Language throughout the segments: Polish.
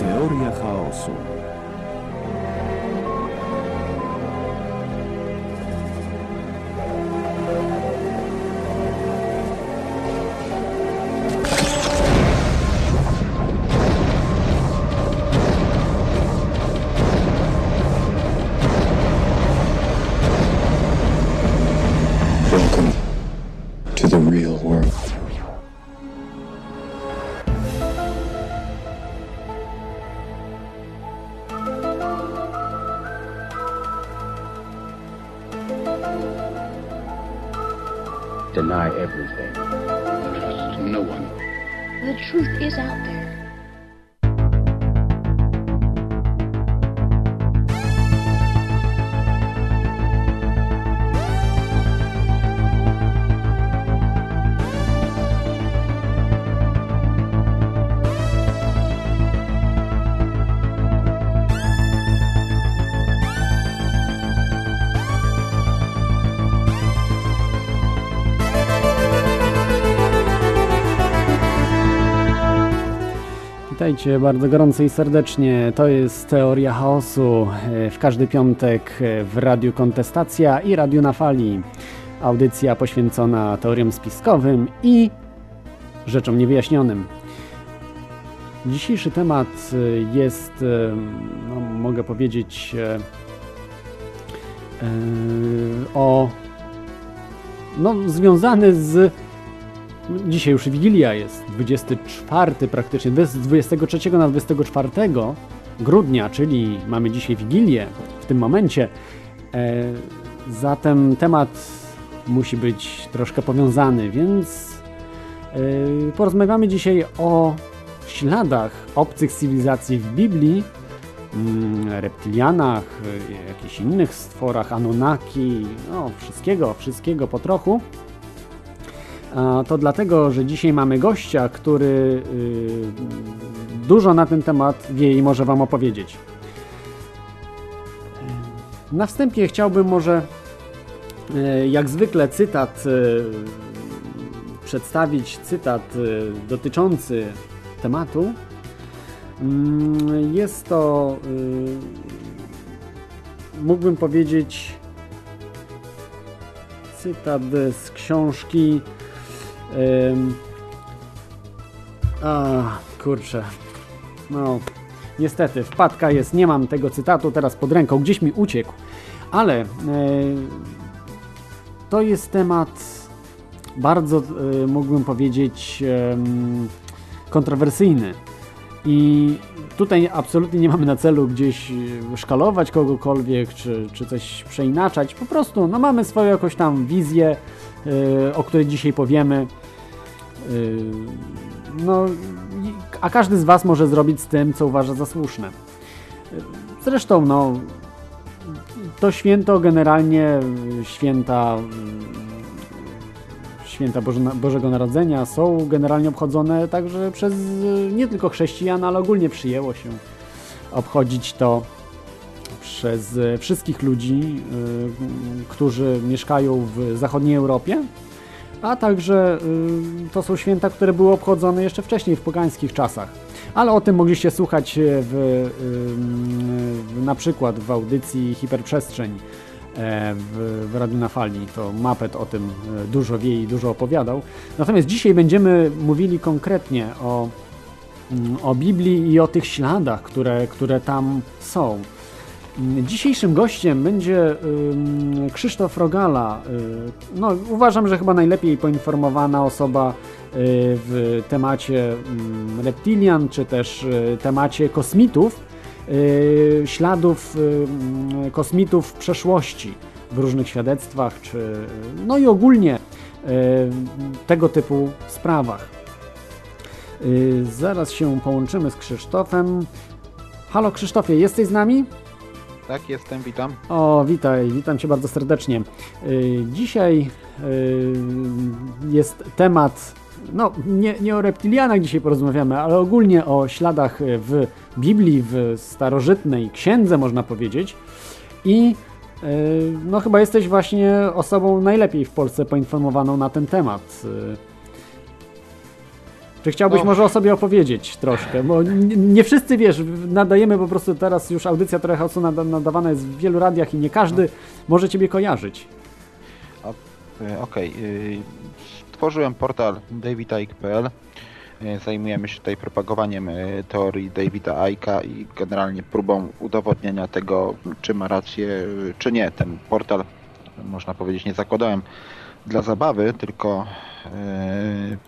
Teoria chaosu. Witajcie bardzo gorąco i serdecznie. To jest Teoria Chaosu e, w każdy piątek e, w Radiu Kontestacja i Radiu na Fali. Audycja poświęcona teoriom spiskowym i rzeczom niewyjaśnionym. Dzisiejszy temat e, jest, no, mogę powiedzieć, o no, związany z Dzisiaj już Wigilia jest, 24 praktycznie, z 23 na 24 grudnia, czyli mamy dzisiaj Wigilię w tym momencie. E, zatem temat musi być troszkę powiązany, więc e, porozmawiamy dzisiaj o śladach obcych cywilizacji w Biblii, mm, reptilianach, e, jakichś innych stworach, Anunnaki, no wszystkiego, wszystkiego po trochu. To dlatego, że dzisiaj mamy gościa, który y, dużo na ten temat wie i może Wam opowiedzieć. Na wstępie chciałbym może, y, jak zwykle, cytat y, przedstawić, cytat dotyczący tematu. Mm, Jest to, mógłbym powiedzieć, cytat z książki A, kurczę. No, niestety, wpadka jest, nie mam tego cytatu teraz pod ręką, gdzieś mi uciekł. Ale e, to jest temat bardzo, e, mógłbym powiedzieć, kontrowersyjny. I tutaj absolutnie nie mamy na celu gdzieś e, szkalować kogokolwiek, czy, czy coś przeinaczać. Po prostu no, mamy swoją jakąś tam wizję, o której dzisiaj powiemy. Yy, No, a każdy z Was może zrobić z tym, co uważa za słuszne. Yy, Zresztą, no, to święto generalnie, yy, święta, święta Boże, Bożego Narodzenia są generalnie obchodzone także przez nie tylko chrześcijan, ale ogólnie przyjęło się obchodzić to przez wszystkich ludzi, którzy mieszkają w zachodniej Europie, a także y, to są święta, które były obchodzone jeszcze wcześniej w pogańskich czasach. Ale o tym mogliście słuchać w, y, w, na przykład w audycji Hiperprzestrzeń e, w, w Radiu na Fali. To Mapet o tym dużo wie i dużo opowiadał. Natomiast dzisiaj będziemy mówili konkretnie o, mm, o Biblii i o tych śladach, które, które tam są. Dzisiejszym gościem będzie Krzysztof Rogala. Y, no, uważam, że chyba najlepiej poinformowana osoba y, w temacie reptilian, czy też y, temacie kosmitów, śladów kosmitów w przeszłości w różnych świadectwach, czy no i ogólnie tego typu sprawach. Zaraz się połączymy z Krzysztofem. Halo Krzysztofie, jesteś z nami? Tak, jestem, witam. O, witaj, witam Cię bardzo serdecznie. Y, Dzisiaj y, jest temat, no nie, nie o reptilianach dzisiaj porozmawiamy, ale ogólnie o śladach w Biblii, w starożytnej księdze można powiedzieć. I y, no chyba jesteś właśnie osobą najlepiej w Polsce poinformowaną na ten temat. Czy chciałbyś No. może o sobie opowiedzieć troszkę? Bo nie, nie wszyscy, wiesz, nadajemy po prostu teraz już audycja trochę nada, nadawana jest w wielu radiach i nie każdy może ciebie kojarzyć. E, Okej. y, Stworzyłem portal davidike.pl. E, Zajmujemy się tutaj propagowaniem e, teorii Davida Icka i generalnie próbą udowodnienia tego, czy ma rację, czy nie. Ten portal, można powiedzieć, nie zakładałem dla zabawy, tylko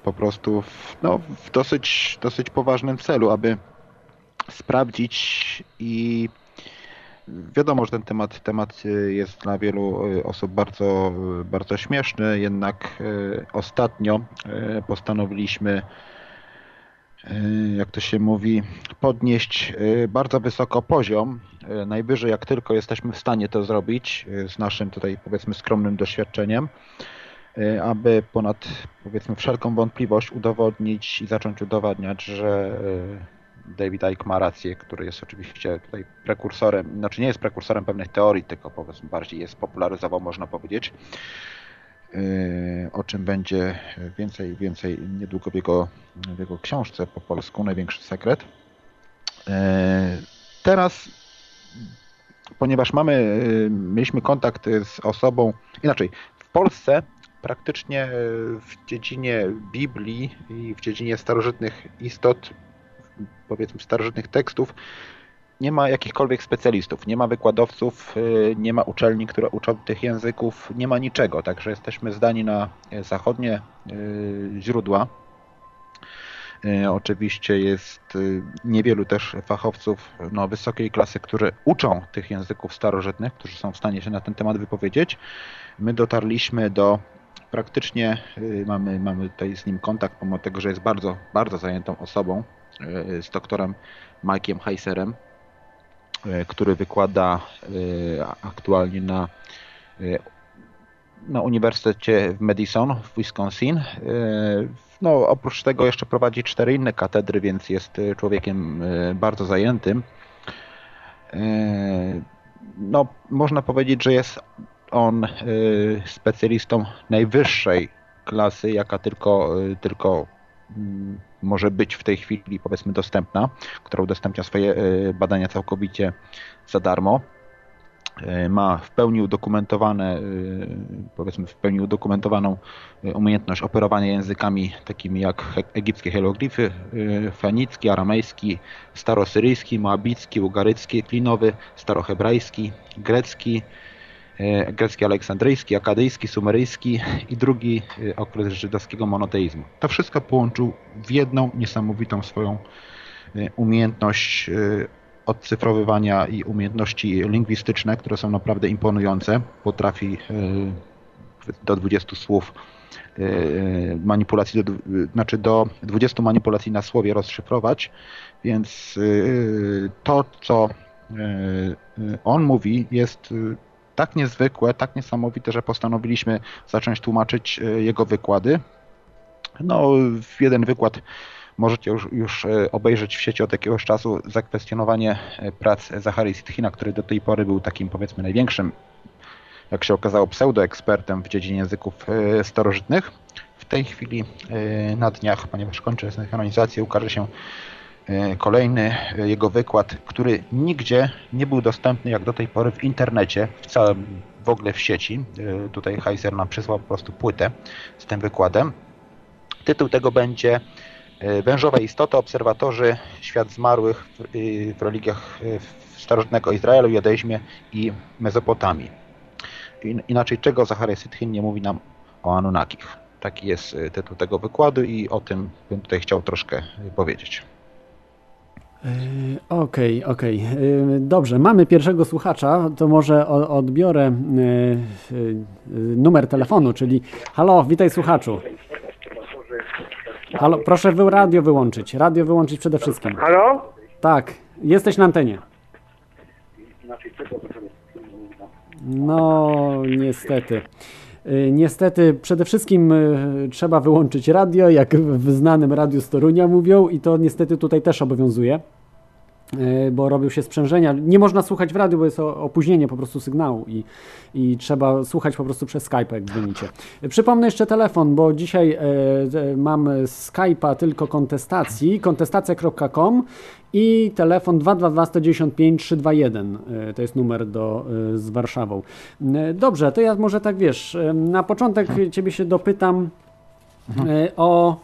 po prostu w, no, w dosyć, dosyć poważnym celu, aby sprawdzić i Wiadomo, że ten temat, temat y, jest dla wielu y, osób bardzo, bardzo śmieszny, jednak ostatnio postanowiliśmy, jak to się mówi, podnieść bardzo wysoko poziom, najwyżej jak tylko jesteśmy w stanie to zrobić z naszym tutaj powiedzmy skromnym doświadczeniem, aby ponad powiedzmy wszelką wątpliwość udowodnić i zacząć udowadniać, że y, David Icke ma rację, który jest oczywiście tutaj prekursorem, znaczy nie jest prekursorem pewnych teorii, tylko powiedzmy bardziej jest popularyzował, można powiedzieć. Yy, O czym będzie więcej, więcej niedługo w jego, w jego książce po polsku, Największy Sekret. Teraz, ponieważ mamy, mieliśmy kontakt z osobą, inaczej, w Polsce praktycznie yy, w dziedzinie Biblii i w dziedzinie starożytnych istot powiedzmy starożytnych tekstów nie ma jakichkolwiek specjalistów, nie ma wykładowców, y, nie ma uczelni, które uczą tych języków, nie ma niczego, także jesteśmy zdani na y, zachodnie źródła. Oczywiście jest niewielu też fachowców no, wysokiej klasy, którzy uczą tych języków starożytnych, którzy są w stanie się na ten temat wypowiedzieć. My dotarliśmy do praktycznie, y, mamy, mamy tutaj z nim kontakt, pomimo tego, że jest bardzo, bardzo zajętą osobą, y, z doktorem Mike'iem Heiserem, y, który wykłada aktualnie na, na Uniwersytecie w Madison w Wisconsin. No, oprócz tego jeszcze prowadzi cztery inne katedry, więc jest człowiekiem bardzo zajętym. No, można powiedzieć, że jest on y, specjalistą najwyższej klasy, jaka tylko, y, tylko mm, może być w tej chwili powiedzmy dostępna, która udostępnia swoje y, badania całkowicie za darmo. Ma w pełni udokumentowane, powiedzmy w pełni udokumentowaną umiejętność operowania językami takimi jak egipskie hieroglify, fenicki, aramejski, starosyryjski, moabicki, bugarycki, klinowy, starohebrajski, grecki, grecki aleksandryjski, akadyjski, sumeryjski i drugi e, okres żydowskiego monoteizmu. To wszystko połączył w jedną niesamowitą swoją e, umiejętność e, odcyfrowywania i umiejętności lingwistyczne, które są naprawdę imponujące. Potrafi e, do 20 słów e, manipulacji, do, znaczy do 20 manipulacji na słowie rozszyfrować, więc e, to, co e, e, on mówi, jest e, tak niezwykłe, tak niesamowite, że postanowiliśmy zacząć tłumaczyć e, jego wykłady. No, jeden wykład możecie już, już e, obejrzeć w sieci od jakiegoś czasu zakwestionowanie e, prac Zachary Sitchina, który do tej pory był takim powiedzmy największym, jak się okazało, pseudoekspertem w dziedzinie języków starożytnych. W tej chwili na dniach, ponieważ kończy synchronizację, ukaże się kolejny e, jego wykład, który nigdzie nie był dostępny jak do tej pory w internecie, w całym w ogóle w sieci. E, Tutaj Heiser nam przysłał po prostu płytę z tym wykładem. Tytuł tego będzie e, Wężowe istoty, obserwatorzy, świat zmarłych w, w religiach e, starożytnego Izraelu, judaizmie i Mezopotamii. In- Inaczej czego Zachary Sitchin nie mówi nam o Anunnakich. Taki jest e, tytuł tego wykładu i o tym bym tutaj chciał troszkę e, powiedzieć. Yy, Okej, okej. Yy, Dobrze, mamy pierwszego słuchacza, to może odbiorę yy, numer telefonu, czyli halo, witaj słuchaczu. Halo, proszę wy radio wyłączyć, radio wyłączyć przede wszystkim. Halo? Tak, jesteś na antenie. No, niestety. Y, Niestety, przede wszystkim y, trzeba wyłączyć radio, jak w znanym radiu z Torunia mówią, i to niestety tutaj też obowiązuje. e, bo robią się sprzężenia. Nie można słuchać w radiu, bo jest opóźnienie po prostu sygnału i, i trzeba słuchać po prostu przez Skype, jak dzwonicie. Przypomnę jeszcze telefon, bo dzisiaj mam Skype'a tylko kontestacji, kontestacja.com i telefon 222 195 321. E, To jest numer do, e, z Warszawą. E, Dobrze, to ja może tak wiesz, e, na początek Ciebie się dopytam e, o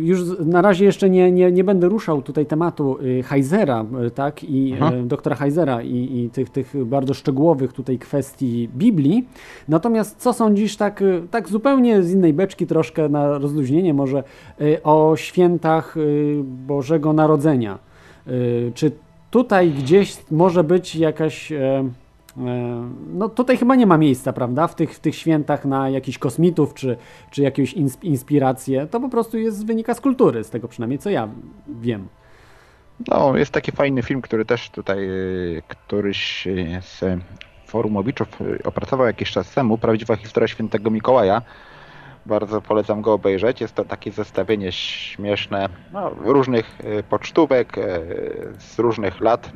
Już z- na razie jeszcze nie, nie, nie będę ruszał tutaj tematu y, Heisera, y, tak, i y, doktora Heisera i, i tych, tych bardzo szczegółowych tutaj kwestii Biblii. Natomiast co sądzisz tak, y, tak zupełnie z innej beczki troszkę na rozluźnienie może y, o świętach y, Bożego Narodzenia? Y, Czy tutaj gdzieś może być jakaś No tutaj chyba nie ma miejsca, prawda? W tych, w tych świętach na jakichś kosmitów czy, czy jakieś insp- inspiracje. To po prostu jest, wynika z kultury, z tego przynajmniej co ja wiem. No, jest taki fajny film, który też tutaj y, któryś y, z forumowiczów y, opracował jakiś czas temu. Prawdziwa historia świętego Mikołaja. Bardzo polecam go obejrzeć. Jest to takie zestawienie śmieszne no, różnych pocztówek z różnych lat,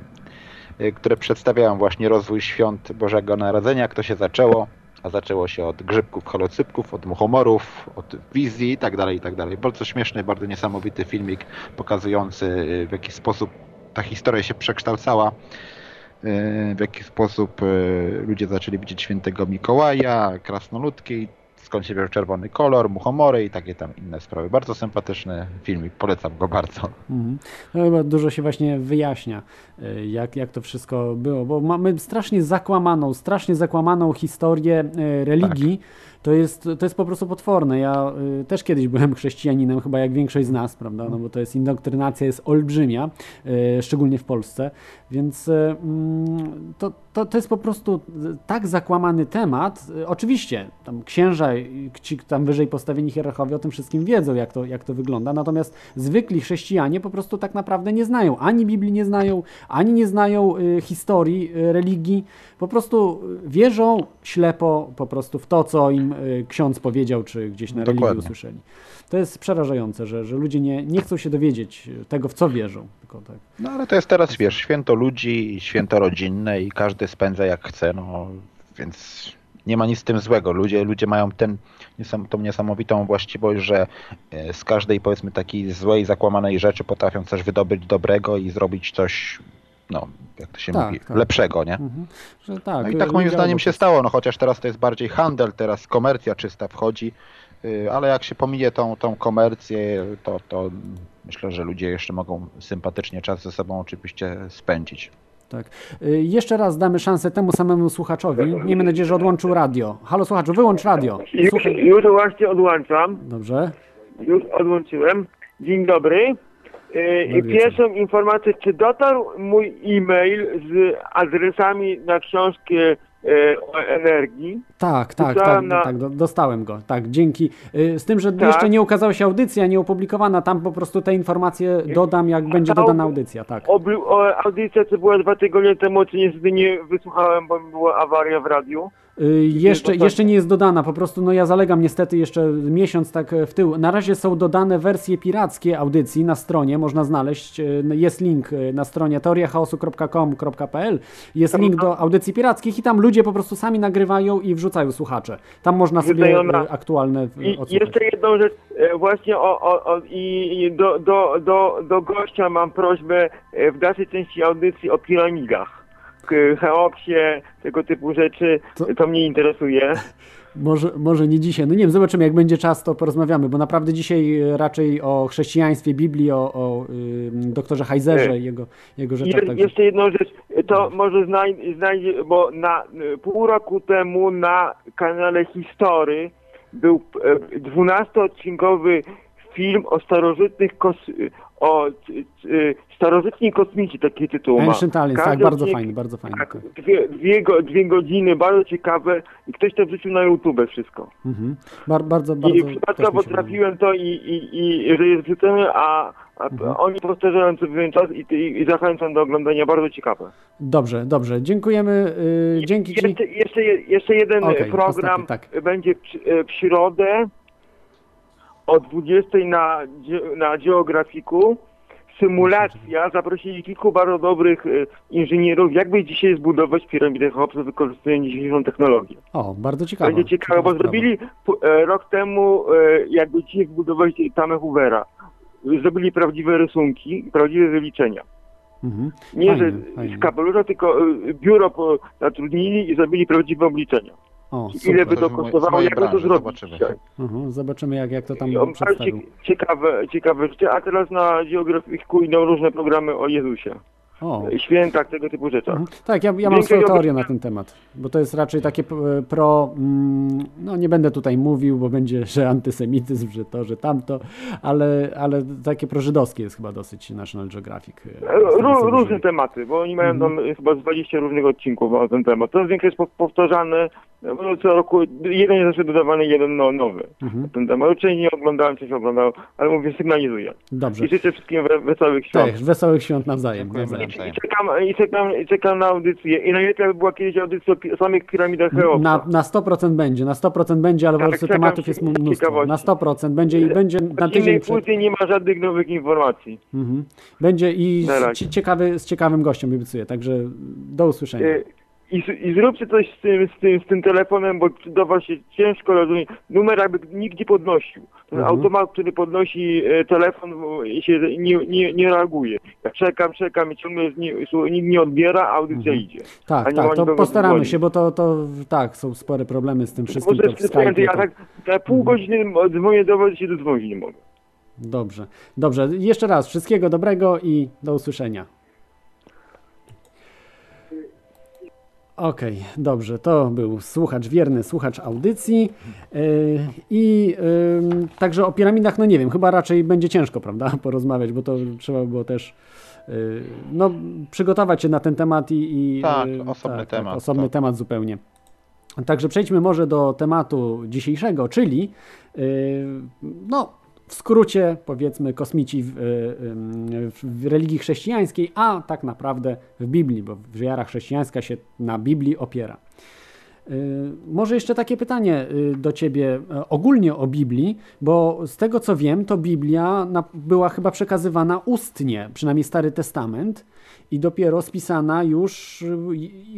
które przedstawiają właśnie rozwój świąt Bożego Narodzenia, jak to się zaczęło. A zaczęło się od grzybków, holocypków, od muchomorów, od wizji i tak dalej, i tak dalej. Bardzo śmieszny, bardzo niesamowity filmik pokazujący y, w jaki sposób ta historia się przekształcała, y, w jaki sposób y, ludzie zaczęli widzieć świętego Mikołaja, krasnoludki, skąd się wziął czerwony kolor, muchomory i takie tam inne sprawy. Bardzo sympatyczny filmik, polecam go bardzo. Mhm. No, dużo się właśnie wyjaśnia, y, jak, jak to wszystko było, bo mamy strasznie zakłamaną, strasznie zakłamaną historię y, religii. To jest, to jest po prostu potworne. Ja y, też kiedyś byłem chrześcijaninem, chyba jak większość z nas, prawda? No bo to jest indoktrynacja jest olbrzymia, y, szczególnie w Polsce, więc y, mm, to, to, to jest po prostu tak zakłamany temat. Y, Oczywiście tam księża, ci tam wyżej postawieni hierarchowie o tym wszystkim wiedzą, jak to, jak to wygląda, natomiast zwykli chrześcijanie po prostu tak naprawdę nie znają, ani Biblii nie znają, ani nie znają y, historii y, religii, po prostu wierzą ślepo po prostu w to, co im y, ksiądz powiedział, czy gdzieś na religii Dokładnie. usłyszeli. To jest przerażające, że, że ludzie nie, nie chcą się dowiedzieć y, tego, w co wierzą. Tylko tak. No ale to jest teraz, wiesz, święto ludzi święto rodzinne i każdy spędza jak chce, no więc nie ma nic z tym złego. Ludzie, ludzie mają ten, tą niesamowitą właściwość, że e, z każdej powiedzmy takiej złej, zakłamanej rzeczy potrafią coś wydobyć dobrego i zrobić coś, no jak to się Tak, mówi, tak. lepszego, nie? Mhm. Że tak, No i tak moim zdaniem się stało, no chociaż teraz to jest bardziej handel, teraz komercja czysta wchodzi, y, ale jak się pominie tą, tą komercję, to, to myślę, że ludzie jeszcze mogą sympatycznie czas ze sobą oczywiście spędzić. Tak. Y, Jeszcze raz damy szansę temu samemu słuchaczowi. Miejmy nadzieję, że odłączył radio. Halo słuchaczu, wyłącz radio. Już, już właśnie odłączam. Dobrze. Już odłączyłem. Dzień dobry. Yy, Dobry Pierwszą informację, czy dotarł mój e-mail z adresami na książkę yy, o energii? Tak, tak, tak, na- tak, do- dostałem go. Tak, dzięki. Y, Z tym, że Tak. jeszcze nie ukazała się audycja, nie opublikowana, tam po prostu te informacje dodam, jak będzie dodana au- audycja, tak. Obli- audycja, co była dwa tygodnie temu, czy niestety nie wysłuchałem, bo była awaria w radiu. Y, Jeszcze, dostępna. jeszcze nie jest dodana, po prostu no ja zalegam niestety jeszcze miesiąc tak e, w tył. Na razie są dodane wersje pirackie audycji na stronie, można znaleźć, y, jest link y, na stronie teoriachaosu.com.pl, jest link do audycji pirackich i tam ludzie po prostu sami nagrywają i wrzucają słuchacze. Tam można sobie aktualne I jeszcze jedną rzecz, e, właśnie o, o, o, i do, do, do, do gościa mam prośbę e, w dalszej części audycji o piramidach. Cheopsie, tego typu rzeczy, To- to, mnie interesuje. Może, może nie dzisiaj. No nie wiem, zobaczymy, jak będzie czas, to porozmawiamy, bo naprawdę dzisiaj e, raczej o chrześcijaństwie, Biblii, o, o doktorze Heiserze E, i jego, jego rzeczach. je, Także. jeszcze jedną rzecz, e, to może znaj, znajdzie, bo na pół roku temu na kanale History był 12-odcinkowy film o starożytnych kos, o starożytni kosmici, taki tytuł ma. Ancient Aliens, tak, bardzo fajny, bardzo fajny. Tak, Tak. dwie, dwie, dwie godziny, bardzo ciekawe i ktoś to wrzucił na YouTube wszystko. Mhm. Bar, bardzo, bardzo. I przypadkowo trafiłem to i, i, i że jest wrzucone, a, a Mhm. oni powtarzają co pewien czas i, i, i zachęcam do oglądania, bardzo ciekawe. Dobrze, dobrze. Dziękujemy. y, dzięki Ci. Jeszcze, jeszcze, je- jeszcze jeden Okej, program tak. będzie w, e, w środę o 20 na, na geografiku symulacja, zaprosili kilku bardzo dobrych y, inżynierów, jakby dzisiaj zbudować piramidę Cheopsa wykorzystując dzisiejszą technologię. O, bardzo ciekawe. Będzie ciekawe, bo zrobili e, rok temu, e, jakby dzisiaj zbudować tamę Hoovera. Zrobili prawdziwe rysunki, prawdziwe wyliczenia. Mhm. Nie, Fajnie, że z kapelusza, tylko e, biuro zatrudnili i zrobili prawdziwe obliczenia. O, Ile by to kosztowało, jak by to zrobić zobaczymy. Mhm, zobaczymy, jak, jak to tam I on przedstawił. cie- ciekawe, ciekawe rzeczy, a teraz na geografiku idą różne programy o Jezusie. O. Świętach, tego typu rzeczach. Mhm. Tak, ja, ja mam swoją teorię na ten temat, bo to jest raczej takie p- pro, mm, no nie będę tutaj mówił, bo będzie, że antysemityzm, że to, że tamto, ale, ale takie prożydowskie jest chyba dosyć National Geographic. e, z tego, co Ró- różne tematy, bo oni mają Mhm. tam chyba z 20 różnych odcinków na ten temat. To większość jest po- powtarzane, bo co roku jeden jest zawsze dodawany, jeden no, nowy Mhm. ten temat. Część nie oglądałem, część oglądałem, ale mówię, sygnalizuję. Dobrze. I życzę wszystkim we, wesołych świąt. Tak, wesołych świąt nawzajem. Nawzajem. I czekam, i, czekam, I czekam na audycję. I najlepiej by była kiedyś audycja o samych piramidach Cheopsa. Na, na 100% będzie, na 100% będzie, ale po Tak, prostu czekam tematów jest mnóstwo. Na 100% będzie i będzie na tydzień przed. nie ma żadnych nowych informacji. Mhm. Będzie i z, ciekawy, z ciekawym gościem obiecuję, także do usłyszenia. E, I, I zróbcie coś z tym, z, tym, z tym telefonem, bo do was się ciężko rozumie. Numer jakby nikt nie podnosił. Ten Mhm. automat, który podnosi e, telefon, się nie, nie, nie reaguje. Ja czekam, czekam i ciągle nie, nikt nie odbiera, a audycja idzie. a Tak, tak, to postaramy się, bo to, to tak, są spore problemy z tym wszystkim, Może to Skype'ie. ja To... tak na pół godziny dzwonię do was i się dodzwonić nie mogę. Dobrze, dobrze. Jeszcze raz, wszystkiego dobrego i do usłyszenia. Okej, dobrze, to był słuchacz, wierny słuchacz audycji yy, i yy, także o piramidach, no nie wiem, chyba raczej będzie ciężko, prawda, porozmawiać, bo to trzeba było też yy, no, przygotować się na ten temat i... i Tak, yy, osobny temat, osobny tak. temat zupełnie. Także przejdźmy może do tematu dzisiejszego, czyli no, w skrócie powiedzmy kosmici w, yy, w religii chrześcijańskiej, a tak naprawdę w Biblii, bo wiara chrześcijańska się na Biblii opiera. Yy, Może jeszcze takie pytanie do Ciebie ogólnie o Biblii, bo z tego co wiem, to Biblia była chyba przekazywana ustnie, przynajmniej Stary Testament, i dopiero spisana już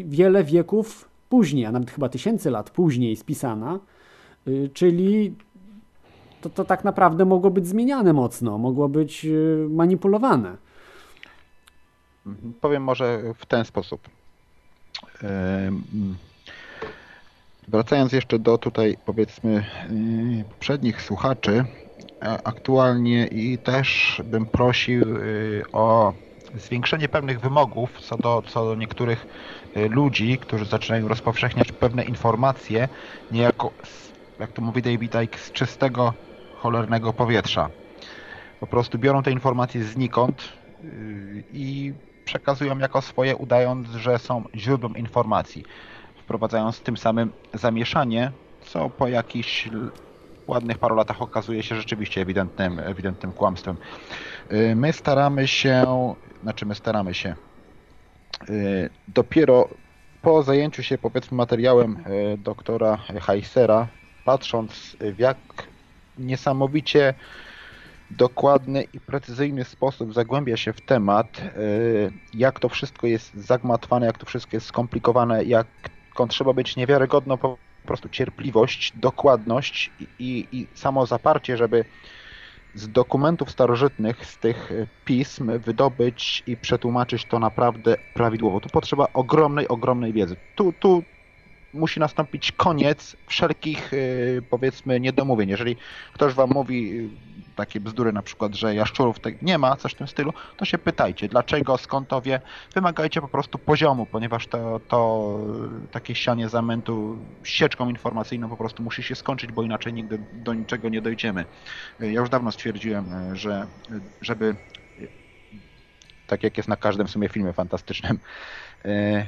wiele wieków później, a nawet chyba tysięcy lat później spisana, czyli to, to tak naprawdę mogło być zmieniane mocno, mogło być yy, manipulowane. Powiem może w ten sposób. Wracając jeszcze do tutaj powiedzmy y, poprzednich słuchaczy, aktualnie i też bym prosił y, o zwiększenie pewnych wymogów co do, co do niektórych y, ludzi, którzy zaczynają rozpowszechniać pewne informacje, niejako, jak to mówi David Icke, z czystego, cholernego powietrza. Po prostu biorą te informacje znikąd yy, i przekazują jako swoje, udając, że są źródłem informacji. Wprowadzając tym samym zamieszanie, co po jakichś ładnych paru latach okazuje się rzeczywiście ewidentnym, ewidentnym kłamstwem. Yy, My staramy się, znaczy my staramy się, yy, dopiero po zajęciu się powiedzmy materiałem doktora Heisera, patrząc w jak niesamowicie dokładny i precyzyjny sposób zagłębia się w temat, y, jak to wszystko jest zagmatwane, jak to wszystko jest skomplikowane, jak trzeba być niewiarygodną po prostu cierpliwość, dokładność i, i, i samo zaparcie, żeby z dokumentów starożytnych, z tych y, pism wydobyć i przetłumaczyć to naprawdę prawidłowo. Tu potrzeba ogromnej, ogromnej wiedzy. Tu, tu musi nastąpić koniec wszelkich, y, powiedzmy, niedomówień. Jeżeli ktoś wam mówi y, takie bzdury na przykład, że jaszczurów nie ma, coś w tym stylu, to się pytajcie, dlaczego, skąd to wie. Wymagajcie po prostu poziomu, ponieważ to, to y, takie sianie zamętu sieczką informacyjną po prostu musi się skończyć, bo inaczej nigdy do niczego nie dojdziemy. Ja już dawno stwierdziłem, że żeby tak jak jest na każdym w sumie filmie fantastycznym,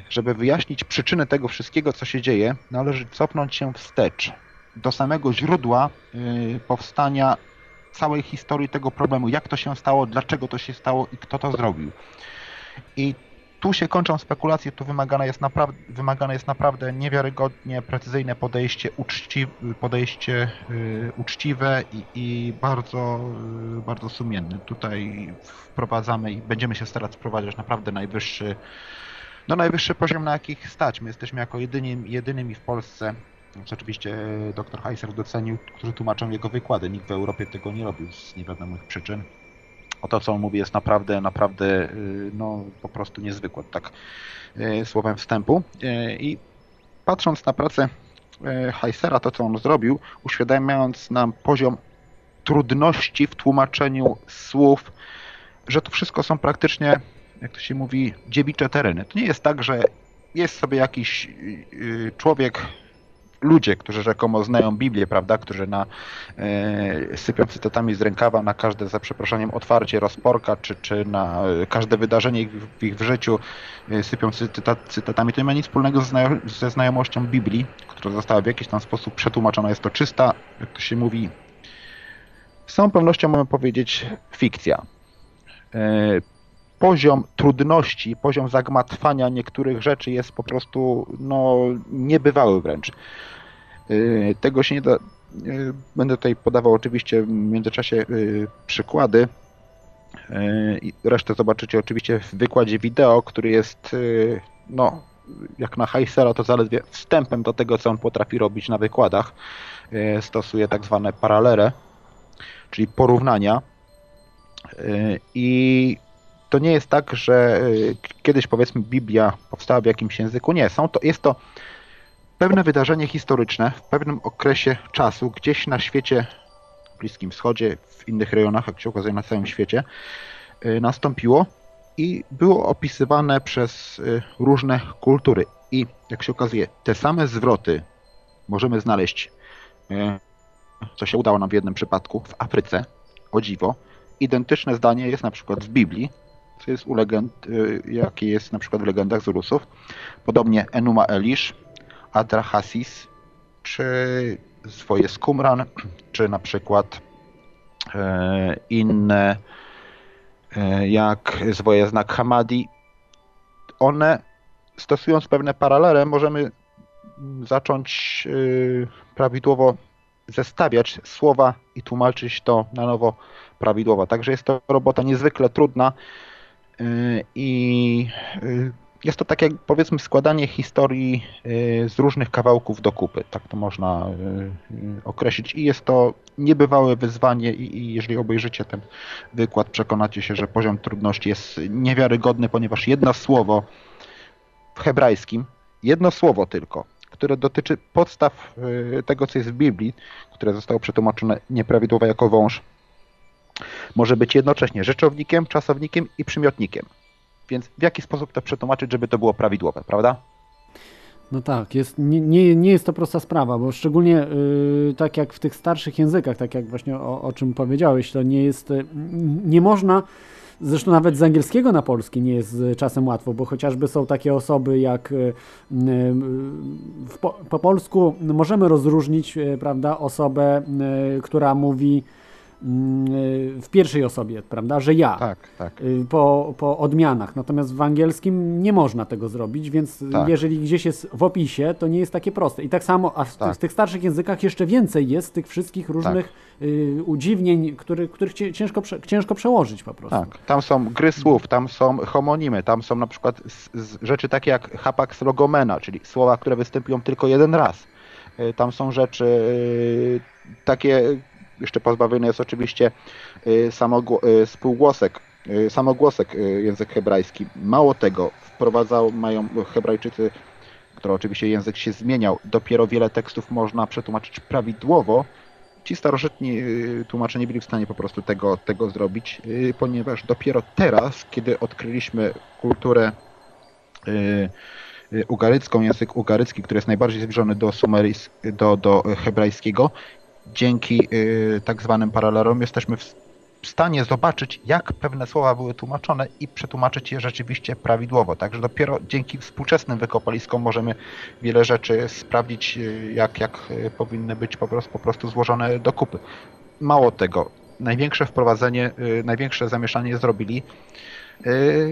żeby wyjaśnić przyczyny tego wszystkiego, co się dzieje, należy cofnąć się wstecz do samego źródła e, powstania całej historii tego problemu, jak to się stało, dlaczego to się stało i kto to zrobił. I tu się kończą spekulacje, tu wymagane jest, naprawdę, wymagane jest naprawdę niewiarygodnie precyzyjne podejście, uczci, podejście y, uczciwe i, i bardzo, bardzo sumienne. Tutaj wprowadzamy i będziemy się starać wprowadzać naprawdę najwyższy, no najwyższy poziom, na jakich stać. My jesteśmy jako jedynym, jedynymi w Polsce, co oczywiście dr Heiser docenił, którzy tłumaczą jego wykłady. Nikt w Europie tego nie robił z niewiadomych przyczyn. O to, co on mówi, jest naprawdę, naprawdę y, no, po prostu niezwykłe, tak y, słowem wstępu. I patrząc na pracę Heisera, to co on zrobił, uświadamiając nam poziom trudności w tłumaczeniu słów, że to wszystko są praktycznie, jak to się mówi, dziewicze tereny. To nie jest tak, że jest sobie jakiś człowiek ludzie, którzy rzekomo znają Biblię, prawda, którzy na, e, sypią cytatami z rękawa na każde, za przeproszeniem, otwarcie rozporka, czy, czy na e, każde wydarzenie w ich w życiu e, sypią cytat, cytatami, to nie ma nic wspólnego ze, ze znajomością Biblii, która została w jakiś tam sposób przetłumaczona. Jest to czysta, jak to się mówi, z całą pewnością mamy powiedzieć fikcja. E, poziom trudności, poziom zagmatwania niektórych rzeczy jest po prostu no, niebywały wręcz. Y, tego się nie da. Y, będę tutaj podawał oczywiście w międzyczasie y, przykłady. Resztę zobaczycie oczywiście w wykładzie wideo, który jest no, jak na Heisera to zaledwie wstępem do tego, co on potrafi robić na wykładach. Stosuje tak zwane paralele, czyli porównania. I to nie jest tak, że kiedyś powiedzmy Biblia powstała w jakimś języku. Nie, są to, jest to pewne wydarzenie historyczne w pewnym okresie czasu, gdzieś na świecie, w Bliskim Wschodzie, w innych rejonach, jak się okazuje na całym świecie, y, nastąpiło i było opisywane przez y, różne kultury. I jak się okazuje, te same zwroty możemy znaleźć, y, co się udało nam w jednym przypadku, w Afryce, o dziwo. Identyczne zdanie jest na przykład w Biblii, co jest u legend, jakie jest na przykład w legendach Zulusów. Podobnie Enuma Elish, Adrahasis, czy swoje Skumran, czy na przykład e, inne e, jak swoje znak Hamadi. One stosując pewne paralele możemy zacząć e, prawidłowo zestawiać słowa i tłumaczyć to na nowo prawidłowo. Także jest to robota niezwykle trudna i jest to takie, powiedzmy, składanie historii y, z różnych kawałków do kupy. Tak to można y, y, określić. I jest to niebywałe wyzwanie i jeżeli obejrzycie ten wykład, przekonacie się, że poziom trudności jest niewiarygodny, ponieważ jedno słowo w hebrajskim, jedno słowo tylko, które dotyczy podstaw tego, co jest w Biblii, które zostało przetłumaczone nieprawidłowo jako wąż, może być jednocześnie rzeczownikiem, czasownikiem i przymiotnikiem. Więc w jaki sposób to przetłumaczyć, żeby to było prawidłowe, prawda? No tak, jest, nie, nie, nie jest to prosta sprawa, bo szczególnie yy, tak jak w tych starszych językach, tak jak właśnie o, o czym powiedziałeś, to nie jest, yy, nie można, zresztą nawet z angielskiego na polski nie jest czasem łatwo, bo chociażby są takie osoby jak yy, po, po, polsku możemy rozróżnić, y, prawda, osobę, y, która mówi w pierwszej osobie, prawda, że ja. Tak, tak. Y, po, po odmianach. Natomiast w angielskim nie można tego zrobić, więc tak. jeżeli gdzieś jest w opisie, to nie jest takie proste. I tak samo, a w, tak. tych starszych językach jeszcze więcej jest tych wszystkich różnych tak. y, udziwnień, który, których ciężko, ciężko przełożyć po prostu. Tak, tam są gry słów, tam są homonimy, tam są na przykład z, z rzeczy takie jak hapax logomena, czyli słowa, które występują tylko jeden raz. Y, tam są rzeczy takie jeszcze pozbawiony jest oczywiście y, y, spółgłosek, y, samogłosek język hebrajski. Mało tego, wprowadzał, mają Hebrajczycy, które oczywiście język się zmieniał, dopiero wiele tekstów można przetłumaczyć prawidłowo. Ci starożytni tłumacze nie byli w stanie po prostu tego, tego zrobić, ponieważ dopiero teraz, kiedy odkryliśmy kulturę ugarycką, język ugarycki, który jest najbardziej zbliżony do, do, do hebrajskiego, dzięki y, tak zwanym paralelom jesteśmy w stanie zobaczyć, jak pewne słowa były tłumaczone i przetłumaczyć je rzeczywiście prawidłowo. Także dopiero dzięki współczesnym wykopaliskom możemy wiele rzeczy sprawdzić, y, jak, jak y, powinny być po prostu, po prostu złożone do kupy. Mało tego, największe wprowadzenie, największe zamieszanie zrobili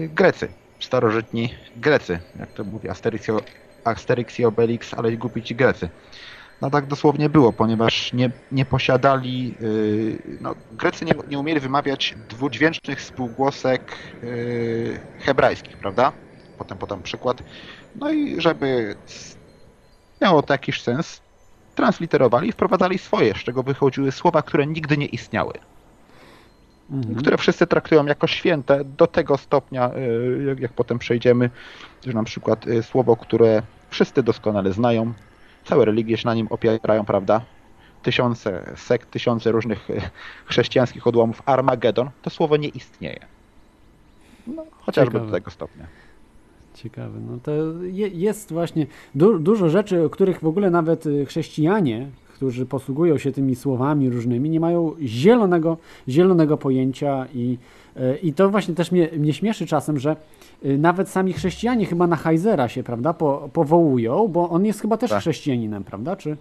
Grecy. starożytni Grecy, jak to mówi Asterix, i- i Obelix, ale głupi ci Grecy. No tak dosłownie było, ponieważ nie, nie posiadali, yy, no, Grecy nie, nie umieli wymawiać dwudźwięcznych spółgłosek yy, hebrajskich, prawda? Potem podam przykład. No i żeby miało to jakiś sens, transliterowali i wprowadzali swoje, z czego wychodziły słowa, które nigdy nie istniały Mhm. które wszyscy traktują jako święte do tego stopnia, y, jak, jak potem przejdziemy, że na przykład y, słowo, które wszyscy doskonale znają, całe religie się na nim opierają, prawda? Tysiące sekt, tysiące różnych y, chrześcijańskich odłamów. Armagedon, to słowo nie istnieje. No, chociażby Ciekawe. do tego stopnia. Ciekawe. No to je, jest właśnie du, dużo rzeczy, o których w ogóle nawet y, chrześcijanie, którzy posługują się tymi słowami różnymi, nie mają zielonego, zielonego pojęcia i, i to właśnie też mnie, mnie śmieszy czasem, że y, nawet sami chrześcijanie chyba na Heisera się, prawda, po, powołują, bo on jest chyba też Tak. chrześcijaninem, prawda, czy?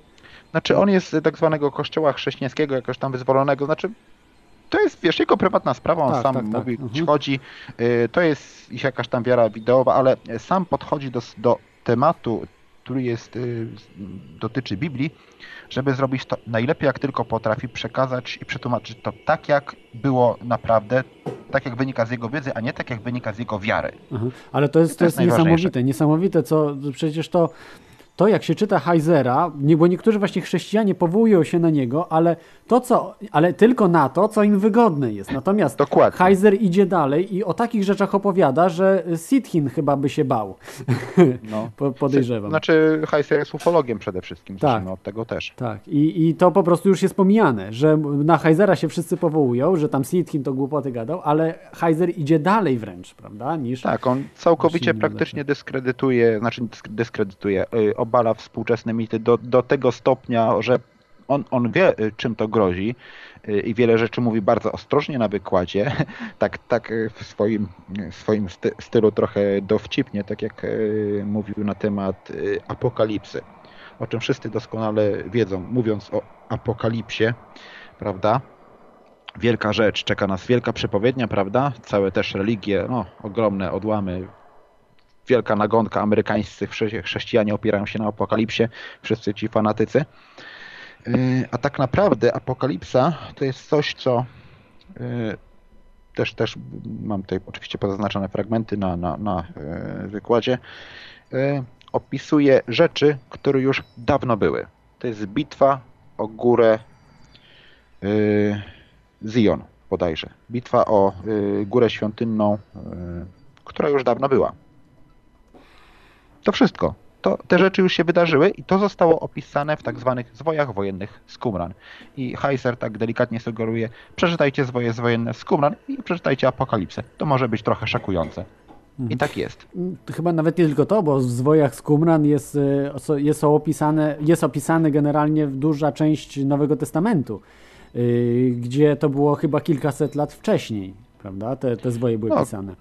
Znaczy on jest z tak zwanego kościoła chrześcijańskiego, jakoś tam wyzwolonego, znaczy to jest, wiesz, jego prywatna sprawa, on Tak, sam tak, tak. mówi, Mhm. gdzie chodzi, to jest ich jakaś tam wiara wideowa, ale sam podchodzi do, do tematu, który jest, dotyczy Biblii, żeby zrobić to najlepiej jak tylko potrafi, przekazać i przetłumaczyć to tak, jak było naprawdę, tak jak wynika z jego wiedzy, a nie tak, jak wynika z jego wiary. Aha. Ale to jest, to To jest jest najważniejsze. niesamowite, niesamowite, co przecież to, to jak się czyta Heisera, nie, bo niektórzy właśnie chrześcijanie powołują się na niego, ale to co, ale tylko na to, co im wygodne jest. Natomiast Dokładnie. Heiser idzie dalej i o takich rzeczach opowiada, że Sitchin chyba by się bał. No. Po- Podejrzewam. Znaczy, Heiser jest ufologiem przede wszystkim, Tak. zacznijmy od tego też. Tak, i, i to po prostu już jest pomijane, że na Heisera się wszyscy powołują, że tam Sitchin to głupoty gadał, ale Heiser idzie dalej wręcz, prawda, niż... Tak, on całkowicie praktycznie dyskredytuje, znaczy dysk- dyskredytuje, y, obala współczesne mity do, do tego stopnia, że on, on wie, y, czym to grozi y, i wiele rzeczy mówi bardzo ostrożnie na wykładzie, tak, tak y, w swoim, swoim sty, stylu trochę dowcipnie, tak jak mówił na temat apokalipsy, o czym wszyscy doskonale wiedzą, mówiąc o apokalipsie, prawda? Wielka rzecz, czeka nas wielka przepowiednia, prawda? Całe też religie, no, ogromne odłamy, wielka nagonka, amerykańscy chrze- chrześcijanie opierają się na apokalipsie, wszyscy ci fanatycy. Yy, A tak naprawdę apokalipsa to jest coś, co yy, też, też mam tutaj oczywiście pozaznaczone fragmenty na, na, na yy, wykładzie, opisuje rzeczy, które już dawno były. To jest bitwa o górę Zion bodajże. Bitwa o górę świątynną, która już dawno była. To wszystko. To, te rzeczy już się wydarzyły i to zostało opisane w tak zwanych zwojach wojennych z Qumran. I Heiser tak delikatnie sugeruje, przeczytajcie zwoje wojenne z Qumran i przeczytajcie Apokalipsę. To może być trochę szokujące. I tak jest. Chyba nawet nie tylko to, bo w zwojach z Qumran jest, y, jest, opisane, jest opisane generalnie duża część Nowego Testamentu, y, gdzie to było chyba kilkaset lat wcześniej, prawda? Te, te zwoje były No, pisane.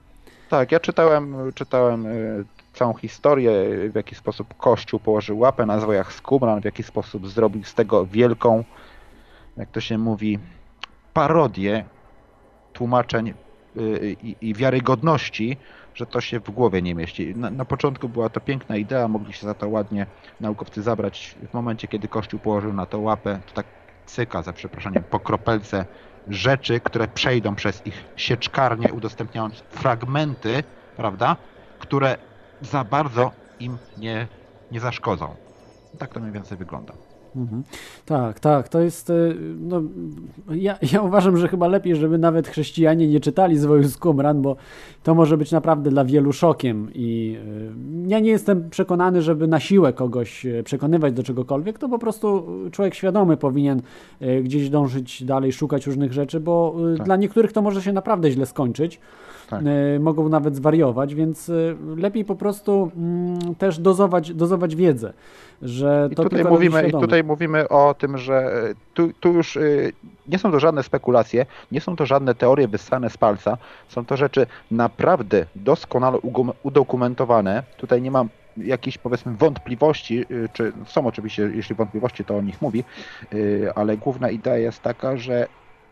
Tak, ja czytałem, czytałem y, całą historię, w jaki sposób Kościół położył łapę na zwojach z Qumran, w jaki sposób zrobił z tego wielką, jak to się mówi, parodię tłumaczeń y, i, wiarygodności, że to się w głowie nie mieści. Na, na początku była to piękna idea, mogli się za to ładnie naukowcy zabrać. W momencie, kiedy Kościół położył na to łapę, to tak cyka, za przeproszeniem, po kropelce rzeczy, które przejdą przez ich sieczkarnię, udostępniając fragmenty, prawda, które za bardzo im nie, nie zaszkodzą. Tak to mniej więcej wygląda. Mhm. Tak, tak, to jest. y, No, ja, ja uważam, że chyba lepiej, żeby nawet chrześcijanie nie czytali zwojów z Qumran, bo to może być naprawdę dla wielu szokiem. I y, ja nie jestem przekonany, żeby na siłę kogoś y, przekonywać do czegokolwiek. To po prostu człowiek świadomy powinien gdzieś dążyć dalej, szukać różnych rzeczy, bo Tak. dla niektórych to może się naprawdę źle skończyć. Tak. Y, Mogą nawet zwariować, więc y, lepiej po prostu mm, też dozować, dozować wiedzę, że I to tutaj, mówimy, I tutaj mówimy o tym, że e, tu, tu już e, nie są to żadne spekulacje, nie są to żadne teorie wyssane z palca, są to rzeczy naprawdę doskonale udokumentowane. Tutaj nie mam jakichś powiedzmy wątpliwości, e, czy są oczywiście, jeśli wątpliwości, to o nich mówi, e, ale główna idea jest taka, że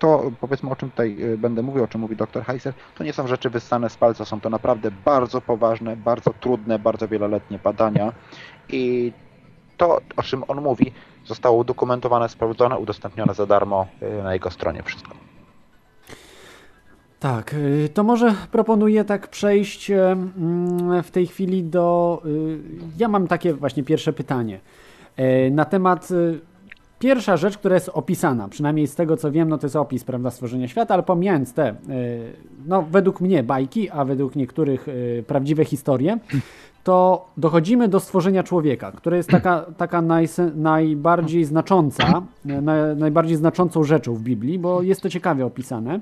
to powiedzmy o czym tutaj y, będę mówił, o czym mówi dr Heiser, to nie są rzeczy wyssane z palca, są to naprawdę bardzo poważne, bardzo trudne, bardzo wieloletnie badania i to, o czym on mówi, zostało udokumentowane, sprawdzone, udostępnione za darmo y, na jego stronie wszystko. Tak, y, to może proponuję tak przejść mm, w tej chwili do. Ja mam takie właśnie pierwsze pytanie na temat Pierwsza rzecz, która jest opisana, przynajmniej z tego co wiem, no to jest opis prawda, stworzenia świata, ale pomijając te, e, no według mnie bajki, a według niektórych e, prawdziwe historie, to dochodzimy do stworzenia człowieka, które jest taka, taka naj, najbardziej znacząca, na, najbardziej znaczącą rzeczą w Biblii, bo jest to ciekawie opisane.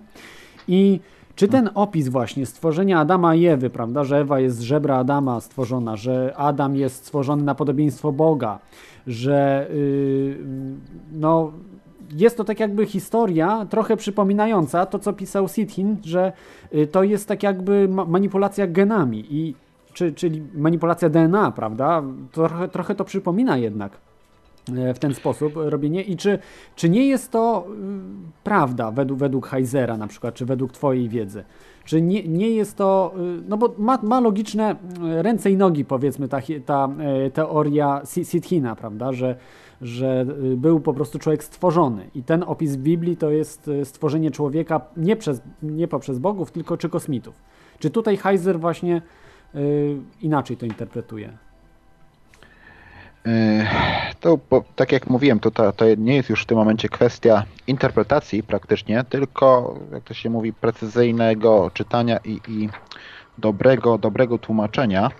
I czy ten opis właśnie stworzenia Adama i Ewy, prawda, że Ewa jest z żebra Adama stworzona, że Adam jest stworzony na podobieństwo Boga, że yy, no, jest to tak jakby historia trochę przypominająca to, co pisał Sitchin, że yy, to jest tak jakby ma manipulacja genami, i, czy, czyli manipulacja DNA, prawda? Trochę, trochę to przypomina jednak w ten sposób robienie i czy, czy nie jest to y, prawda według, według Heisera na przykład, czy według Twojej wiedzy? Czy nie, nie jest to, y, no bo ma, ma logiczne y, ręce i nogi, powiedzmy, ta, ta y, teoria Sitchina, prawda, że, że był po prostu człowiek stworzony. I ten opis w Biblii to jest stworzenie człowieka nie, przez, nie poprzez bogów, tylko czy kosmitów. Czy tutaj Heiser właśnie inaczej to interpretuje? To, bo, tak jak mówiłem, to, to, to, nie jest już w tym momencie kwestia interpretacji praktycznie, tylko, jak to się mówi, precyzyjnego czytania i, i dobrego, dobrego tłumaczenia.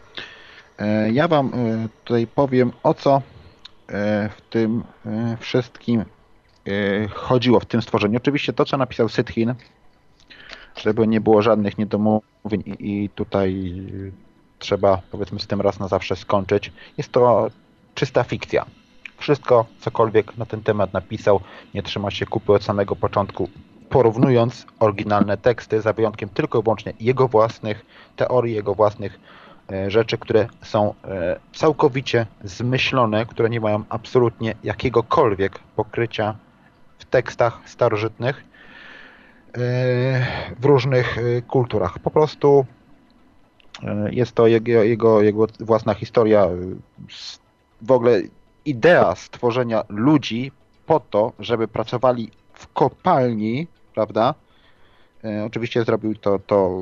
E, ja Wam e, tutaj powiem, o co w tym wszystkim chodziło, w tym stworzeniu. Oczywiście to, co napisał Sytchin, żeby nie było żadnych niedomówień i tutaj trzeba, powiedzmy, z tym raz na zawsze skończyć. Jest to czysta fikcja. Wszystko, cokolwiek na ten temat napisał, nie trzyma się kupy od samego początku, porównując oryginalne teksty, za wyjątkiem tylko i wyłącznie jego własnych teorii, jego własnych e, rzeczy, które są e, całkowicie zmyślone, które nie mają absolutnie jakiegokolwiek pokrycia w tekstach starożytnych e, w różnych kulturach. Po prostu jest to jego, jego, jego własna historia w ogóle idea stworzenia ludzi po to, żeby pracowali w kopalni, prawda? E, oczywiście zrobił to, to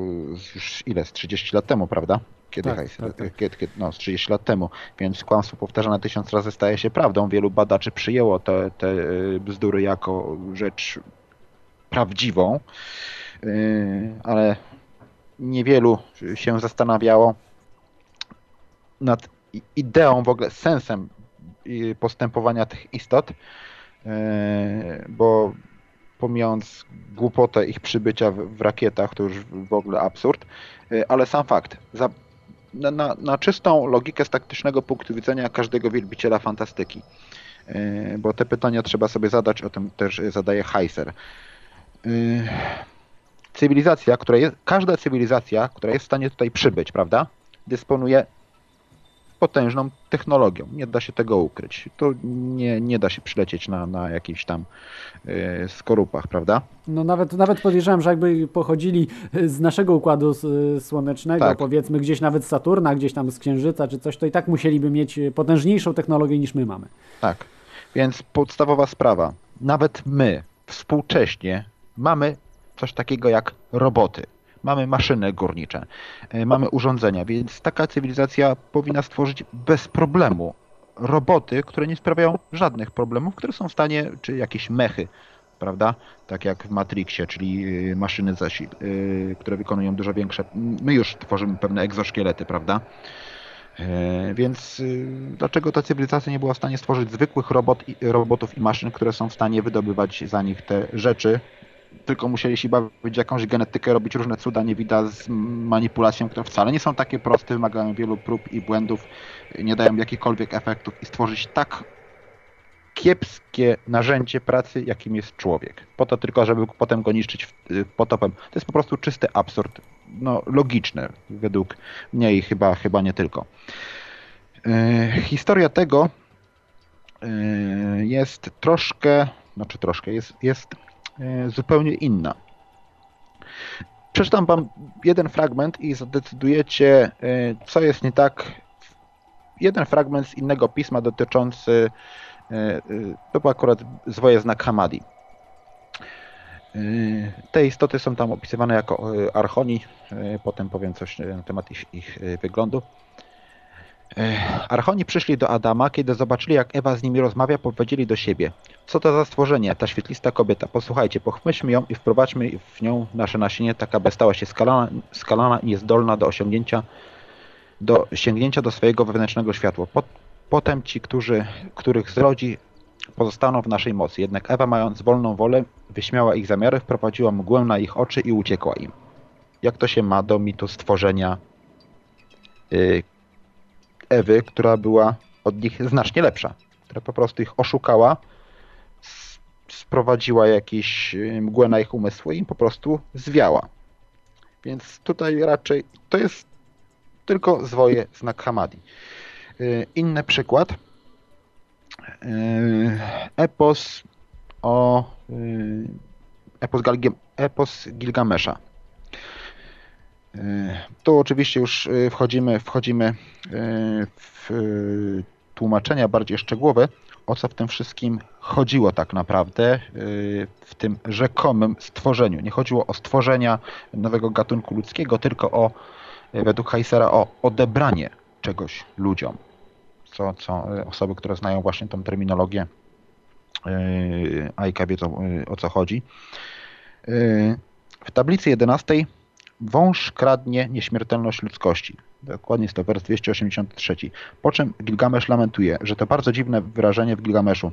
już ile, z 30 lat temu, prawda? Kiedy, tak, hajs, tak, tak. Kiedy, kiedy, no, z 30 lat temu, więc kłamstwo powtarzane tysiąc razy staje się prawdą. Wielu badaczy przyjęło te, te e, bzdury jako rzecz prawdziwą, e, ale niewielu się zastanawiało nad ideą, w ogóle sensem postępowania tych istot, e, bo pomijając głupotę ich przybycia w, rakietach, to już w ogóle absurd, e, ale sam fakt. Za, na, na, na, czystą logikę z taktycznego punktu widzenia każdego wielbiciela fantastyki. E, bo te pytania trzeba sobie zadać, o tym też zadaje Heiser. Cywilizacja, która jest, każda cywilizacja, która jest w stanie tutaj przybyć, prawda, dysponuje potężną technologią. Nie da się tego ukryć. To nie, nie da się przylecieć na, na jakichś tam y, skorupach, prawda? No nawet, nawet podejrzewam, że jakby pochodzili z naszego układu słonecznego, tak. powiedzmy gdzieś nawet z Saturna, gdzieś tam z Księżyca czy coś, to i tak musieliby mieć potężniejszą technologię niż my mamy. Tak. Więc podstawowa sprawa. Nawet my współcześnie mamy coś takiego jak roboty mamy maszyny górnicze, e, mamy urządzenia, więc taka cywilizacja powinna stworzyć bez problemu roboty, które nie sprawiają żadnych problemów, które są w stanie, czy jakieś mechy, prawda? Tak jak w Matrixie, czyli e, maszyny, zasil, e, które wykonują dużo większe. My już tworzymy pewne egzoszkielety, prawda? Więc dlaczego ta cywilizacja nie była w stanie stworzyć zwykłych robot, robotów i maszyn, które są w stanie wydobywać za nich te rzeczy, tylko musieli się bawić jakąś genetykę, robić różne cuda nie widać z manipulacją, które wcale nie są takie proste, wymagają wielu prób i błędów, nie dają jakichkolwiek efektów i stworzyć tak kiepskie narzędzie pracy, jakim jest człowiek. Po to tylko, żeby potem go niszczyć potopem. To jest po prostu czysty absurd. No, logiczne według mnie i chyba, chyba nie tylko. Yy, historia tego yy, jest troszkę, znaczy troszkę, jest, jest zupełnie inna. Przeczytam wam jeden fragment i zadecydujecie, e, co jest nie tak. Jeden fragment z innego pisma dotyczący, to był akurat zwoje znak Hamadi. Te istoty są tam opisywane jako archoni, potem powiem coś na temat ich, ich wyglądu. Archoni przyszli do Adama, kiedy zobaczyli, jak Ewa z nimi rozmawia, powiedzieli do siebie: Co to za stworzenie, ta świetlista kobieta? Posłuchajcie, pochmyślmy ją i wprowadźmy w nią nasze nasienie, tak aby stała się skalana, skalana i niezdolna do osiągnięcia, do sięgnięcia do swojego wewnętrznego światła. Potem ci, którzy, których zrodzi, pozostaną w naszej mocy. Jednak Ewa, mając wolną wolę, wyśmiała ich zamiary, wprowadziła mgłę na ich oczy i uciekła im. Jak to się ma do mitu stworzenia yy, Ewy, która była od nich znacznie lepsza, która po prostu ich oszukała, sprowadziła jakieś y, mgłę na ich umysły i im po prostu zwiała. Więc tutaj raczej to jest tylko zwoje znak Hamadi. Y, inny przykład. Y, epos o epos, epos Gilgamesza. Tu oczywiście już y, wchodzimy, wchodzimy y, w tłumaczenia bardziej szczegółowe, o co w tym wszystkim chodziło tak naprawdę w tym rzekomym stworzeniu. Nie chodziło o stworzenia nowego gatunku ludzkiego, tylko o, według Heisera, o odebranie czegoś ludziom. Co, co osoby, które znają właśnie tą terminologię Aika wiedzą o co chodzi. W tablicy 11 Wąż kradnie nieśmiertelność ludzkości. Dokładnie jest to wers 283. Po czym Gilgamesz lamentuje, że to bardzo dziwne wyrażenie w Gilgameszu.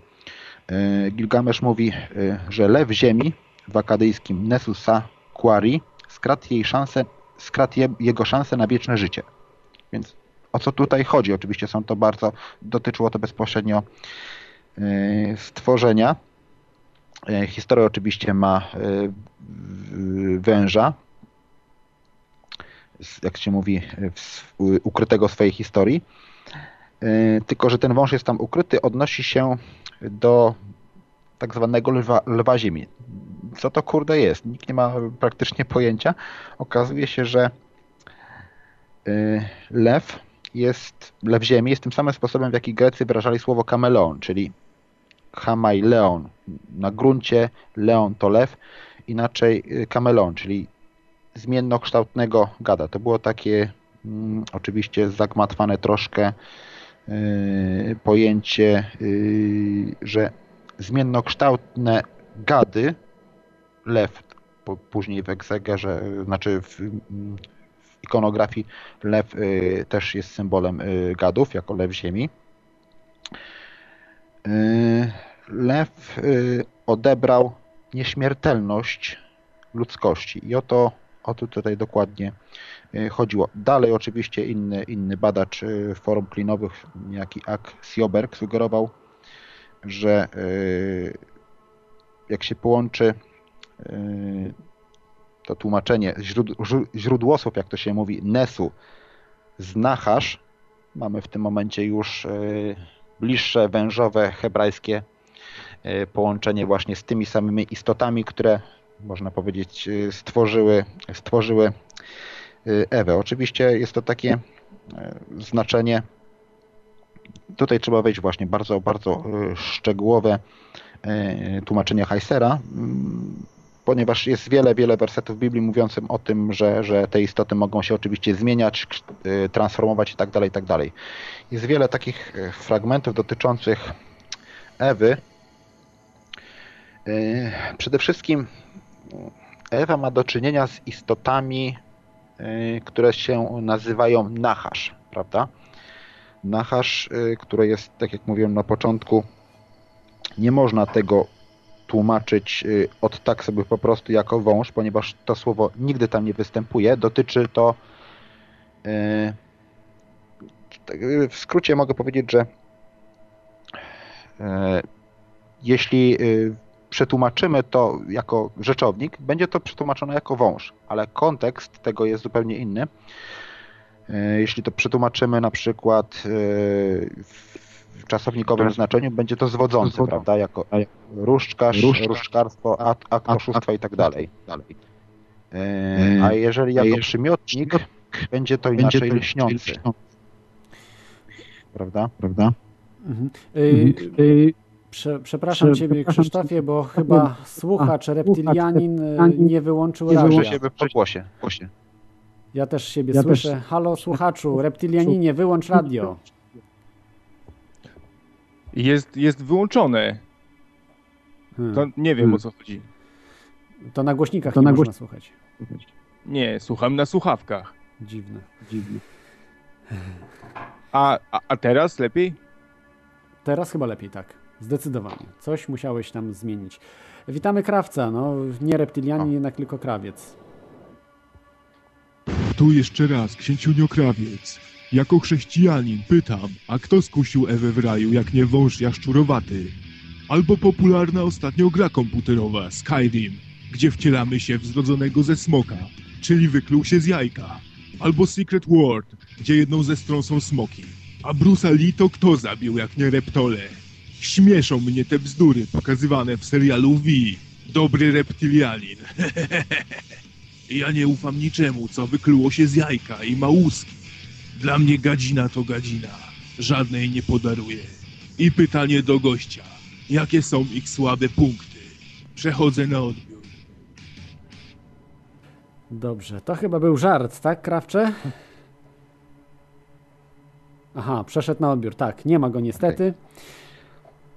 E, Gilgamesz mówi, e, że lew ziemi w akadyjskim Nesusa Quari skradł, jej szansę, skradł jego szansę na wieczne życie. Więc o co tutaj chodzi? Oczywiście są to bardzo, dotyczyło to bezpośrednio e, stworzenia. Historia oczywiście ma węża, jak się mówi, ukrytego w swojej historii. E, tylko, że ten wąż jest tam ukryty, odnosi się do tak zwanego lwa, lwa ziemi. Co to kurde jest? Nikt nie ma praktycznie pojęcia. Okazuje się, że e, lew jest, lew ziemi jest tym samym sposobem, w jaki Grecy wyrażali słowo kameleon, czyli hamai leon. Na gruncie leon to lew, inaczej e, kameleon, czyli zmiennokształtnego gada. To było takie mm, oczywiście zagmatwane troszkę yy, pojęcie, yy, że zmiennokształtne gady, lew, później w egzegerze, znaczy w, w ikonografii lew yy, też jest symbolem y, gadów, jako lew ziemi. Y, lew y, odebrał nieśmiertelność ludzkości i oto o to tutaj dokładnie e, chodziło. Dalej oczywiście inny, inny badacz e, forum klinowych, jaki Ak Sioberg, sugerował, że e, jak się połączy to tłumaczenie źródłosłów, jak to się mówi, Nesu z Nachasz, mamy w tym momencie już bliższe, wężowe, hebrajskie połączenie właśnie z tymi samymi istotami, które można powiedzieć, y, stworzyły, stworzyły y, Ewę. Oczywiście jest to takie y, znaczenie, tutaj trzeba wejść właśnie bardzo, bardzo szczegółowe tłumaczenie Heisera, mm, ponieważ jest wiele, wiele wersetów w Biblii mówiącym o tym, że, że te istoty mogą się oczywiście zmieniać, transformować itd., tak itd. Tak jest wiele takich fragmentów dotyczących Ewy. Przede wszystkim Ewa ma do czynienia z istotami, y, które się nazywają Nachasz, prawda? Nachasz, y, które jest, tak jak mówiłem na początku, nie można tego tłumaczyć y, od tak sobie po prostu jako wąż, ponieważ to słowo nigdy tam nie występuje. Dotyczy to tak, w skrócie mogę powiedzieć, że jeśli przetłumaczymy to jako rzeczownik, będzie to przetłumaczone jako wąż, ale kontekst tego jest zupełnie inny. E, jeśli to przetłumaczymy na przykład e, w czasownikowym znaczeniu będzie to zwodzący, prawda? Jako różdżkarz, Różdżkarz. różdżkarstwo, akt, akt oszustwa i tak dalej. E, A jeżeli jako przymiotnik, będzie to Będzie inaczej to lśniący, prawda? prawda? Mhm. Y, Y, Prze, przepraszam Prze- Ciebie, przepraszam Krzysztofie, bo chyba słuchacz chyba reptylianin y, nie wyłączył nie radia. Słyszę siebie po głosie. głosie. Ja też siebie Ja też- słyszę. Halo słuchaczu, reptylianinie, wyłącz radio. Jest, jest wyłączone. Hmm. To nie wiem Hmm. o co chodzi. To na głośnikach To nie na można głoś- słuchać. Nie, słucham na słuchawkach. Dziwne. Dziwne. A, a, a teraz lepiej? Teraz chyba lepiej, tak. Zdecydowanie. Coś musiałeś tam zmienić. Witamy krawca, no nie reptylianin, jednak tylko krawiec. Tu jeszcze raz, księciunio krawiec. Jako chrześcijanin pytam, a kto skusił Ewę w raju, jak nie wąż jaszczurowaty? Albo popularna ostatnio gra komputerowa Skyrim, gdzie wcielamy się w zrodzonego ze smoka, czyli wykluł się z jajka. Albo Secret World, gdzie jedną ze stron są smoki. A Bruce'a Lee to kto zabił, jak nie reptole? Śmieszą mnie te bzdury pokazywane w serialu V. Dobry reptilianin. Ja nie ufam niczemu, co wykluło się z jajka i ma łuski. Dla mnie gadzina to gadzina. Żadnej nie podaruję. I pytanie do gościa. Jakie są ich słabe punkty? Przechodzę na odbiór. Dobrze, to chyba był żart, tak, krawcze? Aha, przeszedł na odbiór, tak, nie ma go niestety.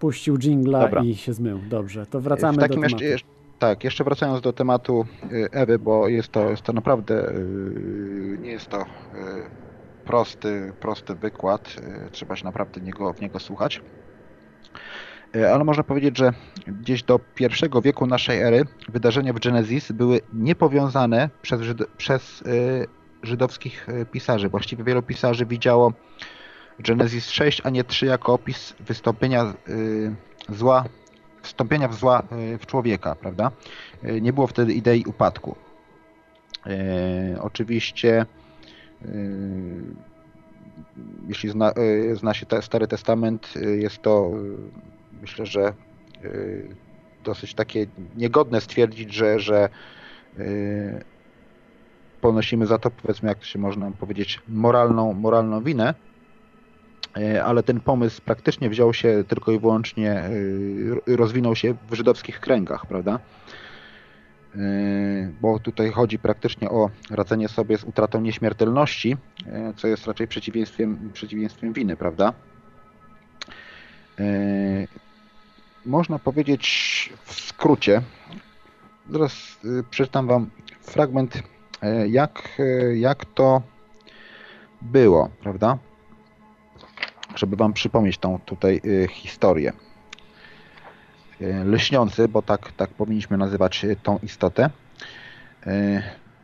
Puścił jingla Dobra. i się zmył. Dobrze, to wracamy w do takim tematu. jeszcze, tak, jeszcze wracając do tematu y, Ewy, bo jest to, jest to naprawdę, y, nie jest to y, prosty, prosty wykład, trzeba się naprawdę niego, w niego słuchać. Ale można powiedzieć, że gdzieś do pierwszego wieku naszej ery wydarzenia w Genesis były niepowiązane przez, Żyd przez żydowskich pisarzy. Właściwie wielu pisarzy widziało Genesis 6, a nie 3 jako opis wystąpienia y, zła wstąpienia w zła y, w człowieka, prawda? Y, Nie było wtedy idei upadku. Oczywiście, jeśli zna, zna się te, Stary Testament, jest to, myślę, że dosyć takie niegodne stwierdzić, że, że ponosimy za to, powiedzmy, jak to się można powiedzieć, moralną, moralną winę, ale ten pomysł praktycznie wziął się tylko i wyłącznie, y, rozwinął się w żydowskich kręgach, prawda? E, Bo tutaj chodzi praktycznie o radzenie sobie z utratą nieśmiertelności, e, co jest raczej przeciwieństwem, przeciwieństwem winy, prawda? E, Można powiedzieć w skrócie, zaraz przeczytam Wam fragment, e, jak, e, jak to było, prawda? Żeby wam przypomnieć tą tutaj y, historię. Y, Lśniący, bo tak, tak powinniśmy nazywać y, tą istotę.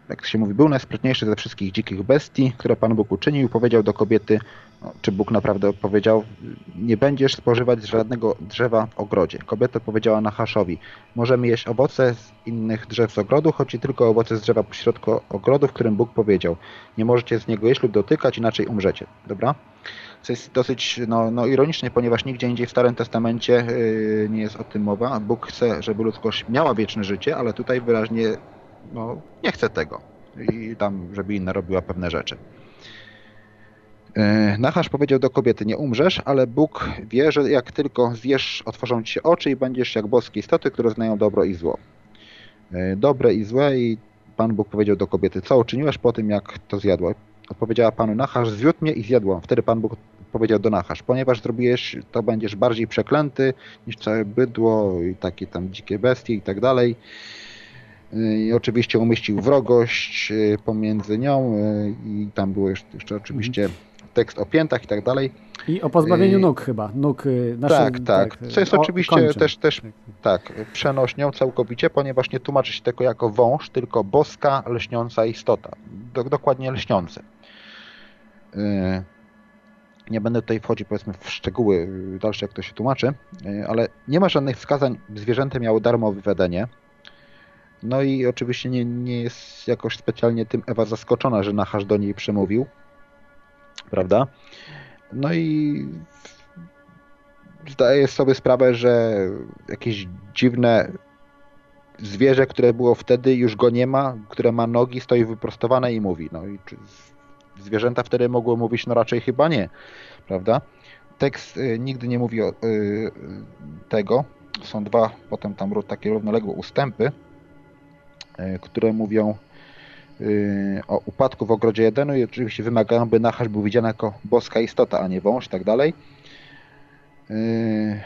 Jak się mówi, był najsprytniejszy ze wszystkich dzikich bestii, które Pan Bóg uczynił. Powiedział do kobiety, no, czy Bóg naprawdę powiedział, nie będziesz spożywać żadnego drzewa w ogrodzie. Kobieta powiedziała Nachaszowi, możemy jeść owoce z innych drzew z ogrodu, chodzi tylko o owoce z drzewa pośrodku ogrodu, w którym Bóg powiedział, nie możecie z niego jeść lub dotykać, inaczej umrzecie. Dobra? Co jest dosyć no, no, ironiczne, ponieważ nigdzie indziej w Starym Testamencie yy, nie jest o tym mowa. Bóg chce, żeby ludzkość miała wieczne życie, ale tutaj wyraźnie no, nie chce tego. I tam, żeby inna robiła pewne rzeczy. Yy, Nachasz powiedział do kobiety, nie umrzesz, ale Bóg wie, że jak tylko zjesz, otworzą ci się oczy i będziesz jak boskie istoty, które znają dobro i zło. Yy, Dobre i złe i Pan Bóg powiedział do kobiety, co uczyniłaś po tym, jak to zjadła? Odpowiedziała Panu Nachasz, zwiódł mnie i zjadłam. Wtedy Pan Bóg powiedział do Nachasz, ponieważ zrobiłeś, to będziesz bardziej przeklęty niż całe bydło i takie tam dzikie bestie i tak dalej. I oczywiście umieścił wrogość y, pomiędzy nią y, i tam było jeszcze, jeszcze oczywiście tekst o piętach i tak dalej. I o pozbawieniu Yy, nóg chyba. Nóg, y, znaczy, tak, tak. Co jest o, oczywiście też, też tak, przenośnią całkowicie, ponieważ nie tłumaczy się tego jako wąż, tylko boska, lśniąca istota. Do, dokładnie lśniący. Nie będę tutaj wchodził powiedzmy w szczegóły dalsze, jak to się tłumaczy, yy, ale nie ma żadnych wskazań, zwierzęta miały darmowe wywiadenie. No i oczywiście nie, nie jest jakoś specjalnie tym Ewa zaskoczona, że Nachasz do niej przemówił. Prawda? No i zdaję sobie sprawę, że jakieś dziwne zwierzę, które było wtedy, już go nie ma, które ma nogi, stoi wyprostowane i mówi. No i zwierzęta wtedy mogły mówić? No raczej chyba nie, prawda? Tekst y, nigdy nie mówi o, y, tego. Są dwa potem tam takie równoległe ustępy, y, które mówią y, o upadku w ogrodzie Edenu i oczywiście wymagają, by Nachasz był widziany jako boska istota, a nie wąż i tak dalej. Y,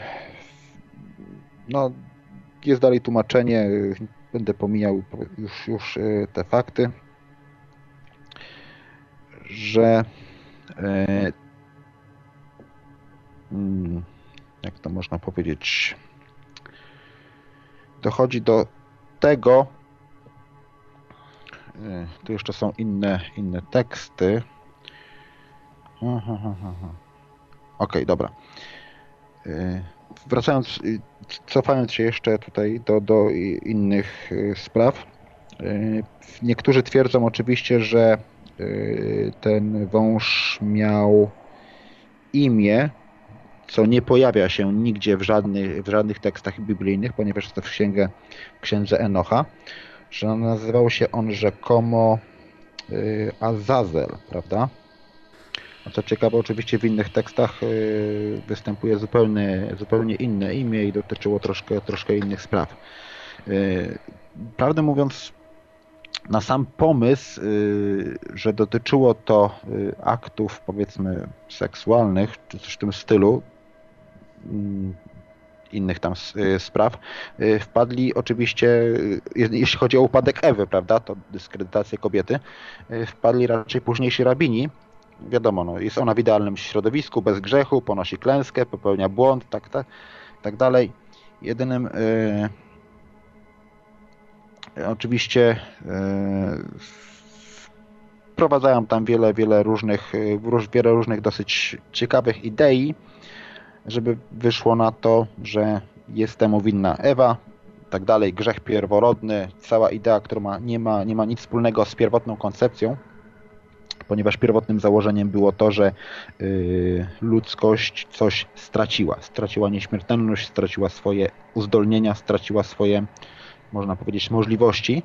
No, jest dalej tłumaczenie, y, będę pomijał już, już y, te fakty, że y, mm, jak to można powiedzieć, dochodzi do tego, y, tu jeszcze są inne, inne teksty. Okej, dobra. Y, Wracając, cofając się jeszcze tutaj do, do innych spraw. Niektórzy twierdzą oczywiście, że ten wąż miał imię, co nie pojawia się nigdzie w żadnych, w żadnych tekstach biblijnych, ponieważ to w księgę, księdze Enocha, że nazywał się on rzekomo y, Azazel, prawda? A co ciekawe, oczywiście w innych tekstach y, występuje zupełnie, zupełnie inne imię i dotyczyło troszkę, troszkę innych spraw. Y, Prawdę mówiąc, na sam pomysł, y, że dotyczyło to y, aktów, powiedzmy, seksualnych, czy coś w tym stylu, mm, innych tam y, spraw, wpadli oczywiście, je- jeśli chodzi o upadek Ewy, prawda, to dyskredytację kobiety, wpadli raczej późniejsi rabini, wiadomo, no, jest ona w idealnym środowisku, bez grzechu, ponosi klęskę, popełnia błąd, tak, tak, tak dalej. Jedynym oczywiście y, wprowadzają tam wiele, wiele różnych, róż, wiele różnych dosyć ciekawych idei, żeby wyszło na to, że jest temu winna Ewa, tak dalej, grzech pierworodny, cała idea, która ma, nie, ma, nie ma nic wspólnego z pierwotną koncepcją, ponieważ pierwotnym założeniem było to, że y, ludzkość coś straciła. Straciła nieśmiertelność, straciła swoje uzdolnienia, straciła swoje, można powiedzieć, możliwości.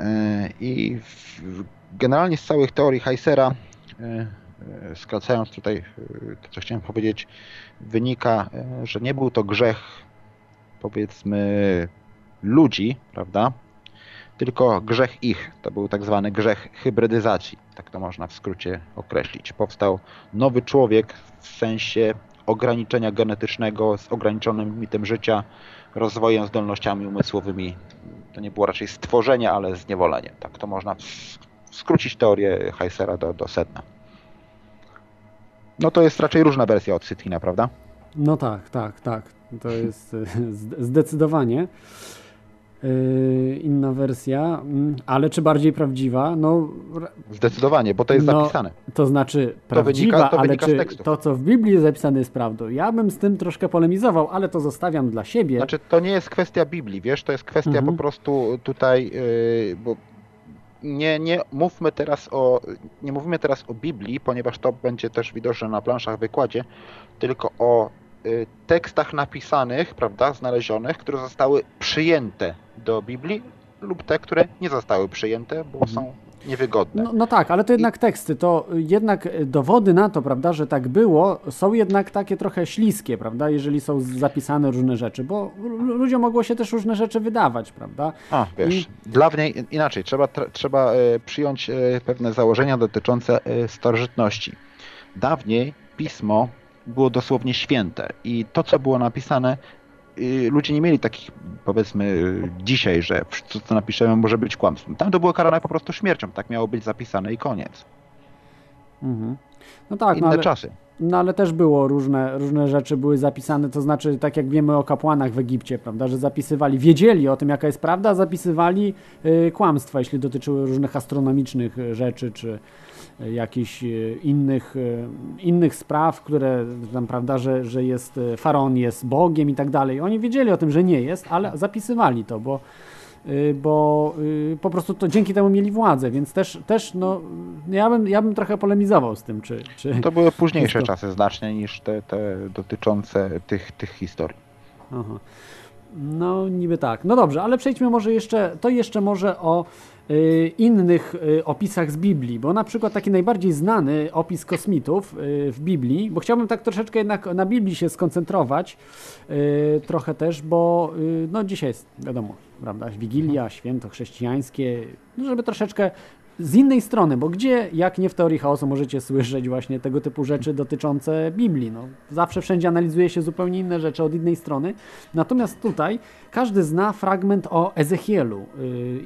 Y, I generalnie z całych teorii Heisera, y, y, skracając tutaj to, co chciałem powiedzieć, wynika, że nie był to grzech, powiedzmy, ludzi, prawda? tylko grzech ich. To był tak zwany grzech hybrydyzacji, tak to można w skrócie określić. Powstał nowy człowiek w sensie ograniczenia genetycznego z ograniczonym limitem życia, rozwojem, zdolnościami umysłowymi. To nie było raczej stworzenie, ale zniewolenie. Tak to można skrócić teorię Heisera do, do sedna. No to jest raczej różna wersja od Sytina, prawda? No tak, tak, tak. To jest e, zde- zdecydowanie inna wersja, mm, ale czy bardziej prawdziwa? No, Zdecydowanie, bo to jest No, zapisane. to znaczy To prawdziwa, wynika- to ale czy tekstu. to, co w Biblii jest zapisane jest prawdą? Ja bym z tym troszkę polemizował, ale to zostawiam dla siebie. Znaczy, to nie jest kwestia Biblii, wiesz, to jest kwestia Mhm. po prostu tutaj, yy, bo nie, nie mówmy teraz o, nie mówimy teraz o Biblii, ponieważ to będzie też widoczne na planszach w wykładzie, tylko o y, tekstach napisanych, prawda, znalezionych, które zostały przyjęte do Biblii lub te, które nie zostały przyjęte, bo są niewygodne. No, no tak, ale to jednak teksty, to jednak e, dowody na to, prawda, że tak było, są jednak takie trochę śliskie, prawda, jeżeli są zapisane różne rzeczy, bo lu- ludziom mogło się też różne rzeczy wydawać, prawda. A, wiesz, dla mnie inaczej, trzeba, tr- trzeba e, przyjąć e, pewne założenia dotyczące e, starożytności. Dawniej pismo było dosłownie święte i to, co było napisane, y, ludzie nie mieli takich, powiedzmy, y, dzisiaj, że wszystko, co napiszemy, może być kłamstwem. Tam to było karane po prostu śmiercią, tak miało być zapisane i koniec. Mhm. No tak, Inne no ale, czasy. no ale też było różne, różne rzeczy były zapisane, to znaczy tak jak wiemy o kapłanach w Egipcie, prawda, że zapisywali, wiedzieli o tym jaka jest prawda, a zapisywali y, kłamstwa, jeśli dotyczyły różnych astronomicznych rzeczy, czy jakichś y, innych, y, innych spraw, które tam, prawda, że, że jest y, faraon jest Bogiem i tak dalej. Oni wiedzieli o tym, że nie jest, ale zapisywali to, bo bo po prostu to dzięki temu mieli władzę, więc też, też no, ja bym, ja bym trochę polemizował z tym, czy... czy To były późniejsze to- czasy znacznie niż te, te dotyczące tych, tych historii. Aha. No niby tak. No dobrze, ale przejdźmy może jeszcze, to jeszcze może o y, innych y, opisach z Biblii, bo na przykład taki najbardziej znany opis kosmitów y, w Biblii, bo chciałbym tak troszeczkę jednak na Biblii się skoncentrować y, trochę też, bo y, no dzisiaj jest, wiadomo, prawda, Wigilia, święto chrześcijańskie, no żeby troszeczkę z innej strony, bo gdzie, jak nie w teorii chaosu, możecie słyszeć właśnie tego typu rzeczy dotyczące Biblii. No, zawsze wszędzie analizuje się zupełnie inne rzeczy od innej strony. Natomiast tutaj każdy zna fragment o Ezechielu,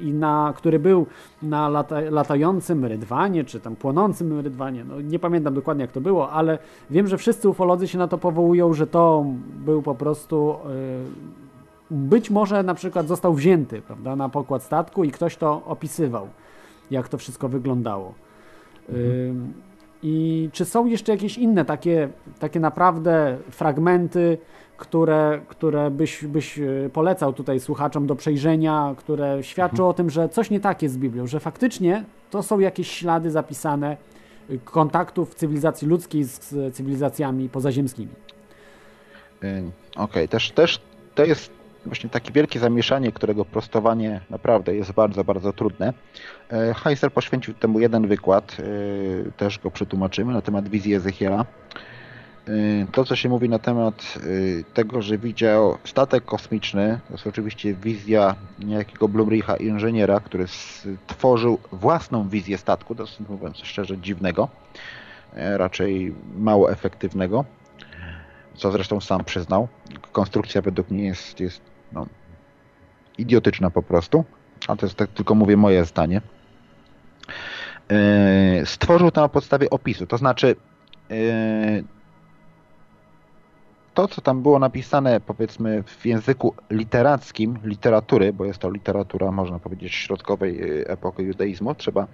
yy, na, który był na lata, latającym rydwanie, czy tam płonącym rydwanie. No, nie pamiętam dokładnie jak to było, ale wiem, że wszyscy ufolodzy się na to powołują, że to był po prostu. Yy, być może na przykład został wzięty prawda, na pokład statku i ktoś to opisywał jak to wszystko wyglądało. Ym, I czy są jeszcze jakieś inne takie, takie naprawdę fragmenty, które, które byś, byś y, polecał tutaj słuchaczom do przejrzenia, które świadczą o tym, że coś nie tak jest z Biblią, że faktycznie to są jakieś ślady zapisane y, kontaktów cywilizacji ludzkiej z cywilizacjami pozaziemskimi. Okej, też, też to jest właśnie takie wielkie zamieszanie, którego prostowanie naprawdę jest bardzo, bardzo trudne. E, Heiser poświęcił temu jeden wykład, e, też go przetłumaczymy, na temat wizji Ezechiela. E, To, co się mówi na temat tego, że widział statek kosmiczny, to jest oczywiście wizja niejakiego Blumricha, inżyniera, który stworzył własną wizję statku, dosyć mówiąc szczerze dziwnego, raczej mało efektywnego co zresztą sam przyznał. Konstrukcja według mnie jest, jest no, idiotyczna po prostu, a to jest tak tylko mówię moje zdanie. Yy, Stworzył to na podstawie opisu, to znaczy yy, to, co tam było napisane, powiedzmy, w języku literackim, literatury, bo jest to literatura, można powiedzieć, środkowej yy, epoki judaizmu, trzeba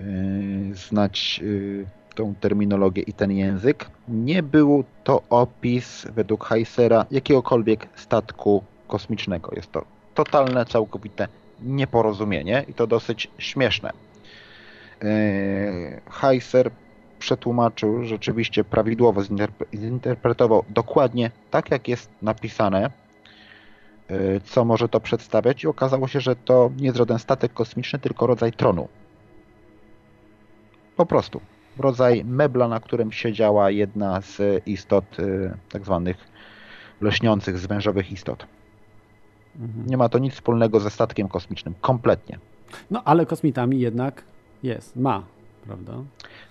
yy, znać yy, tą terminologię i ten język. Nie był to opis według Heisera jakiegokolwiek statku kosmicznego. Jest to totalne, całkowite nieporozumienie i to dosyć śmieszne. Yy, Heiser przetłumaczył, rzeczywiście prawidłowo zinterpre- zinterpretował dokładnie tak, jak jest napisane, yy, co może to przedstawiać i okazało się, że to nie jest żaden statek kosmiczny, tylko rodzaj tronu. Po prostu rodzaj mebla, na którym siedziała jedna z istot y, tak zwanych leśniących, zwężowych istot. Nie ma to nic wspólnego ze statkiem kosmicznym. Kompletnie. No ale kosmitami jednak jest, ma, prawda?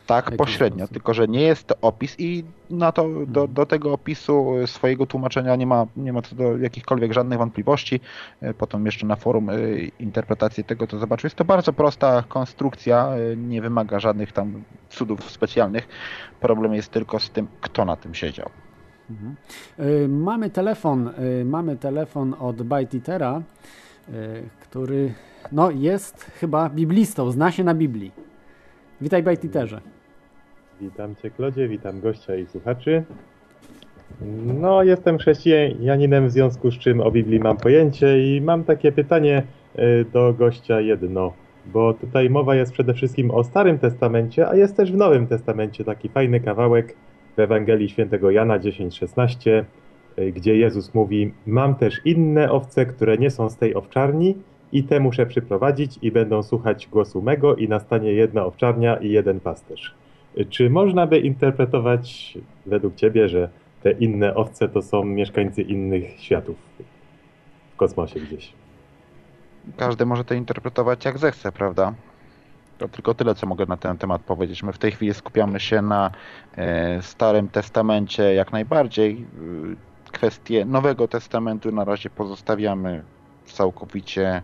Tak, jakiś pośrednio, sposób. tylko że nie jest to opis i na to, do, do tego opisu y, swojego tłumaczenia nie ma, nie ma co do jakichkolwiek żadnych wątpliwości. Y, Potem jeszcze na forum y, interpretację tego to zobaczył. Jest to bardzo prosta konstrukcja, nie wymaga żadnych tam cudów specjalnych. Problem jest tylko z tym, kto na tym siedział. Y, Mamy telefon, y, mamy telefon od Bajtitera, y, który no, jest chyba biblistą, zna się na Biblii. Witaj Bajtiterze. Witam Cię, Klodzie, witam gościa i słuchaczy. No, jestem chrześcijaninem, w związku z czym o Biblii mam pojęcie i mam takie pytanie do gościa jedno, bo tutaj mowa jest przede wszystkim o Starym Testamencie, a jest też w Nowym Testamencie taki fajny kawałek w Ewangelii Świętego Jana 10:16, y, gdzie Jezus mówi: Mam też inne owce, które nie są z tej owczarni, i te muszę przyprowadzić, i będą słuchać głosu mego, i nastanie jedna owczarnia i jeden pasterz. Czy można by interpretować według Ciebie, że te inne owce to są mieszkańcy innych światów w kosmosie gdzieś? Każdy może to interpretować jak zechce, prawda? To tylko tyle, co mogę na ten temat powiedzieć. My w tej chwili skupiamy się na e, Starym Testamencie jak najbardziej. Y, Kwestię Nowego Testamentu na razie pozostawiamy całkowicie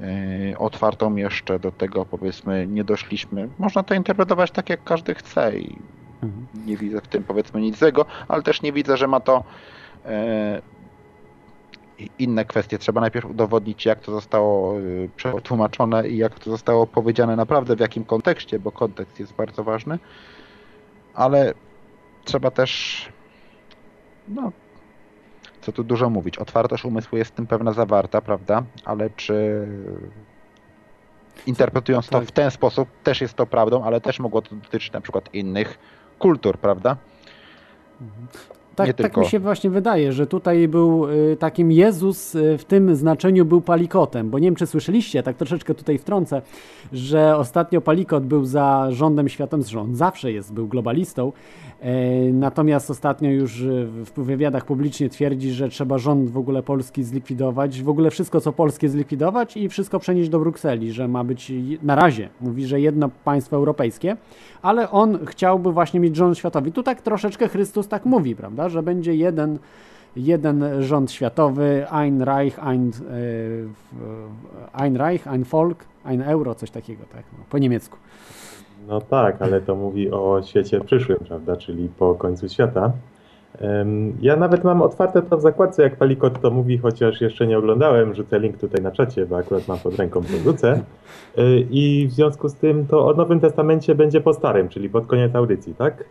e, otwartą jeszcze do tego, powiedzmy, nie doszliśmy. Można to interpretować tak, jak każdy chce i nie widzę w tym, powiedzmy, nic złego, ale też nie widzę, że ma to e, inne kwestie. Trzeba najpierw udowodnić, jak to zostało y, przetłumaczone i jak to zostało powiedziane naprawdę, w jakim kontekście, bo kontekst jest bardzo ważny, ale trzeba też no, co tu dużo mówić. Otwartość umysłu jest w tym pewna zawarta, prawda? Ale czy interpretując to Tak. w ten sposób, też jest to prawdą, ale też mogło to dotyczyć na przykład innych kultur, prawda? Tak, Nie tak tylko. mi się właśnie wydaje, że tutaj był y, takim Jezus y, w tym znaczeniu był palikotem, bo nie wiem czy słyszeliście, tak troszeczkę tutaj wtrącę, że ostatnio palikot był za rządem światowym, zresztą on zawsze jest, był globalistą, e, natomiast ostatnio już y, w wywiadach publicznie twierdzi, że trzeba rząd w ogóle polski zlikwidować, w ogóle wszystko co polskie zlikwidować i wszystko przenieść do Brukseli, że ma być na razie, mówi, że jedno państwo europejskie, ale on chciałby właśnie mieć rząd światowy. Tu tak troszeczkę Chrystus tak mówi, prawda, że będzie jeden, jeden rząd światowy, ein Reich, ein, e, ein Reich, ein Volk, ein Euro, coś takiego, tak, no, po niemiecku. No tak, ale to mówi o świecie przyszłym, prawda, czyli po końcu świata. Ja nawet mam otwarte to w zakładce, jak Palikot to mówi, chociaż jeszcze nie oglądałem. Rzucę link tutaj na czacie, bo akurat mam pod ręką, to wrzucę. Y, I w związku z tym to o Nowym Testamencie będzie po starym, czyli pod koniec audycji, tak?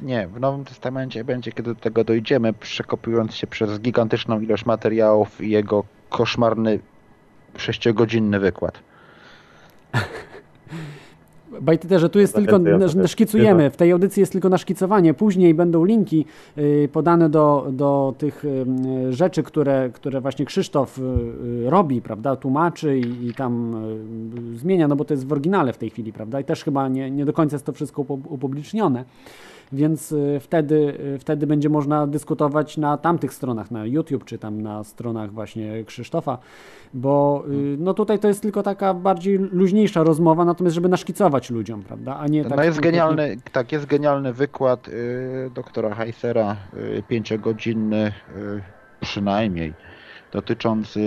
Nie, w Nowym Testamencie będzie, kiedy do tego dojdziemy, przekopując się przez gigantyczną ilość materiałów i jego koszmarny sześciogodzinny wykład. Bajty że tu jest tylko, chyba. w tej audycji jest tylko naszkicowanie, później będą linki y, podane do, do tych y, rzeczy, które, które właśnie Krzysztof y, robi, prawda, tłumaczy i, i tam y, zmienia, no bo to jest w oryginale w tej chwili, prawda, i też chyba nie, nie do końca jest to wszystko upu- upublicznione. Więc y, wtedy, y, wtedy będzie można dyskutować na tamtych stronach, na YouTube czy tam na stronach właśnie Krzysztofa, bo y, no tutaj to jest tylko taka bardziej luźniejsza rozmowa, natomiast żeby naszkicować ludziom, prawda, a nie tak No jest genialny, tak, jest genialny wykład y, doktora Heisera, y, pięciogodzinny y, przynajmniej, dotyczący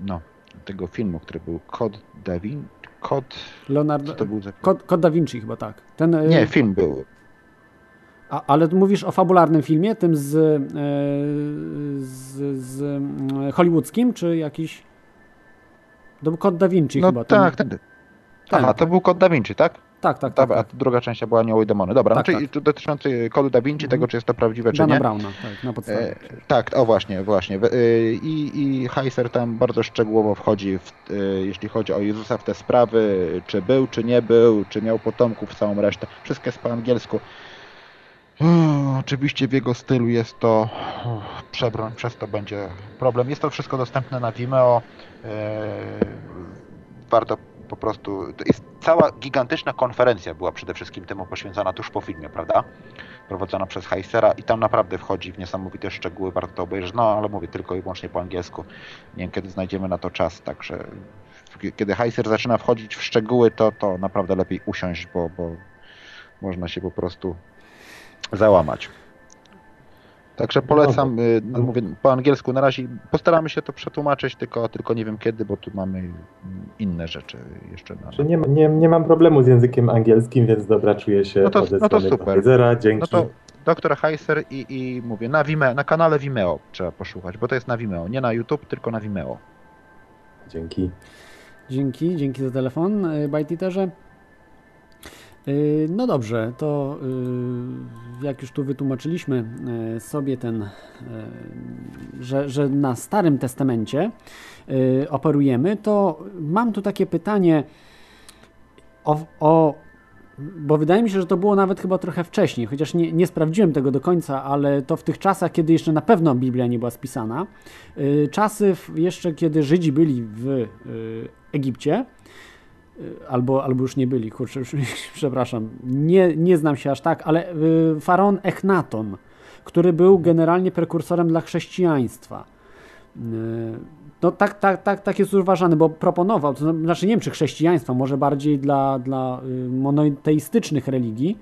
no, tego filmu, który był Kod Da Vinci, Kod, Leonardo, co to był za? Kod, Kod Da Vinci chyba tak. Ten, Nie, film był. A, ale mówisz o fabularnym filmie, tym z, e, z, z mm, hollywoodzkim, czy jakiś... To był Kod Da Vinci No chyba. ten- tak, ten, Aha, to był Kod Da Vinci, tak? Tak, tak, tak. Dobra, tak. a druga część była Anioły i Demony. Dobra, Tak, no, czyli tak. tu dotyczący kodu Da Vinci, tego czy jest to prawdziwe, czy Dana nie. Browna, tak, na podstawie. E, tak, o właśnie, właśnie. E, I, I Heiser tam bardzo szczegółowo wchodzi, w, e, jeśli chodzi o Jezusa, w te sprawy, czy był, czy nie był, czy miał potomków, całą resztę. Wszystko jest po angielsku. O, oczywiście w jego stylu jest to przebroń, przez to będzie problem. Jest to wszystko dostępne na Vimeo. E, warto po prostu. Jest cała gigantyczna konferencja była przede wszystkim temu poświęcona tuż po filmie, prawda? Prowadzona przez Heisera i tam naprawdę wchodzi w niesamowite szczegóły, warto to obejrzeć. No ale mówię tylko i wyłącznie po angielsku. Nie wiem kiedy znajdziemy na to czas, także kiedy Heiser zaczyna wchodzić w szczegóły, to, to naprawdę lepiej usiąść, bo, bo można się po prostu załamać. Także polecam, y, no, mówię po angielsku na razie. Postaramy się to przetłumaczyć, tylko, tylko nie wiem kiedy, bo tu mamy mm, inne rzeczy jeszcze. Na, nie, nie, nie mam problemu z językiem angielskim, więc dobra, czuję się No to- no to super. Heisera. Dzięki. No to doktor Heiser i, i mówię, na, Vimeo, na kanale Vimeo trzeba poszukać, bo to jest na Vimeo, nie na YouTube, tylko na Vimeo. Dzięki. Dzięki, dzięki za telefon, y, Bajtiterze. Y, No dobrze, to y, jak już tu wytłumaczyliśmy y, sobie ten, że, że na Starym Testamencie operujemy, to mam tu takie pytanie o, o bo wydaje mi się, że to było nawet chyba trochę wcześniej, chociaż nie, nie sprawdziłem tego do końca, ale to w tych czasach, kiedy jeszcze na pewno Biblia nie była spisana, czasy jeszcze kiedy Żydzi byli w Egipcie, albo, albo już nie byli, kurczę, już, przepraszam, nie, nie znam się aż tak, ale y, faraon Echnaton, który był generalnie prekursorem dla chrześcijaństwa. Y, No tak, tak, tak, tak jest uważany, bo proponował, to znaczy nie wiem czy chrześcijaństwa, może bardziej dla, dla y, monoteistycznych religii,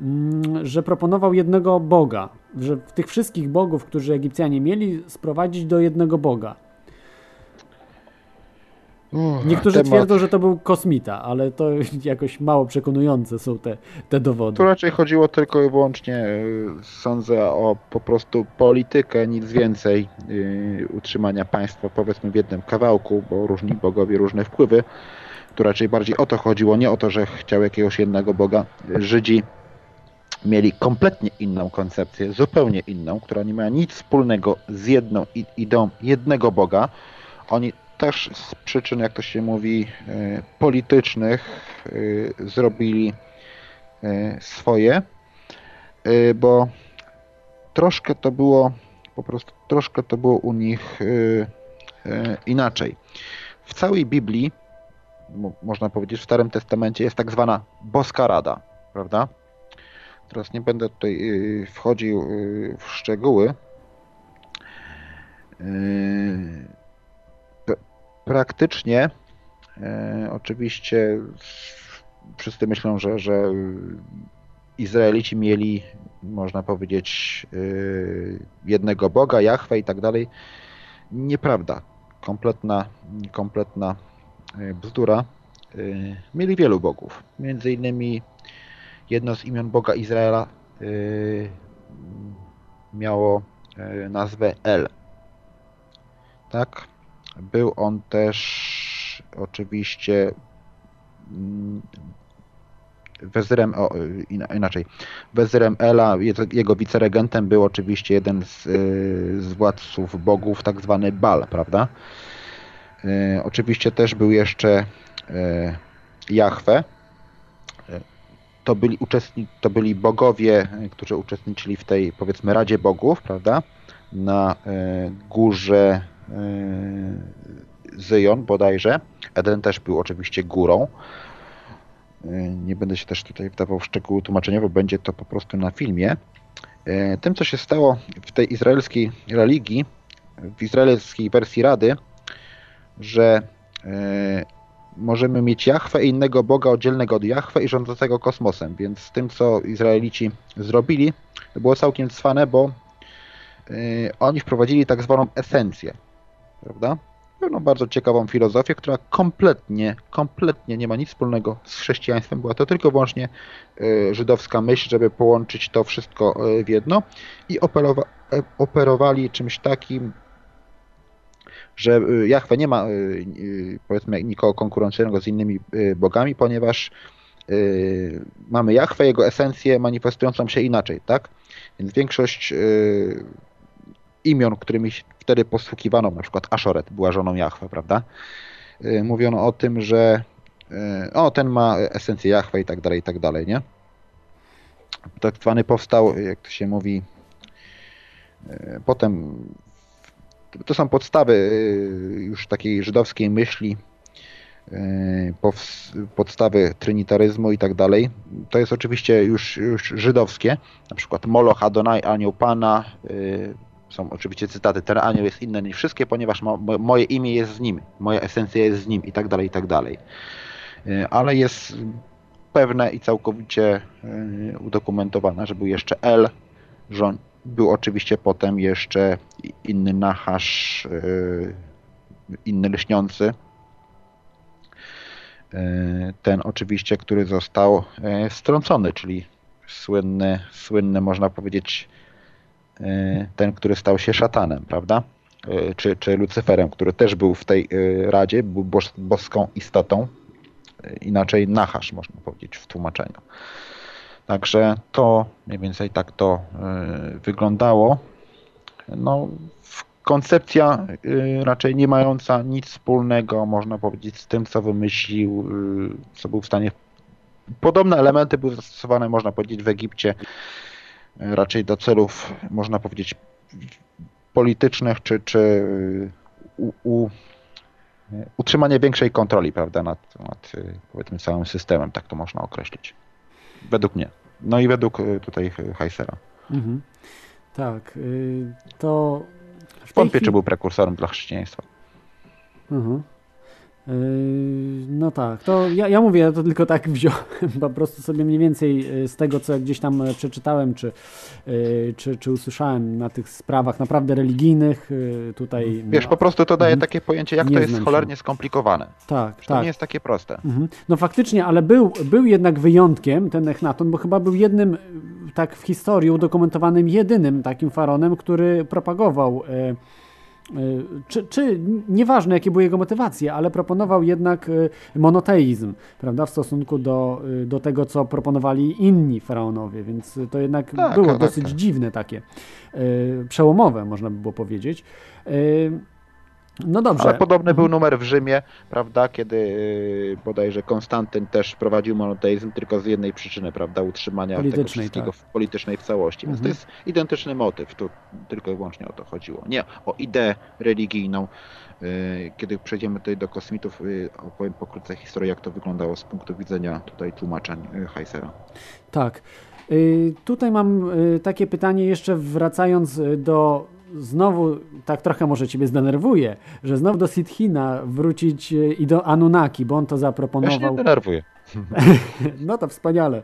mm, że proponował jednego Boga, że tych wszystkich bogów, którzy Egipcjanie mieli, sprowadzić do jednego Boga. Niektórzy temat- twierdzą, że to był kosmita, ale to jakoś mało przekonujące są te, te dowody. Tu raczej chodziło tylko i wyłącznie, y, sądzę, o po prostu politykę, nic więcej, y, utrzymania państwa powiedzmy w jednym kawałku, bo różni bogowie, różne wpływy. Tu raczej bardziej o to chodziło, nie o to, że chciał jakiegoś jednego Boga. Żydzi mieli kompletnie inną koncepcję, zupełnie inną, która nie miała nic wspólnego z jedną i- ideą jednego Boga. Oni też z przyczyn, jak to się mówi, e, politycznych e, zrobili e, swoje, bo troszkę to było, po prostu troszkę to było u nich inaczej. W całej Biblii, mo- można powiedzieć, w Starym Testamencie jest tak zwana boska rada, prawda? Teraz nie będę tutaj wchodził w szczegóły. Praktycznie, y, oczywiście, wszyscy myślą, że, że Izraelici mieli, można powiedzieć, y, jednego Boga, Jahwe i tak dalej. Nieprawda. Kompletna, kompletna y, bzdura. Mieli wielu bogów. Między innymi jedno z imion Boga Izraela miało nazwę El. Tak? Był on też oczywiście mm, wezyrem, o, ina- inaczej, wezyrem Ela, jego- wiceregentem był oczywiście jeden z, y, z władców bogów, tak zwany Bal, prawda? Y, Oczywiście też był jeszcze y, Jahwe, to byli, uczestni- to byli bogowie, którzy uczestniczyli w tej, powiedzmy, Radzie Bogów, prawda? Na górze Zyjon bodajże. Eden też był oczywiście górą. Y, Nie będę się też tutaj wdawał w szczegóły tłumaczenia, bo będzie to po prostu na filmie. Y, Tym, co się stało w tej izraelskiej religii, w izraelskiej wersji Rady, że możemy mieć Jahwe i innego Boga oddzielnego od Jahwe i rządzącego kosmosem. Więc tym, co Izraelici zrobili, to było całkiem cwane, bo oni wprowadzili tak zwaną esencję. Prawda? Pewną bardzo ciekawą filozofię, która kompletnie, kompletnie nie ma nic wspólnego z chrześcijaństwem. Była to tylko wyłącznie y, żydowska myśl, żeby połączyć to wszystko y, w jedno i operowa- e, operowali czymś takim, że Jahwe nie ma powiedzmy nikogo konkurencyjnego z innymi bogami, ponieważ mamy Jahwe, jego esencję manifestującą się inaczej, tak? Więc większość imion, którymi wtedy posługiwano, na przykład Ashoret była żoną Jahwe, prawda? Y, Mówiono o tym, że y, o, ten ma esencję Jahwe i tak dalej, i tak dalej, nie? Tak zwany powstał, jak to się mówi, y, potem to są podstawy już takiej żydowskiej myśli, podstawy trynitaryzmu i tak dalej. To jest oczywiście już, już żydowskie, na przykład Moloch, Adonai, anioł Pana, są oczywiście cytaty, ten anioł jest inny niż wszystkie, ponieważ mo, mo, moje imię jest z nim, moja esencja jest z nim i tak dalej, i tak dalej. Y, Ale jest pewne i całkowicie y, udokumentowane, że był jeszcze El, że był oczywiście potem jeszcze inny Nachasz, y, inny lśniący. Ten oczywiście, który został strącony, czyli słynny, słynny można powiedzieć ten, który stał się szatanem, prawda? Y, Czy, czy Lucyferem, który też był w tej y, radzie, był bos- boską istotą, inaczej Nachasz można powiedzieć w tłumaczeniu. Także to mniej więcej tak to wyglądało. No, koncepcja raczej nie mająca nic wspólnego, można powiedzieć, z tym, co wymyślił, co był w stanie. Podobne elementy były zastosowane, można powiedzieć, w Egipcie raczej do celów, można powiedzieć, politycznych, czy, czy y, u, u, utrzymania większej kontroli, prawda, nad, nad y, powiedzmy całym systemem, tak to można określić. Według mnie. No i według y, tutaj Heisera. Mhm. Tak, to Wątpię, chwili- czy był prekursorem dla chrześcijaństwa. Mhm. Yy, No tak, to ja, ja mówię, ja to tylko tak wziąłem po prostu sobie mniej więcej y, z tego, co gdzieś tam e, przeczytałem, czy, y, czy, czy usłyszałem na tych sprawach naprawdę religijnych, tutaj... Wiesz, no, po prostu to daje Mhm. takie pojęcie, jak to jest się. cholernie skomplikowane. Tak, To tak. nie jest takie proste. Mhm. No faktycznie, ale był, był jednak wyjątkiem ten Echnaton, bo chyba był jednym, tak w historii udokumentowanym, jedynym takim faraonem, który propagował e, czy, czy nieważne jakie były jego motywacje, ale proponował jednak y, monoteizm, prawda, w stosunku do, y, do tego, co proponowali inni faraonowie, więc to jednak Tak, było tak, dosyć tak. dziwne takie, y, przełomowe można by było powiedzieć. Y, No dobrze. Ale podobny był numer w Rzymie, prawda, kiedy yy, bodajże Konstantyn też prowadził monoteizm tylko z jednej przyczyny, prawda, utrzymania tego Politycznej, wszystkiego tak. w politycznej w całości. Więc Mhm. to jest identyczny motyw, tu tylko i wyłącznie o to chodziło. Nie o ideę religijną. Yy, Kiedy przejdziemy tutaj do kosmitów, yy, opowiem pokrótce historię, jak to wyglądało z punktu widzenia tutaj tłumaczeń Heisera. Tak. Y, Tutaj mam y, takie pytanie, jeszcze wracając y, do. Znowu, tak trochę może Ciebie zdenerwuje, że znowu do Sithina wrócić y, i do Anunnaki, bo on to Ja się nie zaproponował. denerwuję. No to wspaniale.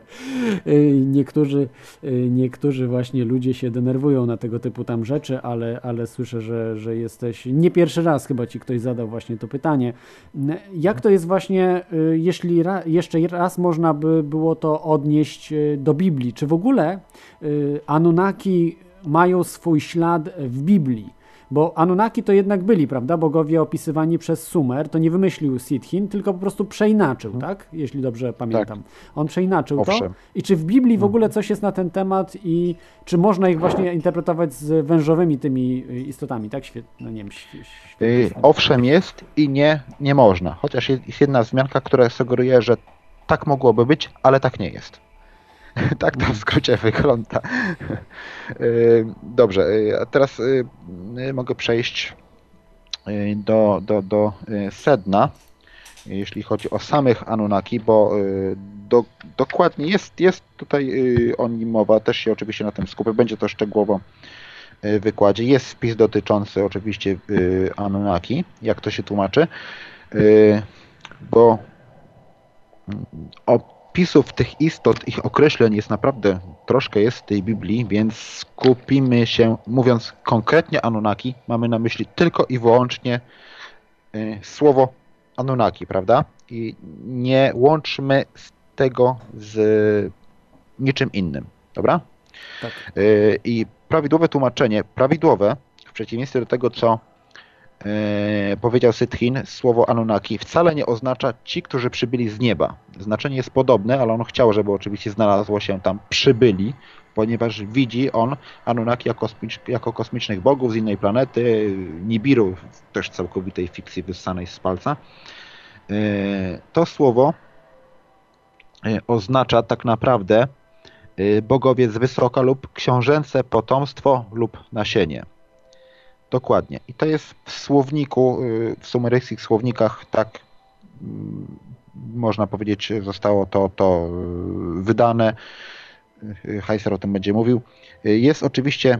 Y, Niektórzy, y, niektórzy właśnie ludzie się denerwują na tego typu tam rzeczy, ale, ale słyszę, że, że jesteś. Nie pierwszy raz chyba ci ktoś zadał właśnie to pytanie. Jak to jest właśnie, jeśli ra, jeszcze raz można by było to odnieść do Biblii? Czy w ogóle Anunnaki mają swój ślad w Biblii? Bo Anunnaki to jednak byli, prawda? Bogowie opisywani przez Sumer, to nie wymyślił Sitchin, tylko po prostu przeinaczył, tak? Jeśli dobrze pamiętam. On przeinaczył to. Owszem. I czy w Biblii w ogóle coś jest na ten temat i czy można ich właśnie interpretować z wężowymi tymi y, istotami, tak? Świetnie, no nie wiem, świe, świe, Yy, Owszem jest i nie, nie można. Chociaż jest jedna wzmianka, która sugeruje, że tak mogłoby być, ale tak nie jest. Tak to w skrócie wygląda. Yy, Dobrze, yy, a teraz yy, mogę przejść do, do, do sedna, jeśli chodzi o samych Anunnaki, bo do, dokładnie jest, jest tutaj o nim mowa, też się oczywiście na tym skupię, będzie to szczegółowo wykładzie. Jest wpis dotyczący oczywiście Anunnaki, jak to się tłumaczy, bo mm, opisów tych istot, ich określeń jest naprawdę troszkę jest w tej Biblii, więc skupimy się, mówiąc konkretnie Anunnaki, mamy na myśli tylko i wyłącznie y, słowo Anunnaki, prawda? I nie łączmy z tego z niczym innym, dobra? Tak. Y, I prawidłowe tłumaczenie, prawidłowe, w przeciwieństwie do tego, co e, powiedział Sytchin, słowo Anunnaki wcale nie oznacza ci, którzy przybyli z nieba. Znaczenie jest podobne, ale on chciał, żeby oczywiście znalazło się tam przybyli, ponieważ widzi on Anunnaki jako, kosmicz, jako kosmicznych bogów z innej planety, Nibiru, też całkowitej fikcji wyssanej z palca. E, To słowo e, oznacza tak naprawdę bogowie z wysoka lub książęce potomstwo lub nasienie. Dokładnie. I to jest w słowniku, y, w sumeryjskich słownikach tak mm, można powiedzieć, zostało to, to y, wydane. Y, Heiser o tym będzie mówił. Y, Jest oczywiście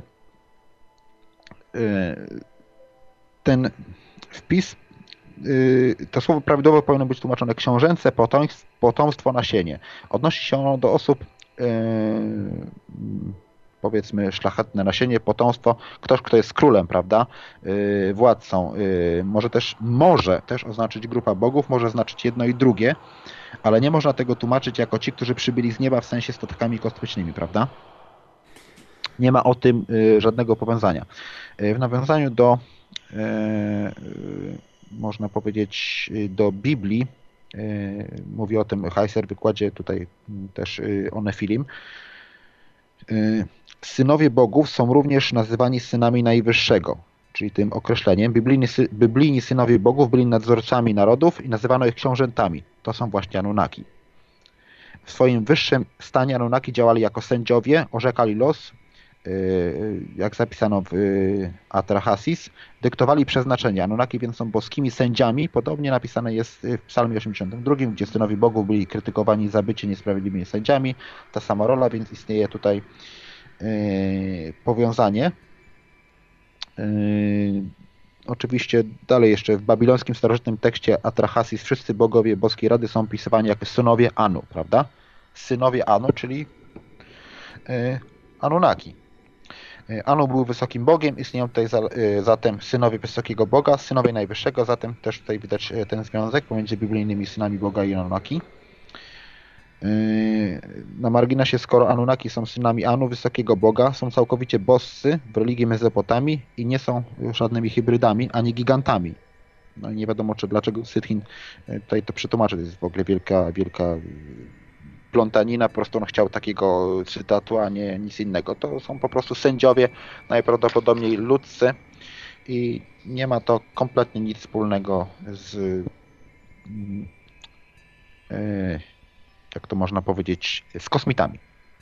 y, ten wpis, y, to słowo prawidłowo powinno być tłumaczone książęce potomstwo, nasienie. Odnosi się ono do osób y, powiedzmy szlachetne nasienie, potomstwo, ktoś, kto jest królem, prawda, yy, władcą, yy, może też może też oznaczyć grupa bogów, może znaczyć jedno i drugie, ale nie można tego tłumaczyć jako ci, którzy przybyli z nieba w sensie statkami kosmicznymi, prawda? Nie ma o tym yy, żadnego powiązania. Yy, w nawiązaniu do yy, yy, można powiedzieć do Biblii, mówi o tym Heiser w wykładzie tutaj też o Nefilim, yy, Synowie bogów są również nazywani synami Najwyższego, czyli tym określeniem. Biblijni, sy- biblijni synowie bogów byli nadzorcami narodów i nazywano ich książętami. To są właśnie Anunnaki. W swoim wyższym stanie Anunnaki działali jako sędziowie, orzekali los, yy, jak zapisano w yy, Atrahasis, dyktowali przeznaczenie. Anunnaki więc są boskimi sędziami. Podobnie napisane jest w psalmie 82, gdzie synowie bogów byli krytykowani za bycie niesprawiedliwymi sędziami. Ta sama rola, więc istnieje tutaj powiązanie. Yy, Oczywiście dalej jeszcze w babilońskim starożytnym tekście Atrahasis wszyscy bogowie boskiej rady są opisywani jako synowie Anu, prawda? Synowie Anu, czyli yy, Anunnaki. Anu był wysokim bogiem, istnieją tutaj za, zatem synowie wysokiego boga, synowie najwyższego, zatem też tutaj widać ten związek pomiędzy biblijnymi synami boga i Anunnaki. Yy, Na marginesie, skoro Anunnaki są synami Anu, wysokiego boga, są całkowicie bosscy w religii Mezopotamii i nie są żadnymi hybrydami, ani gigantami. No i nie wiadomo, czy dlaczego Sitchin yy, tutaj to przetłumaczy. To jest w ogóle wielka, wielka yy, plątanina, po prostu on chciał takiego cytatu, a nie nic innego. To są po prostu sędziowie, najprawdopodobniej ludzcy i nie ma to kompletnie nic wspólnego z yy, jak to można powiedzieć, z kosmitami.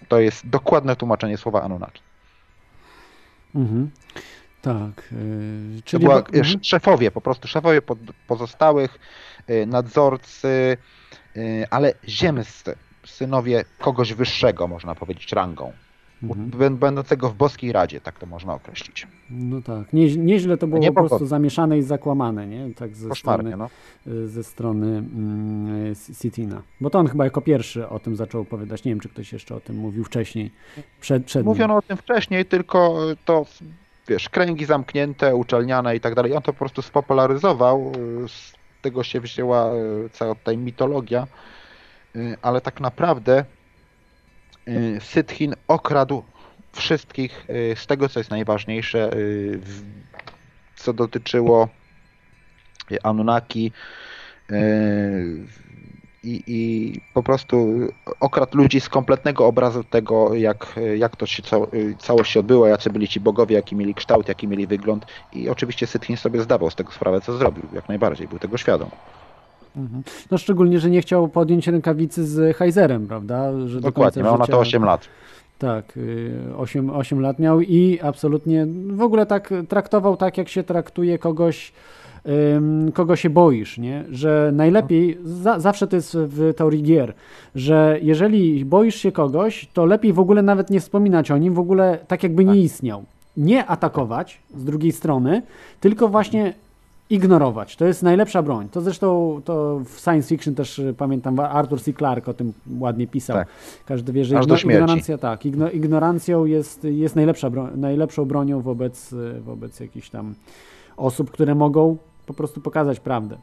To jest dokładne tłumaczenie słowa Anunnaki. Mhm. Tak. Yy, To czyli była, do- mhm. szefowie, po prostu szefowie pozostałych, y, nadzorcy, y, ale ziemscy, synowie kogoś wyższego, można powiedzieć, rangą. Mhm. Bę- Będącego w boskiej radzie, tak to można określić. No tak. Nie, nieźle to było Nie po prostu pogodnie. zamieszane i zakłamane, nie? Tak ze Koszmarnie, strony, no. y, ze strony mm, Sitina. Bo to on chyba jako pierwszy o tym zaczął opowiadać. Nie wiem, czy ktoś jeszcze o tym mówił wcześniej. Przed, przed nim. Mówiono o tym wcześniej, tylko y, to, wiesz, kręgi zamknięte, uczelniane i tak dalej. On to po prostu spopularyzował. y, Z tego się wzięła cała ta mitologia. Ale tak naprawdę Sitchin okradł wszystkich y, z tego, co jest najważniejsze, y, co dotyczyło y, Anunnaki y, i, i po prostu okradł ludzi z kompletnego obrazu tego, jak, jak to się cało, całość się odbyła, jacy byli ci bogowie, jaki mieli kształt, jaki mieli wygląd i oczywiście Sitchin sobie zdawał z tego sprawę, co zrobił, jak najbardziej, był tego świadom. Mhm. No szczególnie, że nie chciał podjąć rękawicy z Heizerem, prawda? Że do Dokładnie, miał na to życia- 8 lat. Tak, y, 8, 8 lat miał i absolutnie w ogóle tak traktował tak, jak się traktuje kogoś, kogo się boisz, nie? Że najlepiej, za, zawsze to jest w teorii gier, że jeżeli boisz się kogoś, to lepiej w ogóle nawet nie wspominać o nim, w ogóle tak jakby nie istniał. Nie atakować z drugiej strony, tylko właśnie ignorować. To jest najlepsza broń. To zresztą to w science fiction też y, pamiętam, Arthur C. Clarke o tym ładnie pisał. Tak. Każdy wie, że igno- ignorancja, tak, igno, ignorancją jest, jest najlepsza bro, najlepszą bronią wobec, y, wobec jakichś tam osób, które mogą po prostu pokazać prawdę.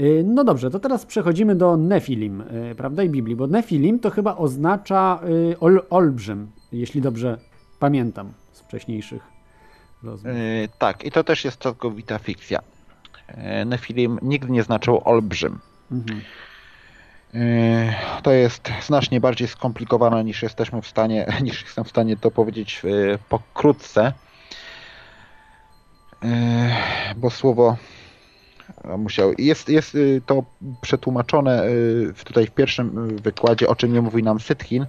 Y, No dobrze, to teraz przechodzimy do Nefilim, prawda, i Biblii, bo Nefilim to chyba oznacza ol, olbrzym, jeśli dobrze pamiętam z wcześniejszych. Yy, tak, i to też jest całkowita fikcja. Yy, Nefilim nigdy nie znaczył olbrzym. Mhm. Yy, To jest znacznie bardziej skomplikowane niż jesteśmy w stanie, niż jestem w stanie to powiedzieć pokrótce. Bo słowo musiał. Jest, jest to przetłumaczone tutaj w pierwszym wykładzie, o czym nie mówi nam Sytchin.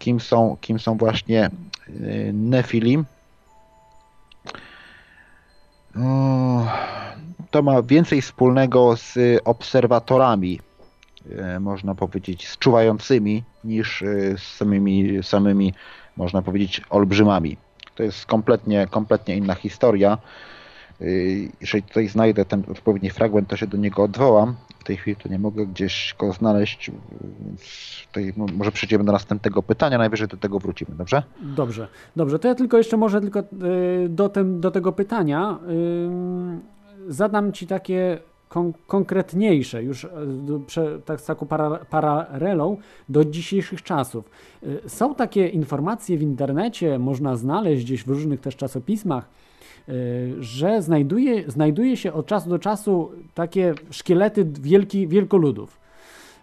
Kim są, kim są właśnie yy, Nefilim. To ma więcej wspólnego z obserwatorami, e, można powiedzieć, z czuwającymi, niż e, z samymi, samymi, można powiedzieć, olbrzymami. To jest kompletnie, kompletnie inna historia. E, Jeżeli tutaj znajdę ten odpowiedni fragment, to się do niego odwołam. W tej chwili to nie mogę gdzieś go znaleźć, więc tutaj mo- może przejdziemy do następnego pytania, najwyżej do tego wrócimy, dobrze? Dobrze, dobrze. To ja tylko jeszcze może tylko y, do, tym, do tego pytania y, zadam Ci takie kon- konkretniejsze, już y, prze, tak z taką para, paralelą do dzisiejszych czasów. Y, Są takie informacje w internecie, można znaleźć gdzieś w różnych też czasopismach, y, że znajduje, znajduje się od czasu do czasu takie szkielety wielki, wielkoludów.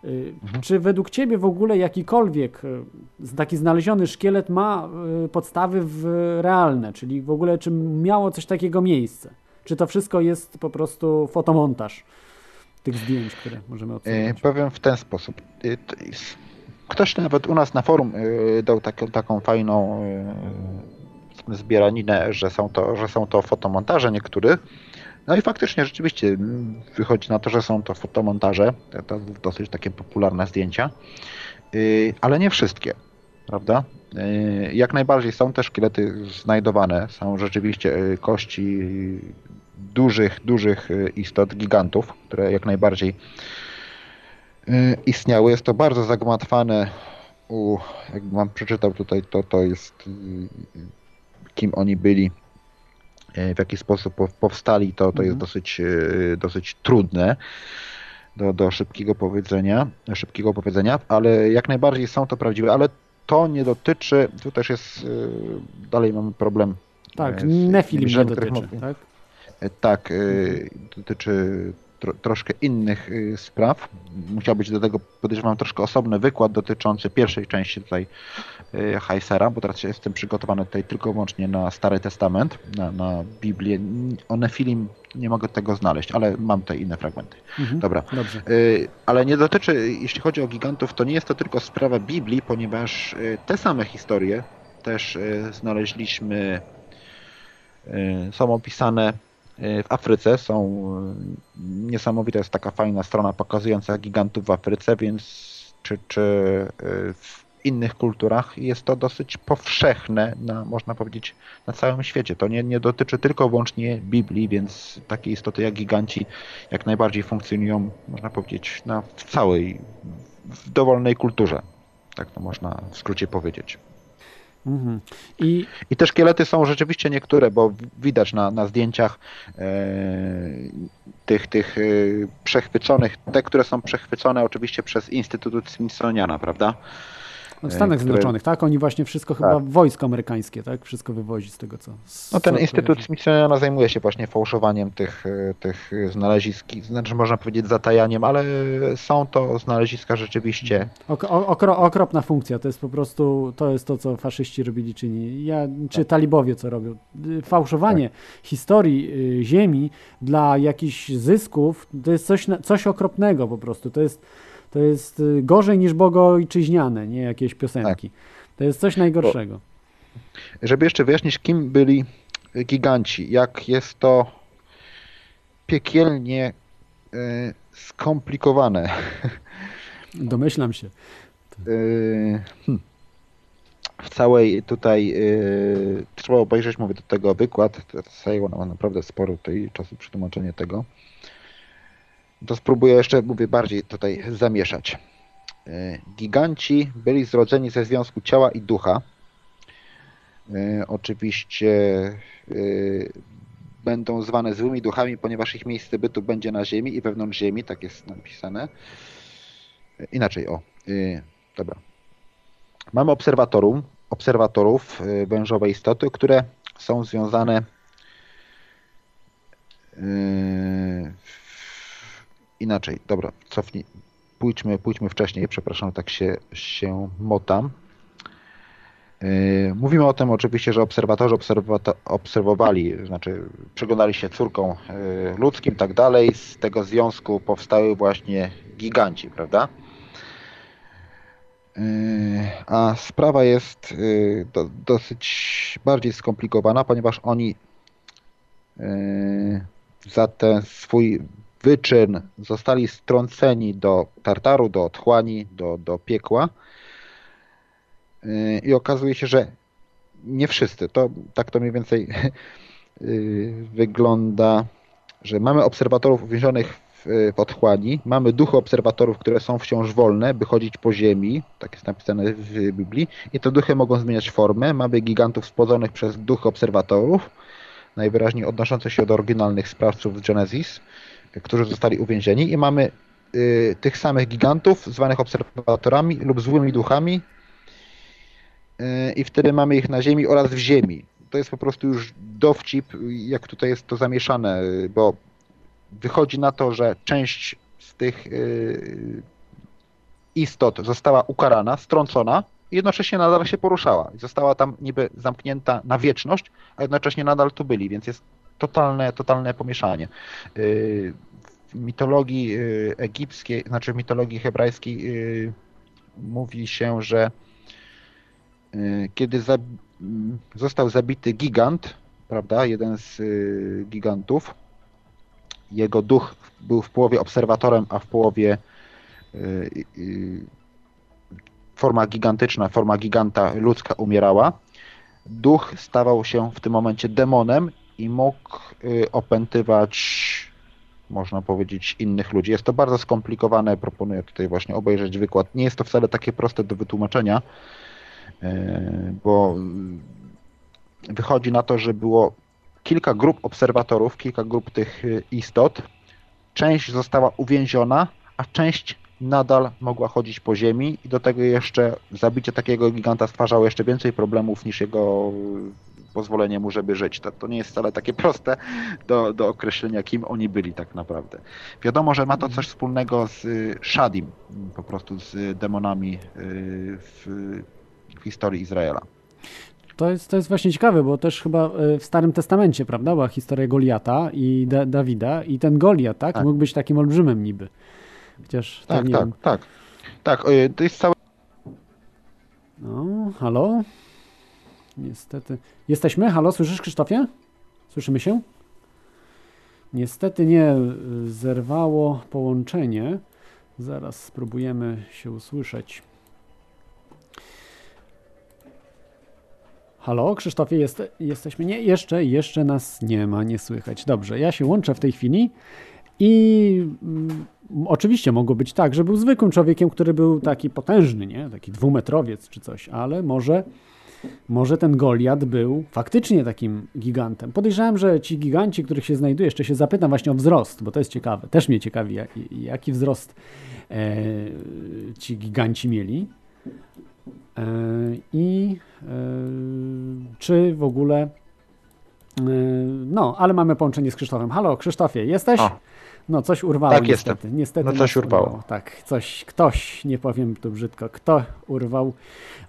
Y, Czy według Ciebie w ogóle jakikolwiek y, taki znaleziony szkielet ma y, podstawy w realne, czyli w ogóle czy miało coś takiego miejsce? Czy to wszystko jest po prostu fotomontaż tych zdjęć, które możemy E, obserwować? Powiem w ten sposób. E, Ktoś nawet u nas na forum e, dał taką, taką fajną zbieraninę, że są, to, że są to fotomontaże niektórych. No i faktycznie rzeczywiście mm, wychodzi na to, że są to fotomontaże. To, dosyć takie popularne zdjęcia. E, Ale nie wszystkie, prawda? E, Jak najbardziej są też szkielety znajdowane. Są rzeczywiście e, kości dużych, dużych istot, gigantów, które jak najbardziej y, istniały. Jest to bardzo zagmatwane. U, jak mam przeczytał tutaj, to to jest y, kim oni byli, y, w jaki sposób pow- powstali, to, to jest dosyć, y, dosyć trudne. do, do szybkiego powiedzenia, szybkiego powiedzenia, ale jak najbardziej są to prawdziwe, ale to nie dotyczy, tu też jest, y, dalej mamy problem. Tak, e, z Nefilim nie dotyczy, tak? E, Tak, y, dotyczy tro, troszkę innych y, spraw. Musiał być do tego, podejrzewam, troszkę osobny wykład dotyczący pierwszej części tutaj y, Heisera, bo teraz jestem przygotowany tutaj tylko i wyłącznie na Stary Testament, na, na Biblię. O Nefilim nie mogę tego znaleźć, ale mam tutaj inne fragmenty. Mhm. Dobra. Dobrze. Y, Ale nie dotyczy, jeśli chodzi o gigantów, to nie jest to tylko sprawa Biblii, ponieważ te same historie też znaleźliśmy, są opisane w Afryce, są y, niesamowita jest taka fajna strona pokazująca gigantów w Afryce, więc czy, czy y, w innych kulturach jest to dosyć powszechne, na, można powiedzieć, na całym świecie. To nie, nie dotyczy tylko wyłącznie Biblii, więc takie istoty jak giganci jak najbardziej funkcjonują, można powiedzieć, na, w całej, w dowolnej kulturze. Tak to można w skrócie powiedzieć. I I te szkielety są rzeczywiście niektóre, bo widać na, na zdjęciach e, tych, tych e, przechwyconych, te, które są przechwycone oczywiście przez Instytut Smithsoniana, prawda? W Stanach które- Zjednoczonych, tak? Oni właśnie wszystko chyba wojsko amerykańskie, tak? Wszystko wywozi z tego, co... z- No ten co Instytut. Smithsoniana zajmuje się właśnie fałszowaniem tych, e, tych znalezisk, znaczy można powiedzieć zatajaniem, ale są to znaleziska rzeczywiście o- okro, okropna funkcja, to jest po prostu, to jest to, co faszyści robili, czy, nie, ja, czy talibowie co robią. Y, Fałszowanie historii y, ziemi dla jakichś zysków, to jest coś, na- coś okropnego po prostu, to jest, to jest y, gorzej niż bogojczyźniane, nie jakieś piosenki. To jest coś najgorszego. Żeby jeszcze wyjaśnić, kim byli giganci, jak jest to piekielnie e, skomplikowane. Domyślam się. E, hmm. W całej tutaj e, trzeba obejrzeć, mówię do tego wykład, zajęło nam naprawdę sporo tutaj czasu przetłumaczenie tego. To spróbuję jeszcze, mówię, bardziej tutaj zamieszać. E, Giganci byli zrodzeni ze związku ciała i ducha. E, Oczywiście e, będą zwane złymi duchami, ponieważ ich miejsce bytu będzie na ziemi i wewnątrz ziemi, tak jest napisane. Inaczej, o, dobra. Mamy obserwatorium, obserwatorów e, wężowej istoty, które są związane e, inaczej, dobra, cofnij, pójdźmy, pójdźmy wcześniej, przepraszam, tak się, się motam. Yy, Mówimy o tym oczywiście, że obserwatorzy obserwato- obserwowali, znaczy przyglądali się córką yy, ludzkim i tak dalej. Z tego związku powstały właśnie giganci, prawda? Yy, A sprawa jest do, dosyć bardziej skomplikowana, ponieważ oni za ten swój wyczyn zostali strąceni do Tartaru, do otchłani, do, do piekła. Yy, I okazuje się, że nie wszyscy. To tak to mniej więcej yy, wygląda, że mamy obserwatorów uwięzionych w, w otchłani, mamy duchy obserwatorów, które są wciąż wolne, by chodzić po ziemi, tak jest napisane w Biblii, i te duchy mogą zmieniać formę. Mamy gigantów spłodzonych przez duchy obserwatorów, najwyraźniej odnoszące się do oryginalnych sprawców z Genesis, którzy zostali uwięzieni i mamy y, tych samych gigantów zwanych obserwatorami lub złymi duchami y, i wtedy mamy ich na ziemi oraz w ziemi. To jest po prostu już dowcip, jak tutaj jest to zamieszane, bo wychodzi na to, że część z tych y, istot została ukarana, strącona i jednocześnie nadal się poruszała. Została tam niby zamknięta na wieczność, a jednocześnie nadal tu byli, więc jest totalne, totalne pomieszanie. Y, W mitologii y, egipskiej, znaczy w mitologii hebrajskiej y, mówi się, że kiedy za, mm, został zabity gigant, prawda, jeden z gigantów, jego duch był w połowie obserwatorem, a w połowie forma gigantyczna, forma giganta ludzka umierała. Duch stawał się w tym momencie demonem i mógł y, opętywać, można powiedzieć, innych ludzi. Jest to bardzo skomplikowane, proponuję tutaj właśnie obejrzeć wykład. Nie jest to wcale takie proste do wytłumaczenia, y, bo wychodzi na to, że było kilka grup obserwatorów, kilka grup tych y, istot. Część została uwięziona, a część nadal mogła chodzić po ziemi i do tego jeszcze zabicie takiego giganta stwarzało jeszcze więcej problemów niż jego pozwolenie mu, żeby żyć. To, to nie jest wcale takie proste do, do określenia, kim oni byli tak naprawdę. Wiadomo, że ma to coś wspólnego z y, Shadim, po prostu z demonami y, w, w historii Izraela. To jest, to jest właśnie ciekawe, bo też chyba e, w Starym Testamencie, prawda, była historia Goliata i da Dawida i ten Goliat, tak, Tak. mógł być takim olbrzymem niby. Chociaż Tak, nie tak, wiem. tak. Tak, y, to jest całe No, halo? Niestety. Jesteśmy? Halo, słyszysz Krzysztofie? Słyszymy się? Niestety nie, zerwało połączenie. Zaraz spróbujemy się usłyszeć. Halo, Krzysztofie, jest, jesteśmy? Nie, jeszcze, jeszcze nas nie ma, nie słychać. Dobrze, ja się łączę w tej chwili i mm, oczywiście mogło być tak, że był zwykłym człowiekiem, który był taki potężny, nie? Taki dwumetrowiec czy coś, ale może, może ten Goliat był faktycznie takim gigantem. Podejrzewam, że ci giganci, których się znajduje, jeszcze się zapytam właśnie o wzrost, bo to jest ciekawe. Też mnie ciekawi, jaki, jaki wzrost e, ci giganci mieli. E, I e, czy w ogóle. e, No, ale mamy połączenie z Krzysztofem. Halo, Krzysztofie, jesteś? O. No, coś urwało Tak, niestety. jestem. niestety No, coś nas urwało. Tak, coś, ktoś, nie powiem tu brzydko, kto urwał,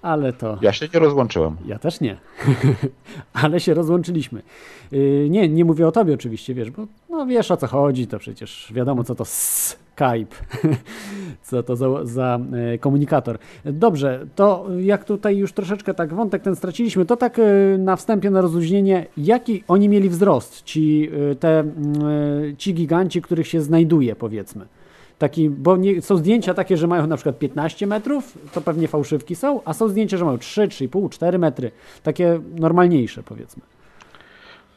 ale to. Ja się nie rozłączyłem. Ja też nie. Ale się rozłączyliśmy. Yy, nie, nie mówię o tobie oczywiście, wiesz, bo no wiesz o co chodzi, to przecież wiadomo co to Skype, co to za, za e, komunikator. Dobrze, to jak tutaj już troszeczkę tak wątek ten straciliśmy, to tak e, na wstępie, na rozluźnienie, jaki oni mieli wzrost, ci, e, te, ci giganci, których się znajduje powiedzmy. Taki, bo nie, są zdjęcia takie, że mają na przykład 15 metrów, to pewnie fałszywki są, a są zdjęcia, że mają 3, 3,5, 4 metry, takie normalniejsze powiedzmy.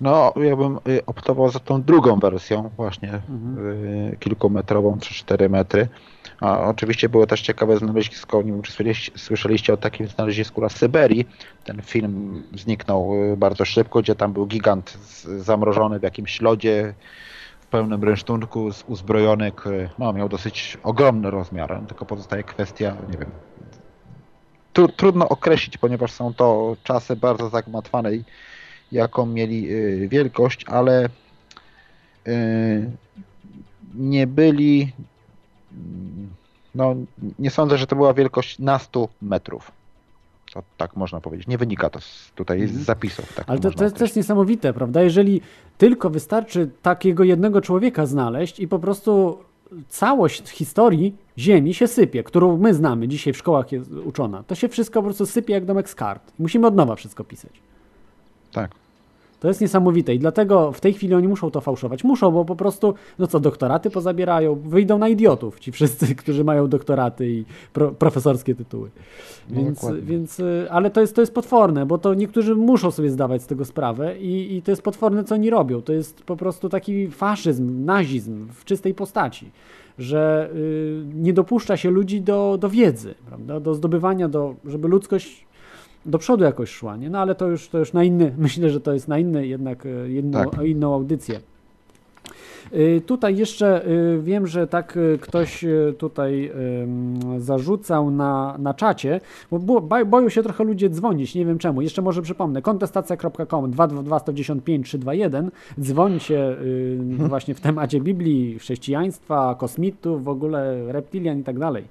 No, ja bym y, optował za tą drugą wersją, właśnie Mhm. y, kilkumetrową, 3-4 metry. A oczywiście było też ciekawe znalezisko, nie wiem czy słyszeliście, słyszeliście o takim znalezisku na Syberii. Ten film zniknął y, bardzo szybko, gdzie tam był gigant zamrożony w jakimś lodzie, w pełnym rynsztunku, uzbrojony, który no, miał dosyć ogromny rozmiar, tylko pozostaje kwestia, nie wiem, tu, trudno określić, ponieważ są to czasy bardzo zagmatwane i jaką mieli y, wielkość, ale y, nie byli, no nie sądzę, że to była wielkość na 100 metrów. To tak można powiedzieć. Nie wynika to z, tutaj z zapisów. Tak Mhm. Ale to, to, jest, jest niesamowite, prawda? Jeżeli tylko wystarczy takiego jednego człowieka znaleźć i po prostu całość historii Ziemi się sypie, którą my znamy, dzisiaj w szkołach jest uczona, to się wszystko po prostu sypie jak domek z kart. Musimy od nowa wszystko pisać. Tak. To jest niesamowite i dlatego w tej chwili oni muszą to fałszować. Muszą, bo po prostu, no co, doktoraty pozabierają, wyjdą na idiotów ci wszyscy, którzy mają doktoraty i pro, profesorskie tytuły. No, Więc, dokładnie. więc, y, ale to jest, to jest potworne, bo to niektórzy muszą sobie zdawać z tego sprawę i, i to jest potworne, co oni robią. To jest po prostu taki faszyzm, nazizm w czystej postaci, że y, nie dopuszcza się ludzi do, do wiedzy, prawda? do zdobywania, do, żeby ludzkość do przodu jakoś szła, nie? No ale to już, to już na inny, myślę, że to jest na inny jednak, e, jedną, Tak. inną audycję. Y, Tutaj jeszcze y, wiem, że tak y, ktoś tutaj zarzucał na, na czacie, bo boją się trochę ludzie dzwonić, nie wiem czemu. Jeszcze może przypomnę, kontestacja.com 222 195 321. Dzwońcie y, właśnie w temacie Biblii, chrześcijaństwa, kosmitów, w ogóle reptilian i tak dalej.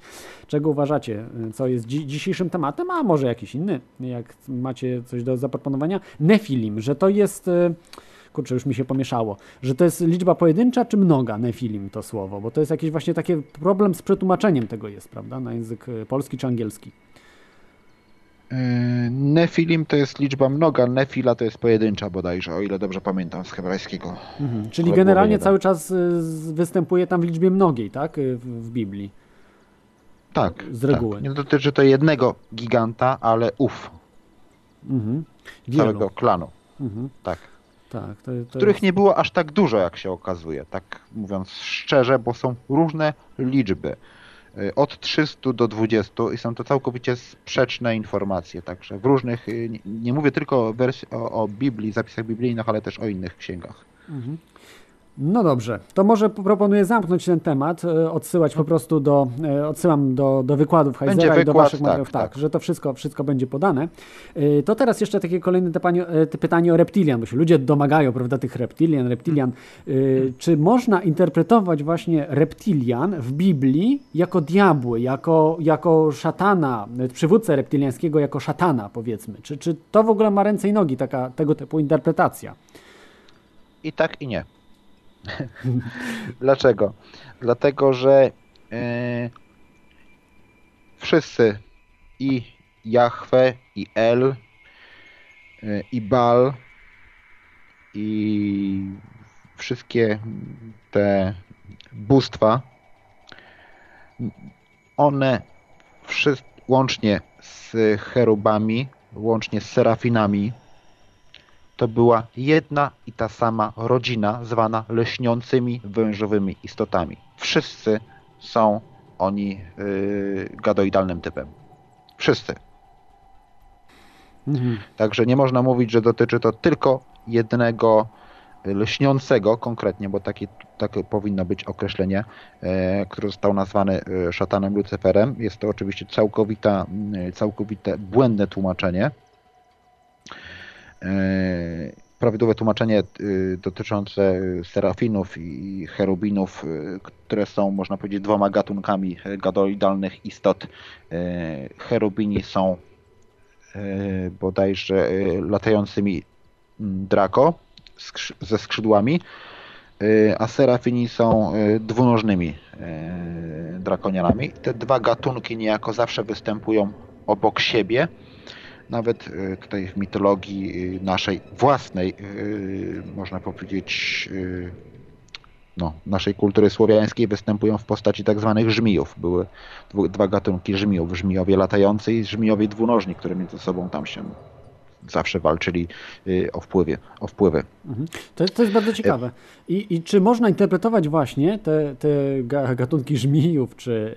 Czego uważacie, co jest dzi- dzisiejszym tematem, a może jakiś inny, jak macie coś do zaproponowania? Nefilim, że to jest... kurczę, już mi się pomieszało, że to jest liczba pojedyncza czy mnoga nefilim to słowo, bo to jest jakiś właśnie taki problem z przetłumaczeniem tego jest, prawda, na język y, polski czy angielski. Yy, Nefilim to jest liczba mnoga, nefila to jest pojedyncza bodajże, o ile dobrze pamiętam z hebrajskiego. Mhm. Czyli generalnie cały czas z- występuje tam w liczbie mnogiej, tak, w, Biblii. Tak. Z reguły. Tak. Nie dotyczy to jednego giganta, ale uf, Mhm. Wielu. całego klanu. Mhm. Tak. Tak, to, to Których jest... nie było aż tak dużo, jak się okazuje, tak mówiąc szczerze, bo są różne liczby. Y, Od 300 do 20 i są to całkowicie sprzeczne informacje, także w różnych, y, nie, nie mówię tylko o, o Biblii, zapisach biblijnych, ale też o innych księgach. Mhm. No dobrze, to może proponuję zamknąć ten temat, e, odsyłać po prostu do, e, odsyłam do, do wykładów Heizera Będzie i do wykład, waszych tak, materiałów, tak, tak. że to wszystko, wszystko będzie podane. E, To teraz jeszcze takie kolejne pytanie, te pytanie o reptilian, bo się ludzie domagają, prawda, tych reptilian, reptilian. E, Czy można interpretować właśnie reptilian w Biblii jako diabły, jako, jako szatana, przywódcę reptiliańskiego jako szatana, powiedzmy? Czy, czy to w ogóle ma ręce i nogi, taka, tego typu interpretacja? I tak, i nie. Dlaczego? Dlatego, że e, wszyscy i Jahwe, i El, e, i Bal, i wszystkie te bóstwa, one wszyscy, łącznie z cherubami, łącznie z serafinami, to była jedna i ta sama rodzina zwana leśniącymi wężowymi istotami. Wszyscy są oni yy, gadoidalnym typem. Wszyscy. Mhm. Także nie można mówić, że dotyczy to tylko jednego lśniącego konkretnie, bo takie, takie powinno być określenie, e, który został nazwany e, szatanem Lucyferem. Jest to oczywiście całkowita, całkowite błędne tłumaczenie. E, Prawidłowe tłumaczenie e, dotyczące serafinów i cherubinów, e, które są, można powiedzieć, dwoma gatunkami e, gadoidalnych istot. E, Cherubini są e, bodajże e, latającymi mm, skrzy- ze skrzydłami, e, a serafini są e, dwunożnymi e, drakonianami. Te dwa gatunki niejako zawsze występują obok siebie. Nawet e, tutaj w mitologii e, naszej własnej, e, można powiedzieć, no, naszej kultury słowiańskiej występują w postaci tak zwanych żmijów. Były dwa gatunki żmijów. Żmijowie latający i żmijowie dwunożni, które między sobą tam się zawsze walczyli y, o wpływie, o wpływy. Mhm. To, to jest bardzo ciekawe. I, I czy można interpretować właśnie te, te ga- gatunki żmijów, czy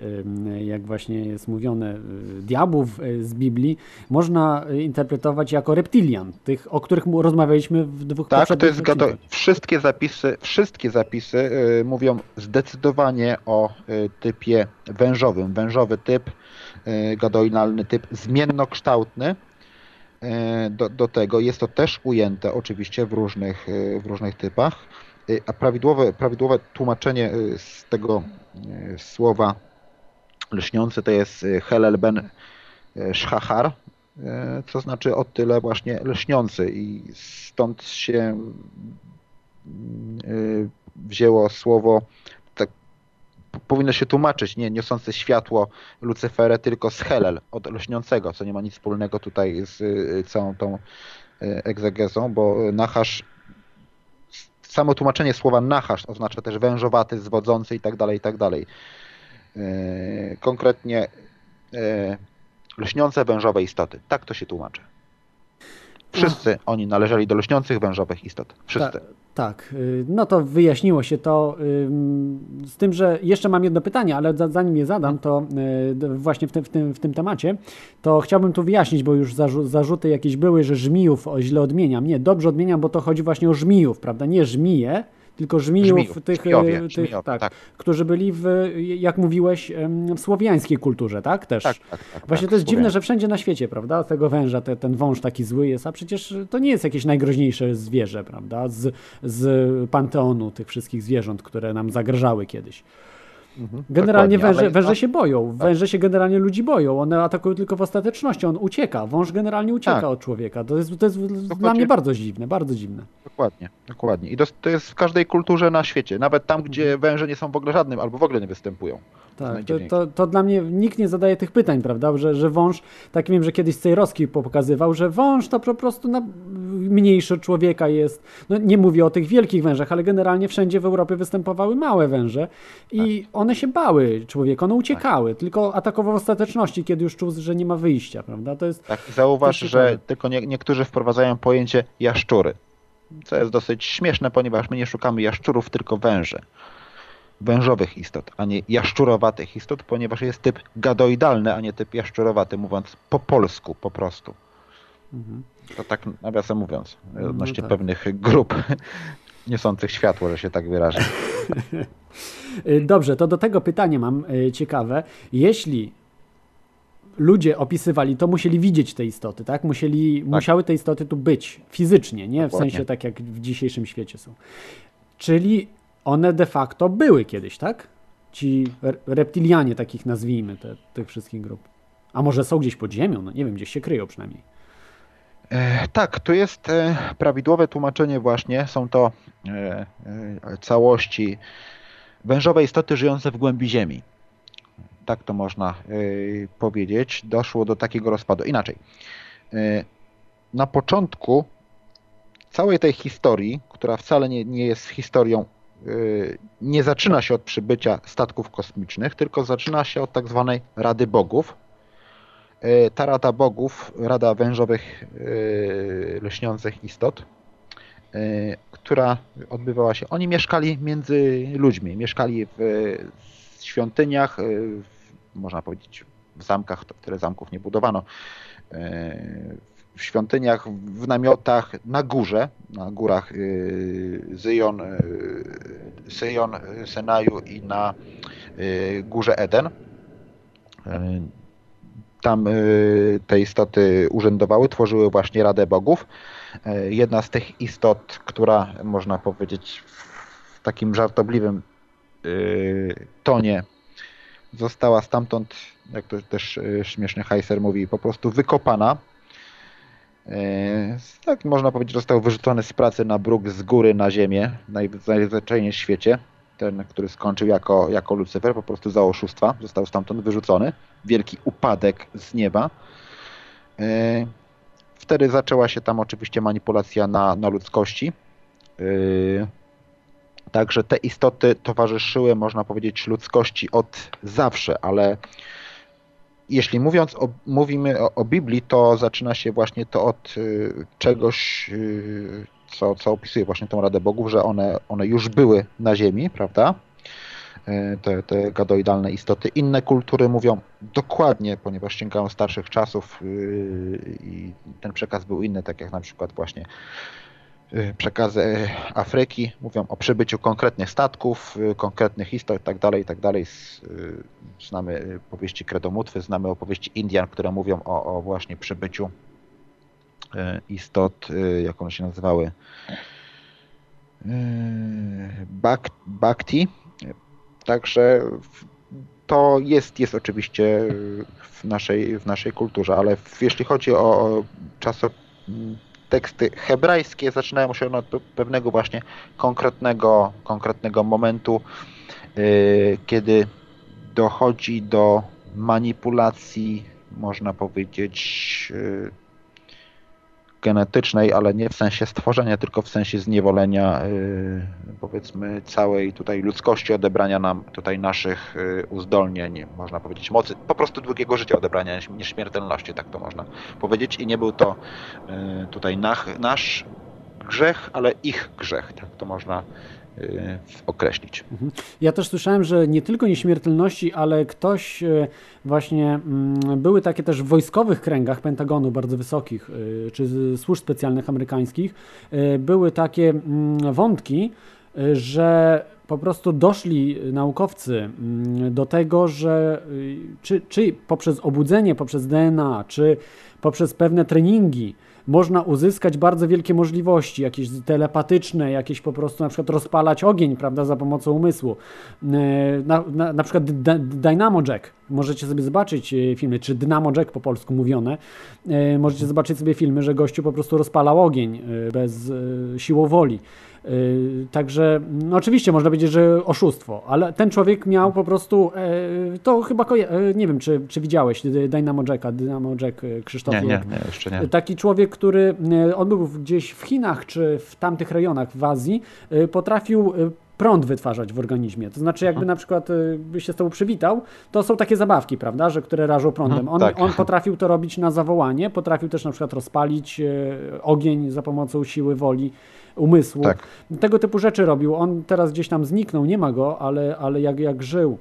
jak właśnie jest mówione, y, diabłów y, z Biblii, można interpretować jako reptilian, tych, o których rozmawialiśmy w dwóch Tak, to poprzednich jest gado- odcinkach. wszystkie zapisy, wszystkie zapisy mówią zdecydowanie o y, typie wężowym. Wężowy typ, y, gadoinalny typ zmiennokształtny. Y, do, do tego jest to też ujęte oczywiście w różnych, y, w różnych typach. Y, A prawidłowe, prawidłowe tłumaczenie z tego słowa lśniący to jest Helel ben Shachar, y, co znaczy o tyle właśnie lśniący i stąd się y, wzięło słowo powinno się tłumaczyć, nie niosące światło Lucyferę, tylko z Helel, od lśniącego, co nie ma nic wspólnego tutaj z y, całą tą y, egzegezą, bo Nachasz samo tłumaczenie słowa nachasz oznacza też wężowaty, zwodzący i tak dalej, i tak dalej. Yy, Konkretnie lśniące wężowe istoty. Tak to się tłumaczy. Wszyscy oni należeli do lśniących wężowych istot. Wszyscy. Ta, tak, y, no to wyjaśniło się to. Z tym, że jeszcze mam jedno pytanie, ale za- zanim je zadam, to y, właśnie w tym, w tym, w tym temacie, to chciałbym tu wyjaśnić, bo już zarzu- zarzuty jakieś były, że żmijów o, źle odmieniam. Nie, dobrze odmieniam, bo to chodzi właśnie o żmijów, prawda? Nie żmije, tylko żmijów, Żmijów, tych, żmijowie, y, tych żmijowie, tak, tak. którzy byli w, jak mówiłeś, w słowiańskiej kulturze, tak? Też. Tak, tak, tak, Właśnie tak, to jest dziwne, że wszędzie na świecie, prawda, tego węża, te, ten wąż taki zły jest, a przecież to nie jest jakieś najgroźniejsze zwierzę, prawda, z, z panteonu tych wszystkich zwierząt, które nam zagrażały kiedyś. Generalnie Mhm. dokładnie, węże, ale- węże się boją, węże się generalnie ludzi boją, one atakują tylko w ostateczności, on ucieka, wąż generalnie ucieka Tak. od człowieka, to jest, to jest dla mnie bardzo dziwne, bardzo dziwne. Dokładnie, dokładnie. I to, to jest w każdej kulturze na świecie. Nawet tam, gdzie węże nie są w ogóle żadnym, albo w ogóle nie występują. Tak, to, to, to dla mnie nikt nie zadaje tych pytań, prawda? Że, że wąż, tak wiem, że kiedyś Cejrowski pokazywał, że wąż to po prostu na, mniejszy od człowieka jest. No, nie mówię o tych wielkich wężach, ale generalnie wszędzie w Europie występowały małe węże i Tak. one się bały człowieka, one uciekały, tylko atakował w ostateczności, kiedy już czuł, że nie ma wyjścia, prawda? To jest. Tak, zauważ, to że tylko nie, niektórzy wprowadzają pojęcie jaszczury, co jest dosyć śmieszne, ponieważ my nie szukamy jaszczurów, tylko węże. Wężowych istot, a nie jaszczurowatych istot, ponieważ jest typ gadoidalny, a nie typ jaszczurowaty, mówiąc po polsku po prostu. Mhm. To tak nawiasem mówiąc, No odnośnie tak. pewnych grup. niosących światło, że się tak wyrażę. Dobrze, to do tego pytanie mam y, ciekawe. Jeśli ludzie opisywali, to musieli widzieć te istoty, tak? Musieli, Musiały te istoty tu być fizycznie, nie? W Dokładnie. sensie tak jak w dzisiejszym świecie są. Czyli one de facto były kiedyś, tak? Ci re- reptilianie, takich nazwijmy, te, tych wszystkich grup. A może są gdzieś pod ziemią? No nie wiem, gdzieś się kryją przynajmniej. E, tak, tu jest e, prawidłowe tłumaczenie właśnie. Są to e, całości wężowe istoty żyjące w głębi ziemi. Tak to można powiedzieć. Doszło do takiego rozpadu. Inaczej. Na początku całej tej historii, która wcale nie, nie jest historią, nie zaczyna się od przybycia statków kosmicznych, tylko zaczyna się od tak zwanej Rady Bogów, E, ta Rada Bogów, Rada Wężowych e, Lśniących Istot, która odbywała się. Oni mieszkali między ludźmi, mieszkali w świątyniach, w, można powiedzieć w zamkach, tyle zamków nie budowano, w świątyniach, w namiotach, na górze, na górach Syjon, e, Senaju i na e, górze Eden. E, tam y, te istoty urzędowały, tworzyły właśnie Radę Bogów. Y, Jedna z tych istot, która można powiedzieć w takim żartobliwym y, tonie została stamtąd, jak to też y, śmiesznie Heiser mówi, po prostu wykopana. Y, Tak można powiedzieć, został wyrzucony z pracy na bruk z góry na ziemię, naj- najzwyczajniej w świecie. Ten, który skończył jako, jako Lucyfer, po prostu za oszustwa, został stamtąd wyrzucony. Wielki upadek z nieba. Y, Wtedy zaczęła się tam oczywiście manipulacja na, na ludzkości. Y, Także te istoty towarzyszyły, można powiedzieć, ludzkości od zawsze, ale jeśli mówiąc o, mówimy o, o Biblii, to zaczyna się właśnie to od y, czegoś, y, co, co opisuje właśnie tą Radę Bogów, że one, one już były na Ziemi, prawda? Y, Te, te gadoidalne istoty. Inne kultury mówią dokładnie, ponieważ sięgają starszych czasów y, i ten przekaz był inny, tak jak na przykład właśnie przekazy e, Afryki mówią o przybyciu konkretnych statków, y, konkretnych istot i tak dalej, i tak y, Znamy y, powieści Kredomutwy, znamy opowieści Indian, które mówią o, o właśnie przybyciu y, istot, y, jak one się nazywały, Y, Bhakti. Także to jest, jest oczywiście w naszej, w naszej kulturze, ale jeśli chodzi o, o czaso, m, teksty hebrajskie, zaczynają się od pe- pewnego właśnie konkretnego, konkretnego momentu, y, kiedy dochodzi do manipulacji, można powiedzieć, y, genetycznej, ale nie w sensie stworzenia, tylko w sensie zniewolenia y, powiedzmy całej tutaj ludzkości, odebrania nam tutaj naszych y, uzdolnień, można powiedzieć mocy, po prostu długiego życia, odebrania nieśmiertelności, tak to można powiedzieć. I nie był to y, tutaj nasz grzech, ale ich grzech, tak to można określić. Mhm. Ja też słyszałem, że nie tylko nieśmiertelności, ale ktoś e, właśnie, mm, były takie też w wojskowych kręgach Pentagonu, bardzo wysokich, e, czy służb specjalnych amerykańskich, były takie mm, wątki, że po prostu doszli naukowcy mm, do tego, że y, czy, czy poprzez obudzenie, poprzez DNA, czy poprzez pewne treningi można uzyskać bardzo wielkie możliwości, jakieś telepatyczne, jakieś po prostu na przykład rozpalać ogień, prawda, za pomocą umysłu. E, Na, na, na przykład Dynamo Jack, możecie sobie zobaczyć e, filmy, czy Dynamo Jack po polsku mówione, E, możecie zobaczyć sobie filmy, że gościu po prostu rozpalał ogień bez e, siłą woli. E, Także no oczywiście można powiedzieć, że oszustwo, ale ten człowiek miał po prostu, e, to chyba, e, nie wiem, czy, czy widziałeś Dynamo Jacka, Dynamo Jack e, Krzysztof Nie, nie, nie, jeszcze nie. Taki człowiek, który on był gdzieś w Chinach czy w tamtych rejonach w Azji, potrafił prąd wytwarzać w organizmie. To znaczy, jakby na przykład by się z tobą przywitał, to są takie zabawki, prawda, że które rażą prądem. Mhm, On, tak. on potrafił to robić na zawołanie, potrafił też na przykład rozpalić ogień za pomocą siły woli, umysłu. Tak. Tego typu rzeczy robił. On teraz gdzieś tam zniknął, nie ma go, ale, ale jak, jak żył